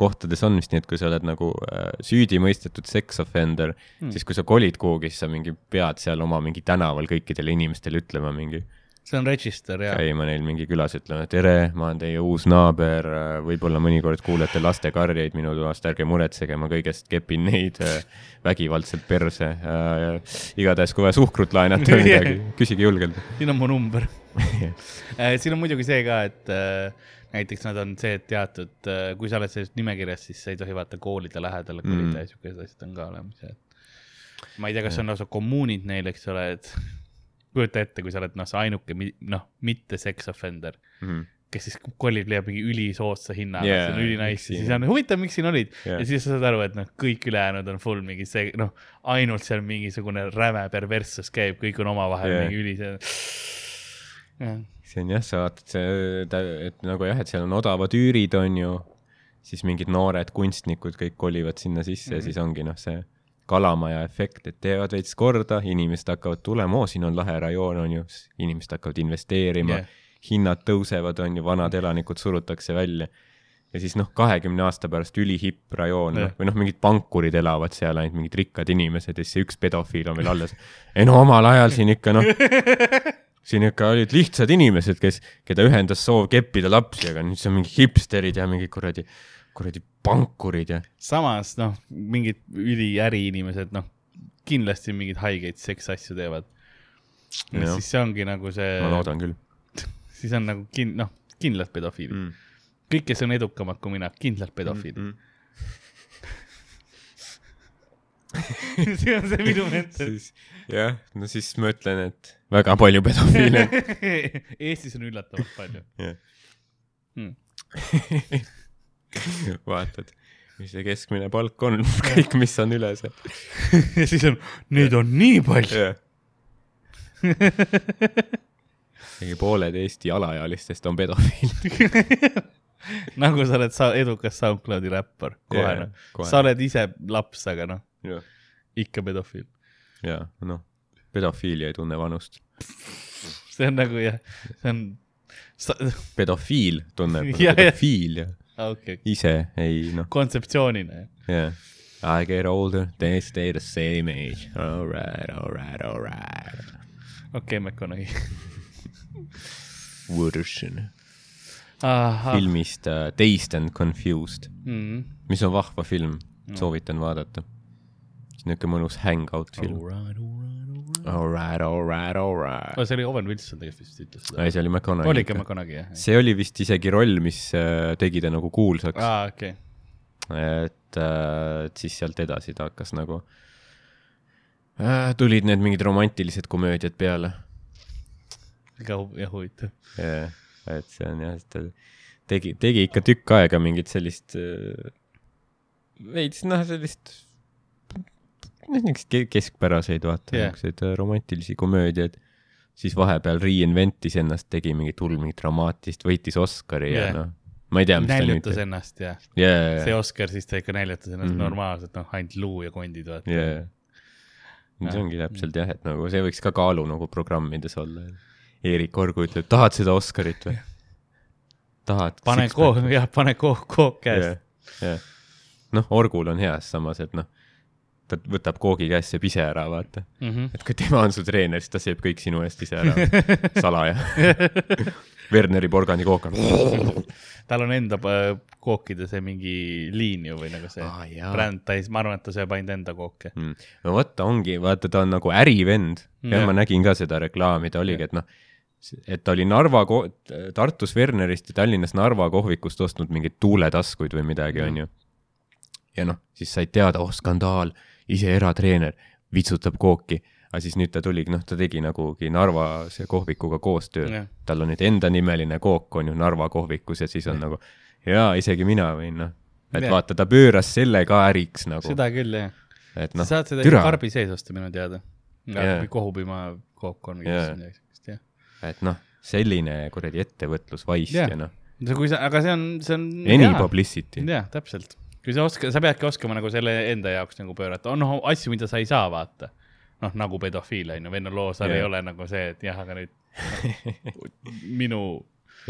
kohtades on vist nii, et kui sa oled nagu äh, süüdi mõistetud sex offender Hmm. mm., siis kui sa kolid kuhugi, siis sa mingi pead seal oma mingi tänaval kõikidele inimestele ütlema mingi, see on register ja. käima neil mingi külas ütlema, tere, ma olen teie uus naaber, võib-olla mõnikord kuulete lastekarjeid minu toast, ärge muretsege, ma kõigest kepin neid äh, vägivaldselt perse äh,. igatahes, kui vaja suhkrut laenata või midagi, *laughs* küsige julgelt. siin on mu number. *laughs* siin on muidugi see ka, et äh, näiteks nad on see, et teatud, kui sa oled selles nimekirjas, siis sa ei tohi vaata koolide lähedale kolida Mm. ja siukesed asjad on ka olemas et ma ei tea, kas on lausa kommuunid neil, eks ole, et *laughs* kujuta ette, kui sa oled noh, see ainuke noh, mitte sex offender, Mhm. kes siis kolib, leiab mingi ülisoodsa hinna yeah,, see on ülinais ja siis on huvitav, miks siin olid yeah. ja siis sa saad aru, et noh, kõik ülejäänud on full mingi see noh, ainult seal mingisugune räme perverssus käib, kõik on omavahel yeah. mingi üli see. see on jah, sa vaatad see, et nagu jah, et seal on odavad üürid, on ju, siis mingid noored kunstnikud kõik kolivad sinna sisse mm -hmm. ja siis ongi noh, see kalamaja efekt, et teevad veits korda, inimesed hakkavad tulema, oo, siin on lahe rajoon, on ju, inimesed hakkavad investeerima yeah., hinnad tõusevad, on ju, vanad elanikud surutakse välja ja siis noh, kahekümne aasta pärast ülihipp rajoon Jah. noh, või noh, mingid pankurid elavad seal, ainult mingid rikkad inimesed ja siis see üks pedofiil on veel alles. ei no omal ajal siin ikka noh, siin ikka olid lihtsad inimesed, kes, keda ühendas soov keppida lapsi, aga nüüd see on mingi hipsterid ja mingid kuradi, kuradi pankurid ja. samas noh, mingid üliäriinimesed, noh, kindlasti mingeid haigeid seksasju teevad. Siis see ongi nagu see ma, loodan küll *laughs* siis on nagu kin-, noh, kindlad pedofiilid mm.. mm.. kõik, kes on edukamad kui mina, kindlalt pedofiilid mm.. *laughs* see on see minu mentor. jah, no siis ma ütlen, et väga palju pedofiile. *laughs* Eestis on üllatavalt palju jah, hmm.. *laughs* vaatad, mis see keskmine palk on, *laughs* kõik, mis on üle see. *laughs* ja siis on, neid on nii palju. mingi pooled Eesti alaealistest on pedofiilid. nagu sa oled sa edukas SoundCloudi räppar, kohe Jaa, noh. sa oled ise laps, aga noh, jah, ikka pedofiil. ja noh, pedofiilia ei tunne vanust. see on nagu jah, see on, pedofiil tunneb, Jah, ja okei, ise ei noh, kontseptsioonina. jah. I get older, they stay the same age. Alright, alright, alright. okei, McConaughey. *laughs* Wooderson. filmist uh, Dazed and Confused, mm. mis on vahva film, soovitan vaadata. niisugune mõnus hangout film. Alright, alright, alright. see oli Owen Wilson tegelikult vist ütles seda ei, see oli oli McConaughey ikka. McConaughey jah? see oli vist isegi roll, mis äh, tegi ta nagu kuulsaks aa, okei. et äh, et siis sealt edasi ta hakkas nagu äh,, tulid need mingid romantilised komöödiad peale. väga jah huvitav. et see on jah, ta tegi, tegi ikka tükk aega mingit sellist äh, veits noh, sellist niisuguseid ke- keskpäraseid vaata yeah., niisuguseid romantilisi komöödiaid. siis vahepeal reinventis ennast, tegi mingit hull mingit dramaatilist, võitis Oscari yeah. Ja noh, ma ei tea, mis ta nüüd näljutas ennast ja jaa, see Oscar siis ta ikka näljutas ennast mm. -hmm. normaalselt, noh, ainult luu ja kondid vaata. jaa. see ongi täpselt jah, et nagu see võiks ka kaalu nagu programmides olla. Eerik Orgu ütleb, tahad seda Oscarit või? *laughs* tahad. pane kook, jah, pane kook, kook käest. jah, noh, Orgul on hea samas, et noh, ta võtab koogi käest, sööb ise ära, vaata. Mhm. et kui tema on su treener, siis ta sööb kõik sinu eest ise ära, salaja. *laughs* Werneri porgandikook on. *laughs* tal on enda äh, kookide see mingi liin ju või nagu see jaa. bränd, ta ei, ma arvan, et ta sööb ainult enda kooke. Mm. no vot, ta ongi, vaata, ta on nagu ärivend ja Jah. ma nägin ka seda reklaami, ta oligi, et noh, et ta oli Narva, Tartus Wernerist ja Tallinnas Narva kohvikust ostnud mingeid tuuletaskuid või midagi, onju. ja noh, siis said teada, oh skandaal, ise eratreener, vitsutab kooki. aga siis nüüd ta tuligi, noh, ta tegi nagugi Narva see kohvikuga koostööd tal on nüüd endanimeline kook on ju Narva kohvikus ja siis on nagu jaa, isegi mina võin noh, et Jah. vaata, ta pööras selle ka äriks nagu, seda küll, jah. et sa noh, saad seda karbi sees osta minu teada. Kohupiima kook on või midagi sellist, jah. et noh, selline kuradi ettevõtlusvaist Jah. ja noh, kui sa, aga see on, see on. any publicity. jah, täpselt. Kui sa oskad, sa peadki oskama nagu selle enda jaoks nagu pöörata, on noh asju, mida sa ei saa vaata. noh, nagu pedofiil on ju, Venno Loosar Jah. ei ole nagu see, et jah, aga nüüd noh, *laughs* minu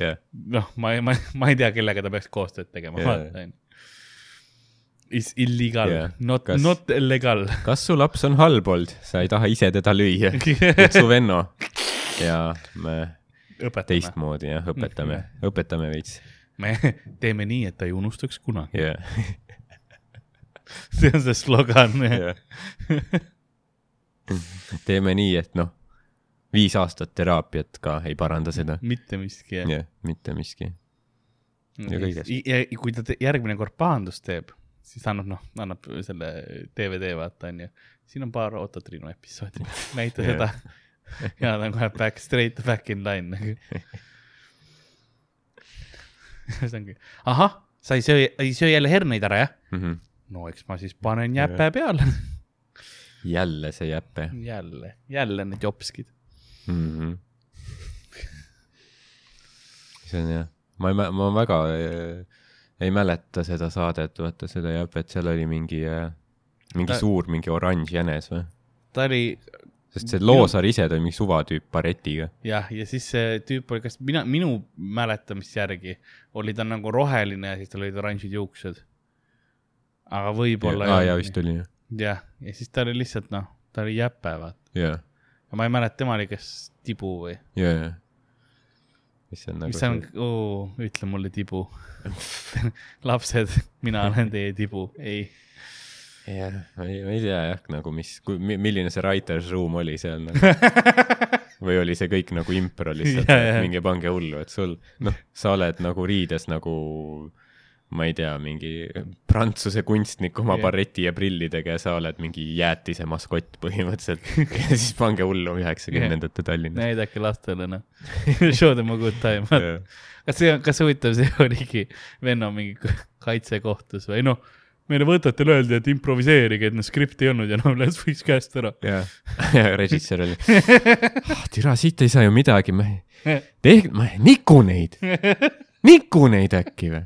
jah, noh, ma, ma, ma ei tea, kellega ta peaks koostööd tegema yeah., vaata onju. Is illegal yeah., not not legal. kas su laps on halb olnud, sa ei taha ise teda lüüa, kutsu Venno *laughs* ja me õpetame, teistmoodi jah, õpetame, õpetame veits, me *laughs* teeme nii, et ta ei unustaks kunagi. jah, *laughs* see on see slogan. jah. teeme nii, et noh, viis aastat teraapiat ka ei paranda seda, mitte miski jah. jah, mitte miski, ja kõigest. ja kui ta järgmine kord pahandust teeb, siis annab noh, annab selle DVD vaata onju. siin on paar Otto Triinu episoodi, *laughs* näita Jah. seda. ja ta on kohe back, straight back in line nagu. *laughs* see ongi, ahah, sa ei söö, ei söö jälle herneid ära jah? Mhm. no eks ma siis panen jäpe peale. jälle see jäpe jälle, jälle need jopskid. mm. -hmm. see on jah, ma ei, ma väga äh, ei mäleta seda saadet, vaata seda jäpet, seal oli mingi äh,, mingi Ta- Ta... suur, mingi oranž jänes või? ta oli sest see Loosaar ise, ta oli mingi suvatüüp baretiga. jah, ja siis see tüüp oli, kas mina, minu mäletamist järgi oli ta nagu roheline ja siis tal olid oranžid juuksed. aga võib-olla aa jaa, vist oli jah. jah, ja siis ta oli lihtsalt noh, ta oli jäpe vaata. jaa, ja ma ei mäleta, tema oli kas tibu või, jaa, jaa. mis on nagu mis on, oo, ütle mulle tibu. *laughs* lapsed, mina olen teie tibu, ei. jah, ma ei, ma ei tea jah, nagu mis, milline see writer's room oli seal nagu. *laughs* või oli see kõik nagu impro *laughs* lihtsalt jaa. et minge pange hullu, et sul, noh, sa oled nagu riides nagu ma ei tea, mingi prantsuse kunstnik oma Jah. barreti ja prillidega ja sa oled mingi jäätise maskott põhimõtteliselt. *laughs* ja siis pange hullu üheksakümnendate Tallinnas. näidake lastele noh, show them a good time. kas see, kas huvitav, see oligi venna mingi kaitsekohtus või noh, meile võtetel öeldi, et improviseerige, et noh, skripti ei olnud ja noh, läks võiks käest ära. jah, *laughs* ja režissöör oli ah,, türa siit ei saa ju midagi, ma ei, tehke, ma ei, niku neid, niku neid äkki või?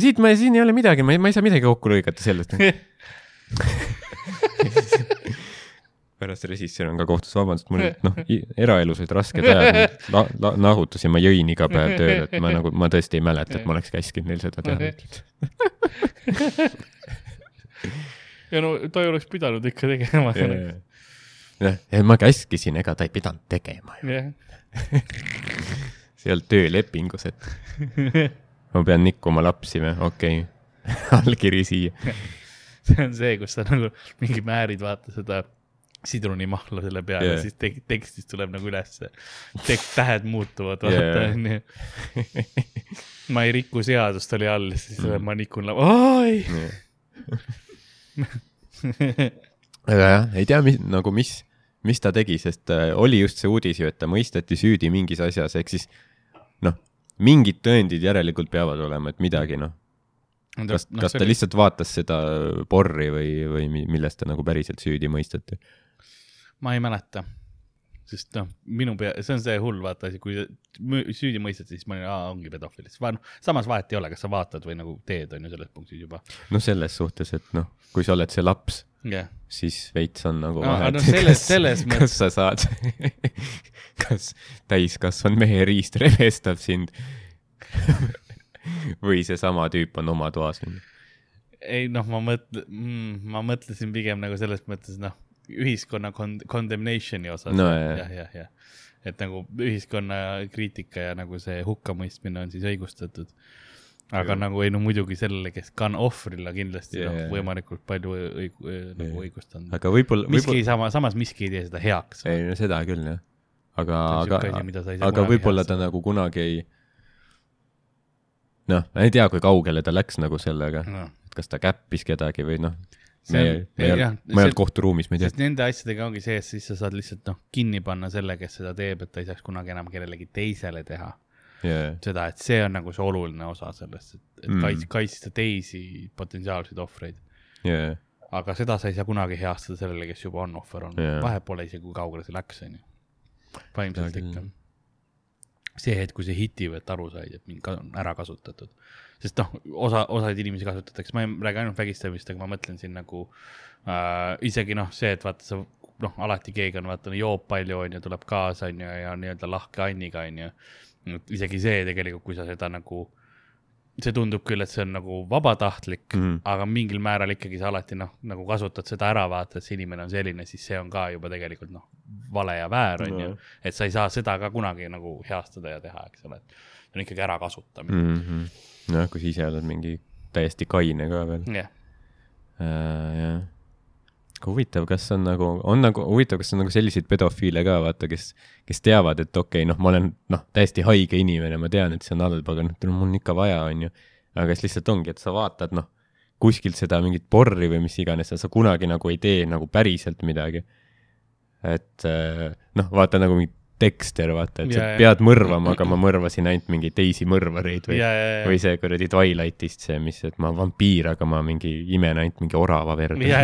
siit ma, siin ei ole midagi, ma ei, ma ei saa midagi kokku lõigata sellest. *laughs* pärast režissöör on ka kohtus, vabandust, mul *laughs* noh, eraelus olid rasked ajad, la-, la-, nahutasin, ma jõin iga päev *laughs* tööl, et ma nagu, ma tõesti ei mäleta, et ma oleks käskinud neil seda teha. *laughs* ja no ta ei oleks pidanud ikka tegema. jah, ma käskisin, ega ta ei pidanud tegema ju. see ei olnud töölepingus, et ma pean nikkuma lapsi või, okei okay., allkiri siia. see on see, kus sa nagu mingi määrid vaata seda sidrunimahla selle peale yeah., siis tek-, tekstis tuleb nagu ülesse. tek-, tähed muutuvad, vaata onju. ma ei riku seadust oli all, siis Mm. ma nikun la-, oi. *laughs* aga jah, ei tea, mis nagu, mis, mis ta tegi, sest äh, oli just see uudis ju, et ta mõisteti süüdi mingis asjas, ehk siis noh, mingid tõendid järelikult peavad olema, et midagi noh, kas no,, kas ta lihtsalt vaatas seda porri või, või mi- milles ta nagu päriselt süüdi mõisteti? ma ei mäleta, sest noh, minu pea, see on see hull vaata asi, kui süüdi mõisteti, siis ma olin, aa, ongi pedofiil, siis va- noh, samas vahet ei ole, kas sa vaatad või nagu teed, on ju selles punktis juba. noh, selles suhtes, et noh, kui sa oled see laps, jah, siis veits on nagu Aa, vahet no selles- selles kas mõttes- sa saad, *laughs* kas täiskasvanud mehe riist rebestab sind *laughs* *laughs* või seesama tüüp on oma toas ei noh, ma mõtlen mm,, ma mõtlesin pigem nagu selles mõttes noh, ühiskonna con-, condemnation'i osas no,. jah, jah, jah. et nagu ühiskonna kriitika ja nagu see hukkamõistmine on siis õigustatud. aga ja. nagu ei no muidugi sellele, kes kann ohvrile kindlasti yeah, noh, võimalikult palju õig-, nagu õigust anda. aga võib-olla. miski võib sama, samas miski ei tee seda heaks. ei no seda küll jah. aga, aga, aga võib-olla ta nagu kunagi ei noh, ei tea, kui kaugele ta läks nagu sellega no et kas ta käppis kedagi või noh, me, me ei olnud kohturuumis, me ei tea. Nende asjadega ongi see, et siis sa saad lihtsalt noh, kinni panna selle, kes seda teeb, et ta ei saaks kunagi enam kellelegi teisele teha yeah.. seda, et see on nagu see oluline osa sellest, et, et mm. kaits-, kaitsta teisi potentsiaalseid ohvreid yeah.. aga seda sa ei saa kunagi heastada sellele, kes juba on ohver olnud yeah., vahet pole isegi, kui kaugele see läks, onju. vaimselt ikka. See hetk, kui see hiti, et aru said, et mind ka on ära kasutatud sest noh, osa, osaid inimesi kasutatakse, ma ei räägi ainult vägistamist, aga ma mõtlen siin nagu äh, isegi noh, see, et vaata sa noh, alati keegi on vaata joob palju, onju, tuleb kaasa, onju, ja nii-öelda lahke Anniga, onju. isegi see tegelikult, kui sa seda nagu, see tundub küll, et see on nagu vabatahtlik mm, -hmm. aga mingil määral ikkagi sa alati noh, nagu kasutad seda ära, vaata, et see inimene on selline, siis see on ka juba tegelikult noh, vale ja väär, onju no.. et sa ei saa seda ka kunagi nagu heastada ja teha, eks ole, et see on ikkagi ärakasutamine mm. -hmm noh, kui sa ise oled mingi täiesti kaine ka veel yeah.. Uh, jah. aga huvitav, kas on nagu, on nagu, huvitav, kas on nagu selliseid pedofiile ka, vaata, kes, kes teavad, et okei okay,, noh, ma olen, noh, täiesti haige inimene, ma tean, et see on halb, aga noh, mul on ikka vaja, onju. aga siis lihtsalt ongi, et sa vaatad, noh, kuskilt seda mingit porri või mis iganes, sa kunagi nagu ei tee nagu päriselt midagi. Et eh, noh, vaata nagu mingit Dexter, vaata, et ja, sa ja. pead mõrvama, aga ma mõrvasin ainult mingeid teisi mõrvareid või, või see kuradi Twilightist see, mis, et ma vampiir, aga ma mingi imen ainult mingi orava verd. ja,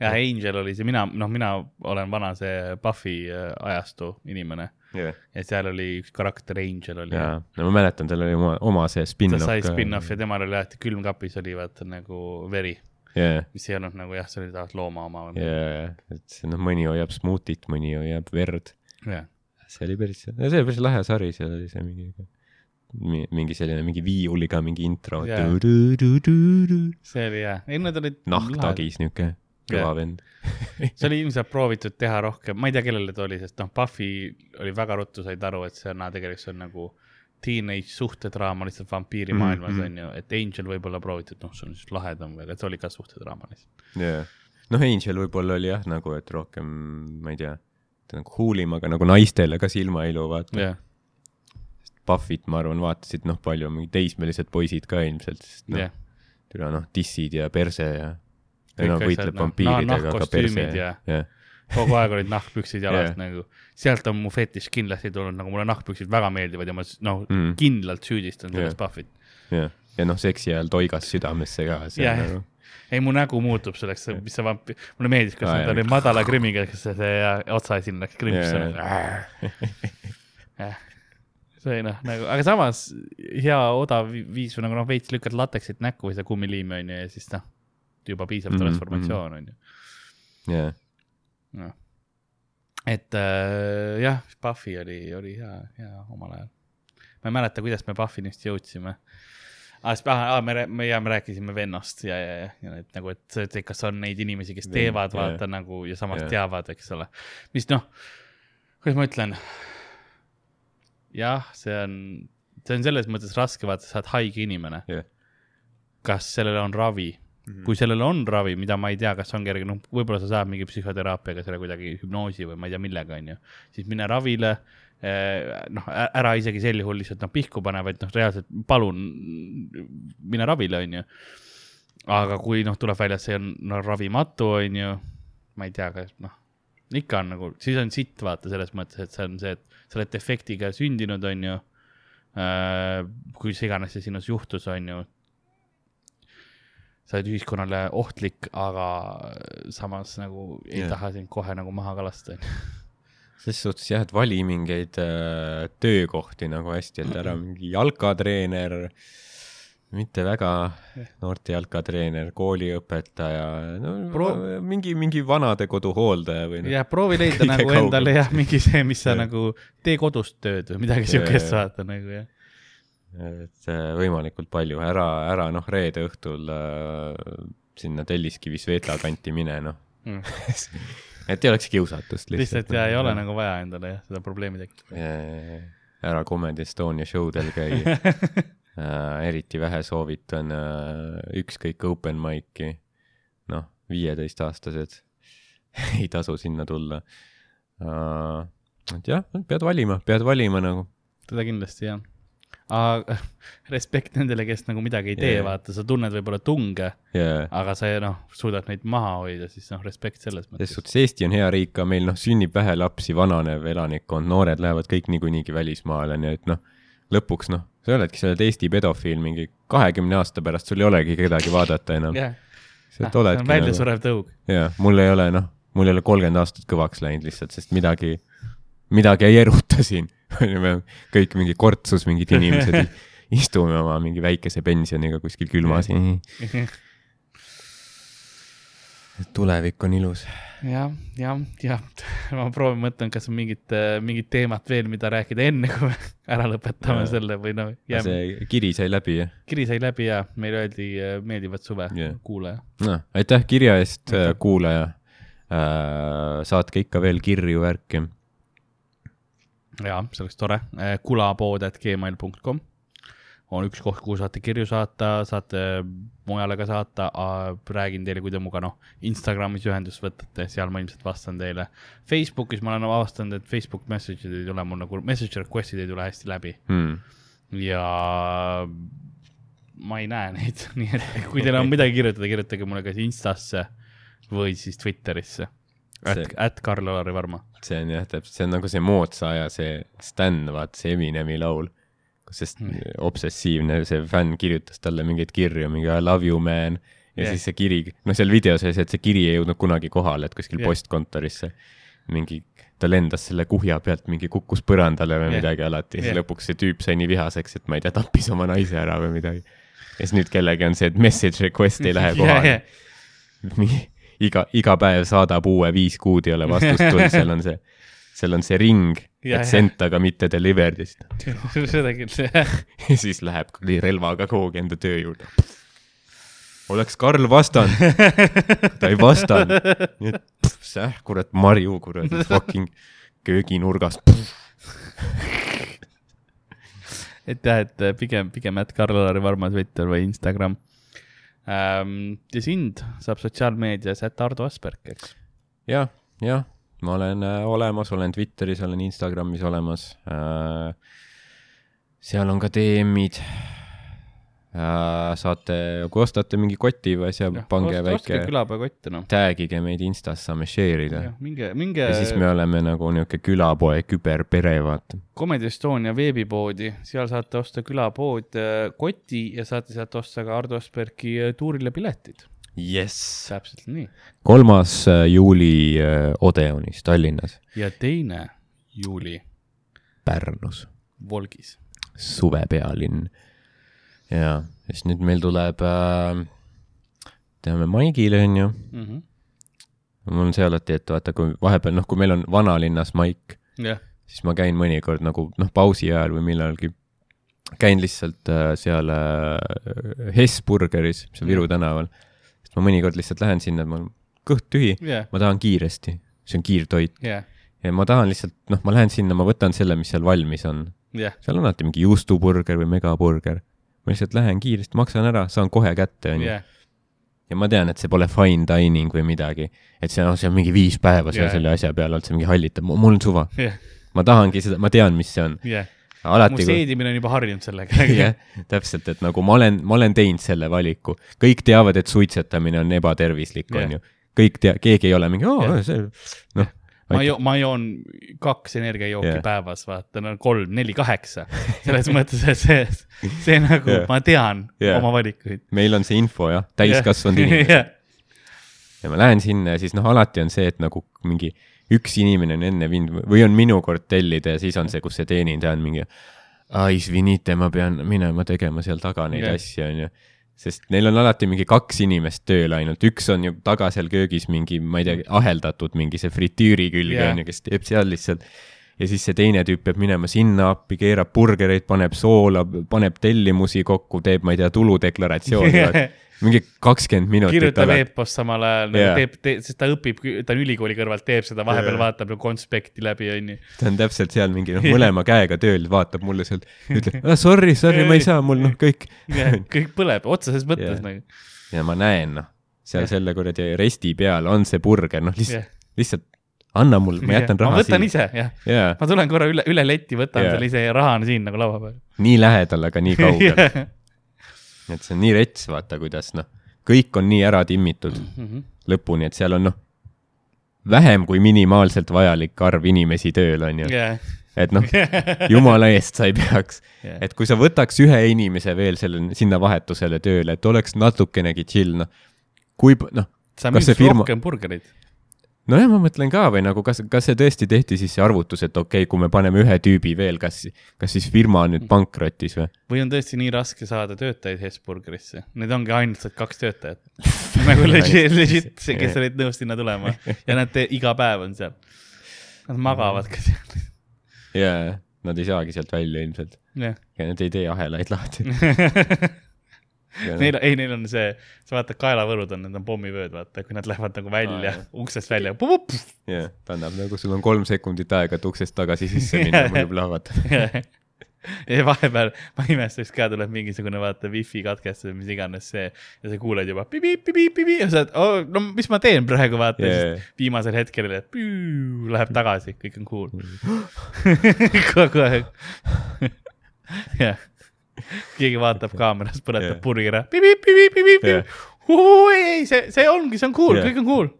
ja, *laughs* Angel oli see, mina, noh, mina olen vana see Buffy äh, ajastu inimene. Yeah.. ja seal oli üks karakter Angel oli. jaa, no ma mäletan, tal oli oma, oma see spin-off ta sai spin-off ja temal oli alati külmkapis oli vaata nagu veri yeah.. mis ei olnud nagu jah, see oli tavaliselt looma oma. jaa, et noh, mõni hoiab smuutit, mõni hoiab verd. Yeah.. see oli päris, see oli päris lahe sari, seal oli see mingi, mingi selline, mingi viiuliga mingi intro. Yeah.. see oli hea, ei need olid. nahktagis niuke kõva yeah. vend. See oli ilmselt proovitud teha rohkem, ma ei tea, kellele ta oli, sest noh, Buffy oli väga ruttu said aru, et see on, tegelikult see on nagu teenage suhtedraama lihtsalt vampiirimaailmas mm -hmm. on ju, et Angel võib-olla prooviti, et noh, see on siis lahedam, aga see oli ka suhtedraama lihtsalt. yeah., noh, Angel võib-olla oli jah, nagu, et rohkem, ma ei tea, nagu huulim, aga nagu naistele ka silmailu, vaata yeah.. Buffit, ma arvan, vaatasid noh, palju mingi teismelised poisid ka ilmselt, sest noh yeah., türa noh, dissid ja perse ja. no võitleb no, vampiiridega, aga perse ja, ja kogu aeg olid nahkpüksid jalas yeah. nagu, sealt on mu fetiš kindlasti tulnud, nagu mulle nahkpüksid väga meeldivad ja ma noh mm., kindlalt süüdistan selles yeah. Buffit. jah yeah., ja noh, seksi ajal toigas südamesse ka. Yeah. Nagu... ei, mu nägu muutub selleks, mis see vamp-, mulle meeldis, kas ah, ta oli madala krimiga, kas see, see otsaesin läks krimpsu *laughs* yeah. see noh, nagu, aga samas hea odav viis või nagu noh, veits lükkad lateksit näkku või seda kummiliimi onju ja siis noh, juba piisav mm -hmm. transformatsioon onju. Noh, et äh, jah, Buffy oli, oli hea, hea omal ajal. ma ei mäleta, kuidas me Buffini vist jõudsime ah,. Ah, me, me, ja me rääkisime vennast ja, ja, ja, ja et nagu, et, kas on neid inimesi, kes teevad, vaata yeah. nagu ja samas yeah. teavad, eks ole. mis noh, kuidas ma ütlen. jah, see on, see on selles mõttes raske, vaata, sa oled haige inimene kas sellele on ravi? Mm -hmm. kui sellel on ravi, mida ma ei tea, kas on kerge, noh, võib-olla sa saad mingi psühhoteraapiaga selle kuidagi hüpnoosi või ma ei tea millega, onju. siis mine ravile eh,, noh, ära isegi sel juhul lihtsalt noh pihku pane, vaid noh, reaalselt palun mine ravile, onju. aga kui noh, tuleb välja, et see on no, ravimatu, onju, ma ei tea, kas noh, ikka on nagu, siis on sitt, vaata, selles mõttes, et see on see, et sa oled defektiga sündinud, onju. Kui mis iganes see sinus juhtus, onju sa oled ühiskonnale ohtlik, aga samas nagu ei yeah. taha sind kohe nagu maha kalastada ses suhtes jah, et vali mingeid äh, töökohti nagu hästi, et ära mingi jalkatreener, mitte väga noorte jalkatreener, kooliõpetaja, no Pro... mingi, mingi vanadekodu hooldaja või no.. jah, proovi leida nagu kaugel. endale jah, mingi see, mis sa yeah. nagu, tee kodust tööd või midagi siukest vaata nagu jah et äh, võimalikult palju, ära, ära noh, reede õhtul äh, sinna Telliskivi Svetla kanti mine, noh mm. *laughs* et ei oleks kiusatust lihtsalt. lihtsalt ja ei ole nagu vaja endale jah, seda probleemi tekitada. ära Comedy Estonia show del käia *laughs* äh, eriti vähe soovitan äh, ükskõik open mic'i, noh, viieteistaastased *laughs* ei tasu sinna tulla uh,. et jah, pead valima, pead valima nagu. seda kindlasti jah aga *laughs* respekt nendele, kes nagu midagi ei tee yeah., vaata, sa tunned võib-olla tunge yeah., aga sa noh, suudad neid maha hoida, siis noh, respekt selles mõttes. selles suhtes Eesti on hea riik, aga meil noh, sünnib vähe lapsi, vananev elanikkond, noored lähevad kõik niikuinii välismaale, nii et noh, lõpuks noh, sa oledki, sa oled Eesti pedofiil mingi kahekümne aasta pärast, sul ei olegi kedagi vaadata enam yeah.. sa ah, oledki. väljasurev nagu... tõug. jah, mul ei ole noh, mul ei ole kolmkümmend aastat kõvaks läinud lihtsalt, sest midagi, midagi ei eruta siin *laughs* me kõik mingi kortsus mingid inimesed *laughs* istume oma mingi väikese pensioniga kuskil külmas. *laughs* tulevik on ilus ja,. jah, jah, jah, ma proovin mõtlen, kas on mingit, mingit teemat veel, mida rääkida enne, kui me ära lõpetame ja. selle või noh. see kiri sai läbi, jah? kiri sai läbi ja meile öeldi meeldivat suve yeah., kuulaja. noh, aitäh kirja eest, kuulaja. Äh, saatke ikka veel kirju, värki jaa, see oleks tore, äh, kulapood.gmail.com on üks koht, kuhu saate kirju saata, saate mujale ka saata, räägin teile, kui te minuga noh, Instagramis ühendust võtate, seal ma ilmselt vastan teile. Facebookis ma olen avastanud, et Facebook message'id ei tule mul nagu, message request'id ei tule hästi läbi. Hmm.. ja ma ei näe neid, *laughs* nii et kui teil on midagi kirjutada, kirjutage mulle kas Instasse või siis Twitterisse at, at Karl-Alari Varma. see on jah, täpselt, see on nagu see moodsa aja see Stan, vaat see Eminemi laul, kus see hmm. obsessiivne, see fänn kirjutas talle mingeid kirju, mingi I love you man. ja yeah. siis see kiri, noh, seal videos oli see, et see kiri ei jõudnud kunagi kohale, et kuskil yeah. postkontorisse mingi, ta lendas selle kuhja pealt, mingi kukkus põrandale või yeah. midagi alati ja siis yeah. lõpuks see tüüp sai nii vihaseks, et ma ei tea, tappis oma naise ära või midagi. ja siis nüüd kellegi on see, et message request ei lähe *laughs* kohale yeah,. Yeah iga, iga päev saadab uue, viis kuud ei ole vastust tulnud, *laughs* seal on see, seal on see ring, et sent, aga mitte delivered vist *laughs* seda küll, jah. *laughs* ja siis läheb relvaga kuhugi enda töö juurde. oleks Karl vastanud, ta ei vastanud. nii et säh, kurat, Marju, kuradi fucking kööginurgas. et jah, et pigem, pigem, et Karl-Lari Varma Twitter või Instagram. Ja sind saab sotsiaalmeedias, et Ardo Asperg, eks ja,? jah, jah, ma olen äh, olemas, olen Twitteris, olen Instagramis olemas äh,. seal on ka DM-id saate, kui ostate mingi koti või asja, pange väike. külapoekotte, noh. Tagige meid Instas, saame share ida. minge, minge. ja siis me oleme nagu niuke külapoe küberpere, vaata. Comedy Estonia veebipoodi, seal saate osta külapood äh, koti ja saate sealt osta ka Ardo Aspergi äh, tuurile piletid. jess. täpselt nii. kolmas juuli Odeonis, Tallinnas. ja teine juuli. Pärnus. Volgis. suvepealinn ja, siis nüüd meil tuleb äh,, teame Maigile, onju mm. -hmm. mul on see alati, et vaata, kui vahepeal, noh, kui meil on vanalinnas maik yeah., siis ma käin mõnikord nagu noh, pausi ajal või millalgi, käin lihtsalt äh, seal äh, Hesburgeris, mis on Viru tänaval. sest ma mõnikord lihtsalt lähen sinna, mul on kõht tühi yeah., ma tahan kiiresti, see on kiirtoit yeah. ja ma tahan lihtsalt, noh, ma lähen sinna, ma võtan selle, mis seal valmis on yeah.. seal on alati mingi juustuburger või megaburger ma lihtsalt lähen kiiresti, maksan ära, saan kohe kätte, onju. ja ma tean, et see pole fine dining või midagi, et see, noh, see on mingi viis päeva seal yeah. selle asja peal olnud, see mingi hallitab, mul on suva yeah.. ma tahangi seda, ma tean, mis see on yeah. alati. mu seedimine on juba harjunud sellega *laughs* jah, täpselt, et nagu ma olen, ma olen teinud selle valiku. kõik teavad, et suitsetamine on ebatervislik yeah., onju. kõik tea-, keegi ei ole mingi, aa, see, noh ma joon, ma joon kaks energiajooki yeah. päevas, vaata, no kolm, neli, kaheksa. selles mõttes, et see, see nagu yeah., ma tean yeah. oma valikuid. meil on see info jah, täiskasvanud yeah. *laughs* inimesed yeah. ja ma lähen sinna ja siis noh, alati on see, et nagu mingi üks inimene on enne mind või on minu kord tellida ja siis on see, kus see teenindaja on mingi. ai, Svinite, ma pean minema tegema seal taga neid yeah. asju, onju sest neil on alati mingi kaks inimest tööl ainult, üks on ju taga seal köögis mingi, ma ei tea, aheldatud mingi see fritüüri külge yeah., kes teeb seal lihtsalt. ja siis see teine tüüp peab minema sinna appi, keerab burgereid, paneb soola, paneb tellimusi kokku, teeb, ma ei tea, tuludeklaratsiooni *laughs* mingi kakskümmend minutit. kirjutab e-post samal ajal yeah., teeb te,, sest ta õpib, ta on ülikooli kõrvalt, teeb seda, vahepeal yeah. vaatab nagu konspekti läbi, onju. ta on täpselt seal mingi noh, mõlema käega tööl, vaatab mulle sealt, ütleb *laughs* ah, sorry, sorry, ma ei saa, mul noh, kõik. kõik põleb otseses mõttes yeah. nagu. ja ma näen noh, seal Jah. selle kuradi resti peal on see burger, noh lihtsalt Yeah. yeah., lihtsalt anna mulle, ma jätan raha ma võtan siia. ise, jah. jaa, ma tulen korra üle, üle leti, võtan yeah. selle ise ja raha on siin nagu laua peal. nii lähedal, aga nii *laughs* kaugel. Et see on nii rets, vaata, kuidas noh, kõik on nii ära timmitud Mhm. lõpuni, et seal on noh, vähem kui minimaalselt vajalik arv inimesi tööl, on ju. jah, et noh, *laughs* jumala eest sa ei peaks. jah, et kui sa võtaks ühe inimese veel selle, sinna vahetusele tööle, et oleks natukenegi chill, noh. kui, noh, sa müüks firma- rohkem burgereid. nojah, ma mõtlen ka või nagu kas, kas see tõesti tehti siis see arvutus, et okei okay,, kui me paneme ühe tüübi veel, kas, kas siis firma on nüüd pankrotis või? või on tõesti nii raske saada töötajaid Hesburgerisse? Need ongi ainult need kaks töötajat. *laughs* nagu legit, legit, kes olid nõus sinna tulema ja nad iga päev on seal. Nad magavad ka seal. *laughs* jaa, nad ei saagi sealt välja ilmselt. jah. ja nad ei tee ahelaid lahti. *laughs* Neil, ei, neil on see, sa vaatad, kaelavõrud on, need on pommivööd, vaata, kui nad lähevad nagu välja jah. uksest välja. jah, ta annab nagu, sul on kolm sekundit aega, et uksest tagasi sisse minna, muidu plahvatab. ja vahepeal ma imestaks ka, tuleb mingisugune vaata wifi katkestus või mis iganes see ja sa kuuled juba pipi-pipi-pipi ja sa oled oh,, no mis ma teen praegu vaata Yeah. siis viimasel hetkel püü, läheb tagasi, kõik on cool. *laughs* kogu aeg. *laughs* jah, keegi vaatab kaamerast, põletab Yeah. yeah. purgi ära, Yeah.. ei, see, see ongi, see on cool Yeah. yeah., kõik on cool.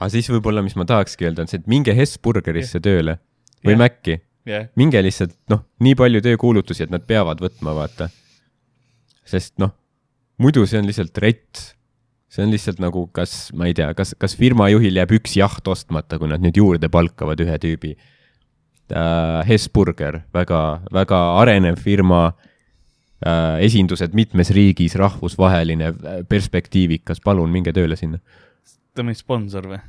aga siis võib-olla, mis ma tahakski öelda, on see, et minge Hesburgerisse tööle või Jah. Maci, jah, minge lihtsalt, noh, nii palju töökuulutusi, et nad peavad võtma, vaata. sest noh, muidu see on lihtsalt rets. see on lihtsalt nagu, kas, ma ei tea, kas, kas firma juhil jääb üks jaht ostmata, kui nad nüüd juurde palkavad ühe tüübi äh,. Hesburger, väga, väga arenev firma äh,, esindused mitmes riigis, rahvusvaheline, perspektiivikas, palun minge tööle sinna. ta on meie sponsor või?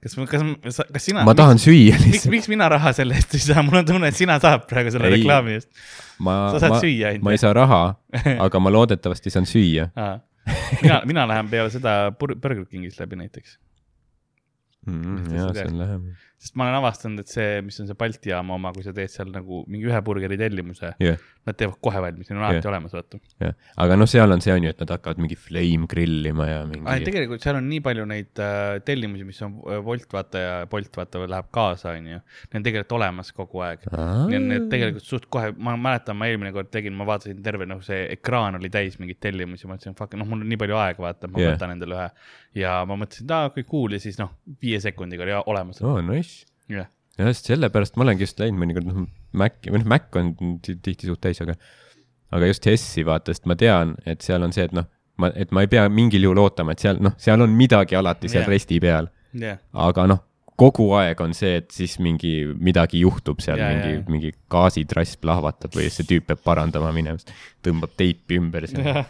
kas, kas, kas sina ma tahan süüa miks, lihtsalt. miks mina raha selle eest ei saa, mul on tunne, et sina saad praegu selle Ei. reklaami eest. sa saad ma, süüa ainult. ma ei saa raha, *laughs* aga ma loodetavasti saan süüa mina, mina lähen peale seda Bur- Burger Kingist läbi näiteks, mm,. Jaa, see on lähem. Sest ma olen avastanud, et see, mis on see Balti jaama oma, kui sa teed seal nagu mingi ühe burgeri tellimuse, jah, nad teevad kohe valmis, neil on alati Jah. olemas, vaata. jah, aga noh, seal on see on ju, et nad hakkavad mingi flame grillima ja mingi tegelikult seal on nii palju neid äh, tellimusi, mis on äh, Wolt vaata ja Bolt vaata läheb kaasa, onju. Need on tegelikult olemas kogu aeg. Need, need tegelikult suht kohe, ma mäletan, ma eelmine kord tegin, ma vaatasin terve nagu see ekraan oli täis mingeid tellimusi, ma mõtlesin, fuck, noh, mul on nii palju aega, vaata, ma yeah. võtan endale ühe. ja ma mõtlesin, et aa, kõik cool ja siis noh, viie sekundiga oli olemas. oo, nice. jah, jah, sellepärast ma olengi just läinud mõnikord, noh, Maci, või noh, Mac on ti- tihti suht täis, aga aga just Hessi vaata, sest ma tean, et seal on see, et noh, ma, et ma ei pea mingil juhul ootama, et seal noh, seal on midagi alati seal Jah. resti peal, jah, aga noh, kogu aeg on see, et siis mingi midagi juhtub seal, Jaa, mingi jaa. mingi gaasitrass plahvatab või see tüüp peab parandama minemist, tõmbab teipi ümber seal.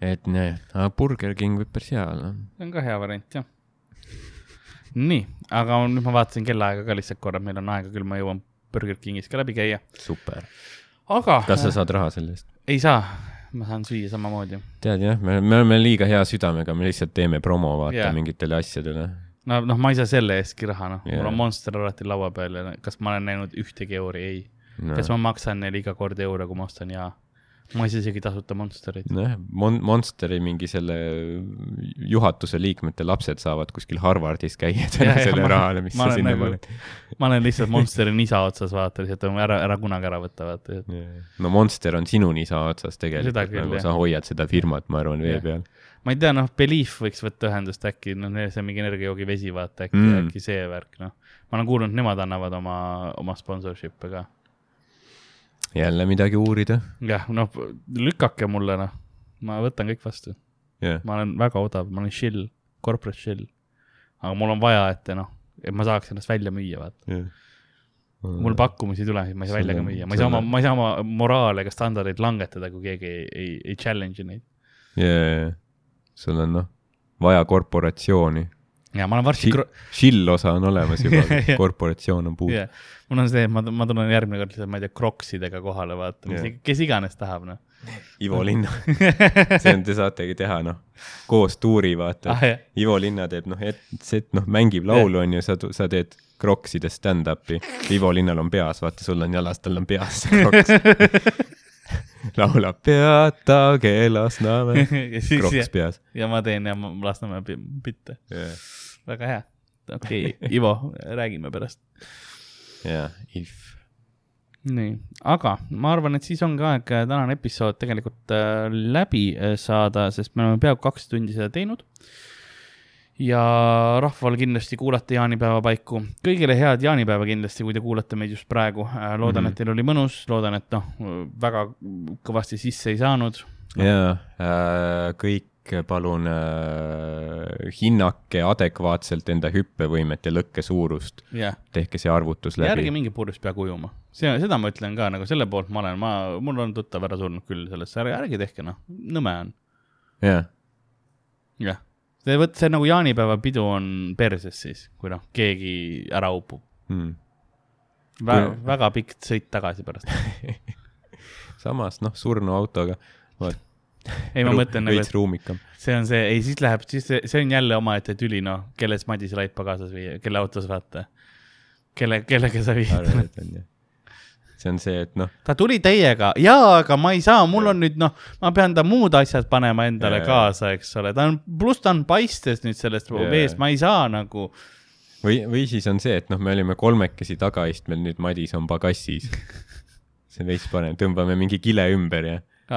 et nee, aga Burger King võib päris hea olla. see on ka hea variant, jah. nii, aga nüüd ma vaatasin kellaaega ka lihtsalt korra, meil on aega küll, ma jõuan Burger Kingis ka läbi käia, super. aga kas sa saad raha selle eest? ei saa, ma saan süüa samamoodi. tead jah, me, me oleme liiga hea südamega, me lihtsalt teeme promo vaata yeah. mingitele asjadele. no, noh, ma ei saa selle eestki raha, noh Jaa. mul on Monster alati laua peal ja kas ma olen näinud ühtegi euri, ei No. kas ma maksan neile iga kord euro, kui ma ostan, jaa. Ma ei saa isegi tasuta Monsterit. nojah, Mon-, Monsteri mingi selle juhatuse liikmete lapsed saavad kuskil Harvardis käia *laughs* tänu Jaa, jaa, selle ma- rahale, mis sa sinna nagu- paned. ma olen lihtsalt Monsteri nisa otsas, vaata lihtsalt ära, ära kunagi ära võtta, vaata. no Monster on sinu nisa otsas tegelikult nagu sa hoiad seda firmat, ma arvan, vee Jah. peal. ma ei tea, noh, Belief võiks võtta ühendust äkki, noh, see mingi energiajoogivesi, vaata äkki mm., äkki see värk, noh. ma olen kuulnud, nemad annavad oma, oma sponsorship'e ka. Jälle midagi uurida. jah, noh, lükake mulle, noh, ma võtan kõik vastu. jah, ma olen väga odav, ma olen chill, corporate chill. aga mul on vaja, et noh, et ma saaks ennast välja müüa, vaata. jah. mul pakkumusi ei tule, ma ei saa välja ka müüa, ma ei saa oma, ma ei saa oma moraale ega standardeid langetada, kui keegi ei, ei, ei challenge'i neid. jaa, sul on noh, vaja korporatsiooni. Ja ma olen varsti Shi- Shill osa on olemas juba *laughs* korporatsioon on puudu yeah.. mul on see, et ma, ma tulen järgmine kord lihtsalt, ma ei tea, kroksidega kohale vaatama yeah., kes iganes tahab, noh. Ivo Linna, *laughs* see on, te saategi teha, noh, koos tuuri vaata Ah, jah. Ivo Linna teeb, noh, et see, noh, mängib laulu, on ju, sa, sa teed krokside stand-up'i. Ivo Linnal on peas, vaata, sul on jalas, tal on peas *laughs* kroks. Laulab Peatage Lasnamäe, *laughs* kroks peas ja ma teen Lasnamäe bitte, yeah.. väga hea. okei okay,, Ivo, räägime pärast. jah, if. nii, aga ma arvan, et siis ongi aeg äh, tänane episood tegelikult äh, läbi äh, saada, sest me oleme peaaegu kaks tundi seda teinud. Ja rahval kindlasti kuulata jaanipäeva paiku. kõigile head jaanipäeva kindlasti, kui te kuulate meid just praegu. loodan mm, -hmm. et teil oli mõnus, loodan, et noh, väga kõvasti sisse ei saanud. jaa äh,, kõik palun äh, hinnake adekvaatselt enda hüppevõimet ja lõkke suurust. jah, tehke see arvutus ja ärge läbi. minge purjus peaga ujuma. see, seda ma ütlen ka nagu selle poolt ma olen, ma, mul on tuttav ära surnud küll sellesse, ärge, ärge tehke noh, nõme on. jah, jah, see vot see nagu jaanipäevapidu on perses siis, kui noh, keegi ära upub. mm. väga väga pikk sõit tagasi pärast. *laughs* samas noh, surnuautoga, vot. ei, ma mõtlen nagu, et ruumikam. see on see, ei siis läheb, siis see, see on jälle omaette tüli, noh, kelles Madis laipa kaasas või kelle autos vaata. kelle, kellega sa viid. arvad, et on jah? See on see, et noh, ta tuli teiega, jaa, aga ma ei saa, mul on nüüd noh, ma pean ta muud asjad panema endale Jaa. kaasa, eks ole, ta on, pluss ta on paistes nüüd sellest veest, ma ei saa nagu. või, või siis on see, et noh, me olime kolmekesi tagaistmel, nüüd Madis on pagassis. *laughs* see on veits parem, tõmbame mingi kile ümber ja *laughs*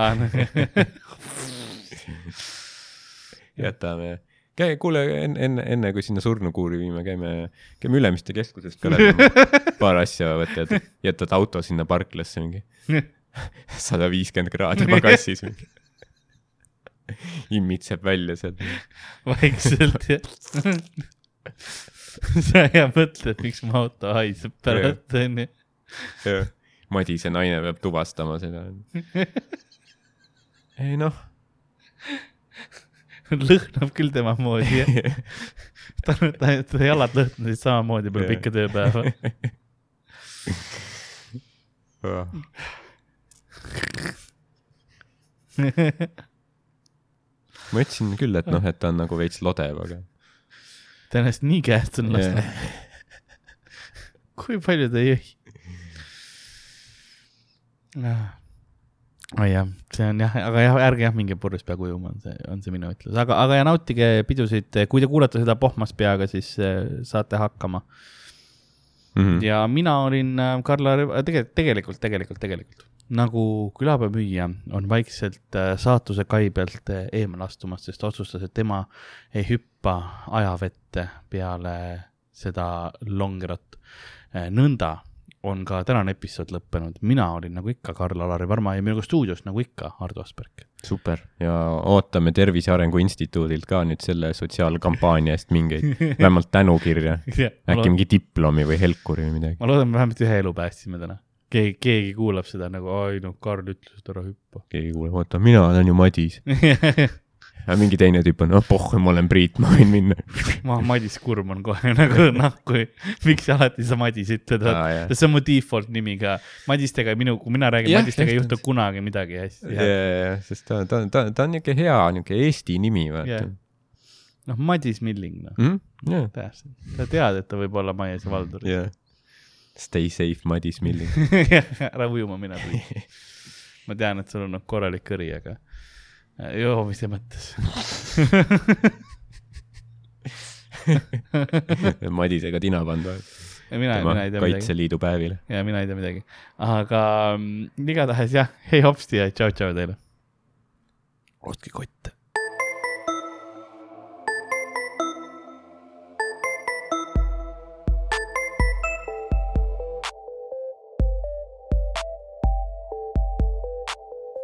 jätame. käi, kuule, enne, enne, enne kui sinna surnukuuri viime, käime, käime Ülemiste keskusest ka *laughs* läbi. paar asja võtad, jätad auto sinna parklasse mingi *laughs* sada viiskümmend kraadi pagassis *laughs* mingi. immitseb välja sealt. vaikselt ja sa ja mõtled, miks mu auto haiseb pärast onju. Madise naine peab tuvastama seda. ei noh, *laughs* lõhnab küll tema moodi jah. *laughs* ta, ta, ta jalad lõhnasid samamoodi peale Jah. pikka tööpäeva. ma ütlesin küll, et noh, et ta on nagu veits lodev, aga ta ennast nii käest on lasknud. *laughs* kui palju ta jõi? Oi jah, see on jah, aga jah, ärge jah minge purjus peaga ujuma, on see, on see minu ütlus, aga, aga ja nautige pidusid, kui te kuulate seda pohmas peaga, siis äh, saate hakkama. mm -hmm. ja mina olin äh, Karla, tegelikult, tegelikult, tegelikult, tegelikult nagu külapäevamüüja on vaikselt äh, saatuse kai pealt äh, eemale astumas, sest otsustas, et tema ei hüppa ajavette peale seda longerot. nõnda on ka tänane episood lõppenud, mina olin nagu ikka Karl-Alari Varma ja minuga stuudios nagu ikka Ardo Asperg. super ja ootame Tervise Arengu Instituudilt ka nüüd selle sotsiaalkampaania eest mingeid, *laughs* vähemalt tänukirja, äkki mingi diplomi või helkuri või midagi. ma loodan, me vähemalt ühe elu päästsime täna. keegi, keegi kuulab seda nagu, ai noh, Karl ütles, et ära hüppa. keegi ei kuule, oota, mina olen ju Madis. *laughs* ja mingi teine tüüp on, oh pohh, ma olen Priit, ma võin minna. *laughs* ma, Madis Kurm on kohe *laughs* nagu noh, kui, miks alati sa Madis ütled, jah. see on mu default nimi ka. Madistega minu, kui mina räägin Jah, Madistega ei juhtu kunagi midagi hästi. sest ta, ta, ta, ta on niuke hea, niuke Eesti nimi, vaata noh, Madis Milling, noh, mm?. jah, täpselt. sa tead, et ta võib olla Maies ja Valdur. jah. Stay safe, Madis Milling. *laughs* ära ujuma mine, please. ma tean, et sul on noh, korralik kõri, aga joomise mõttes. *laughs* Madisega tina pandud mina, tema mina ei tea midagi. Kaitseliidu päevile. ja mina ei tea midagi, aga mm, igatahes jah, hei hopsti ja tšau-tšau teile. ostke kotte.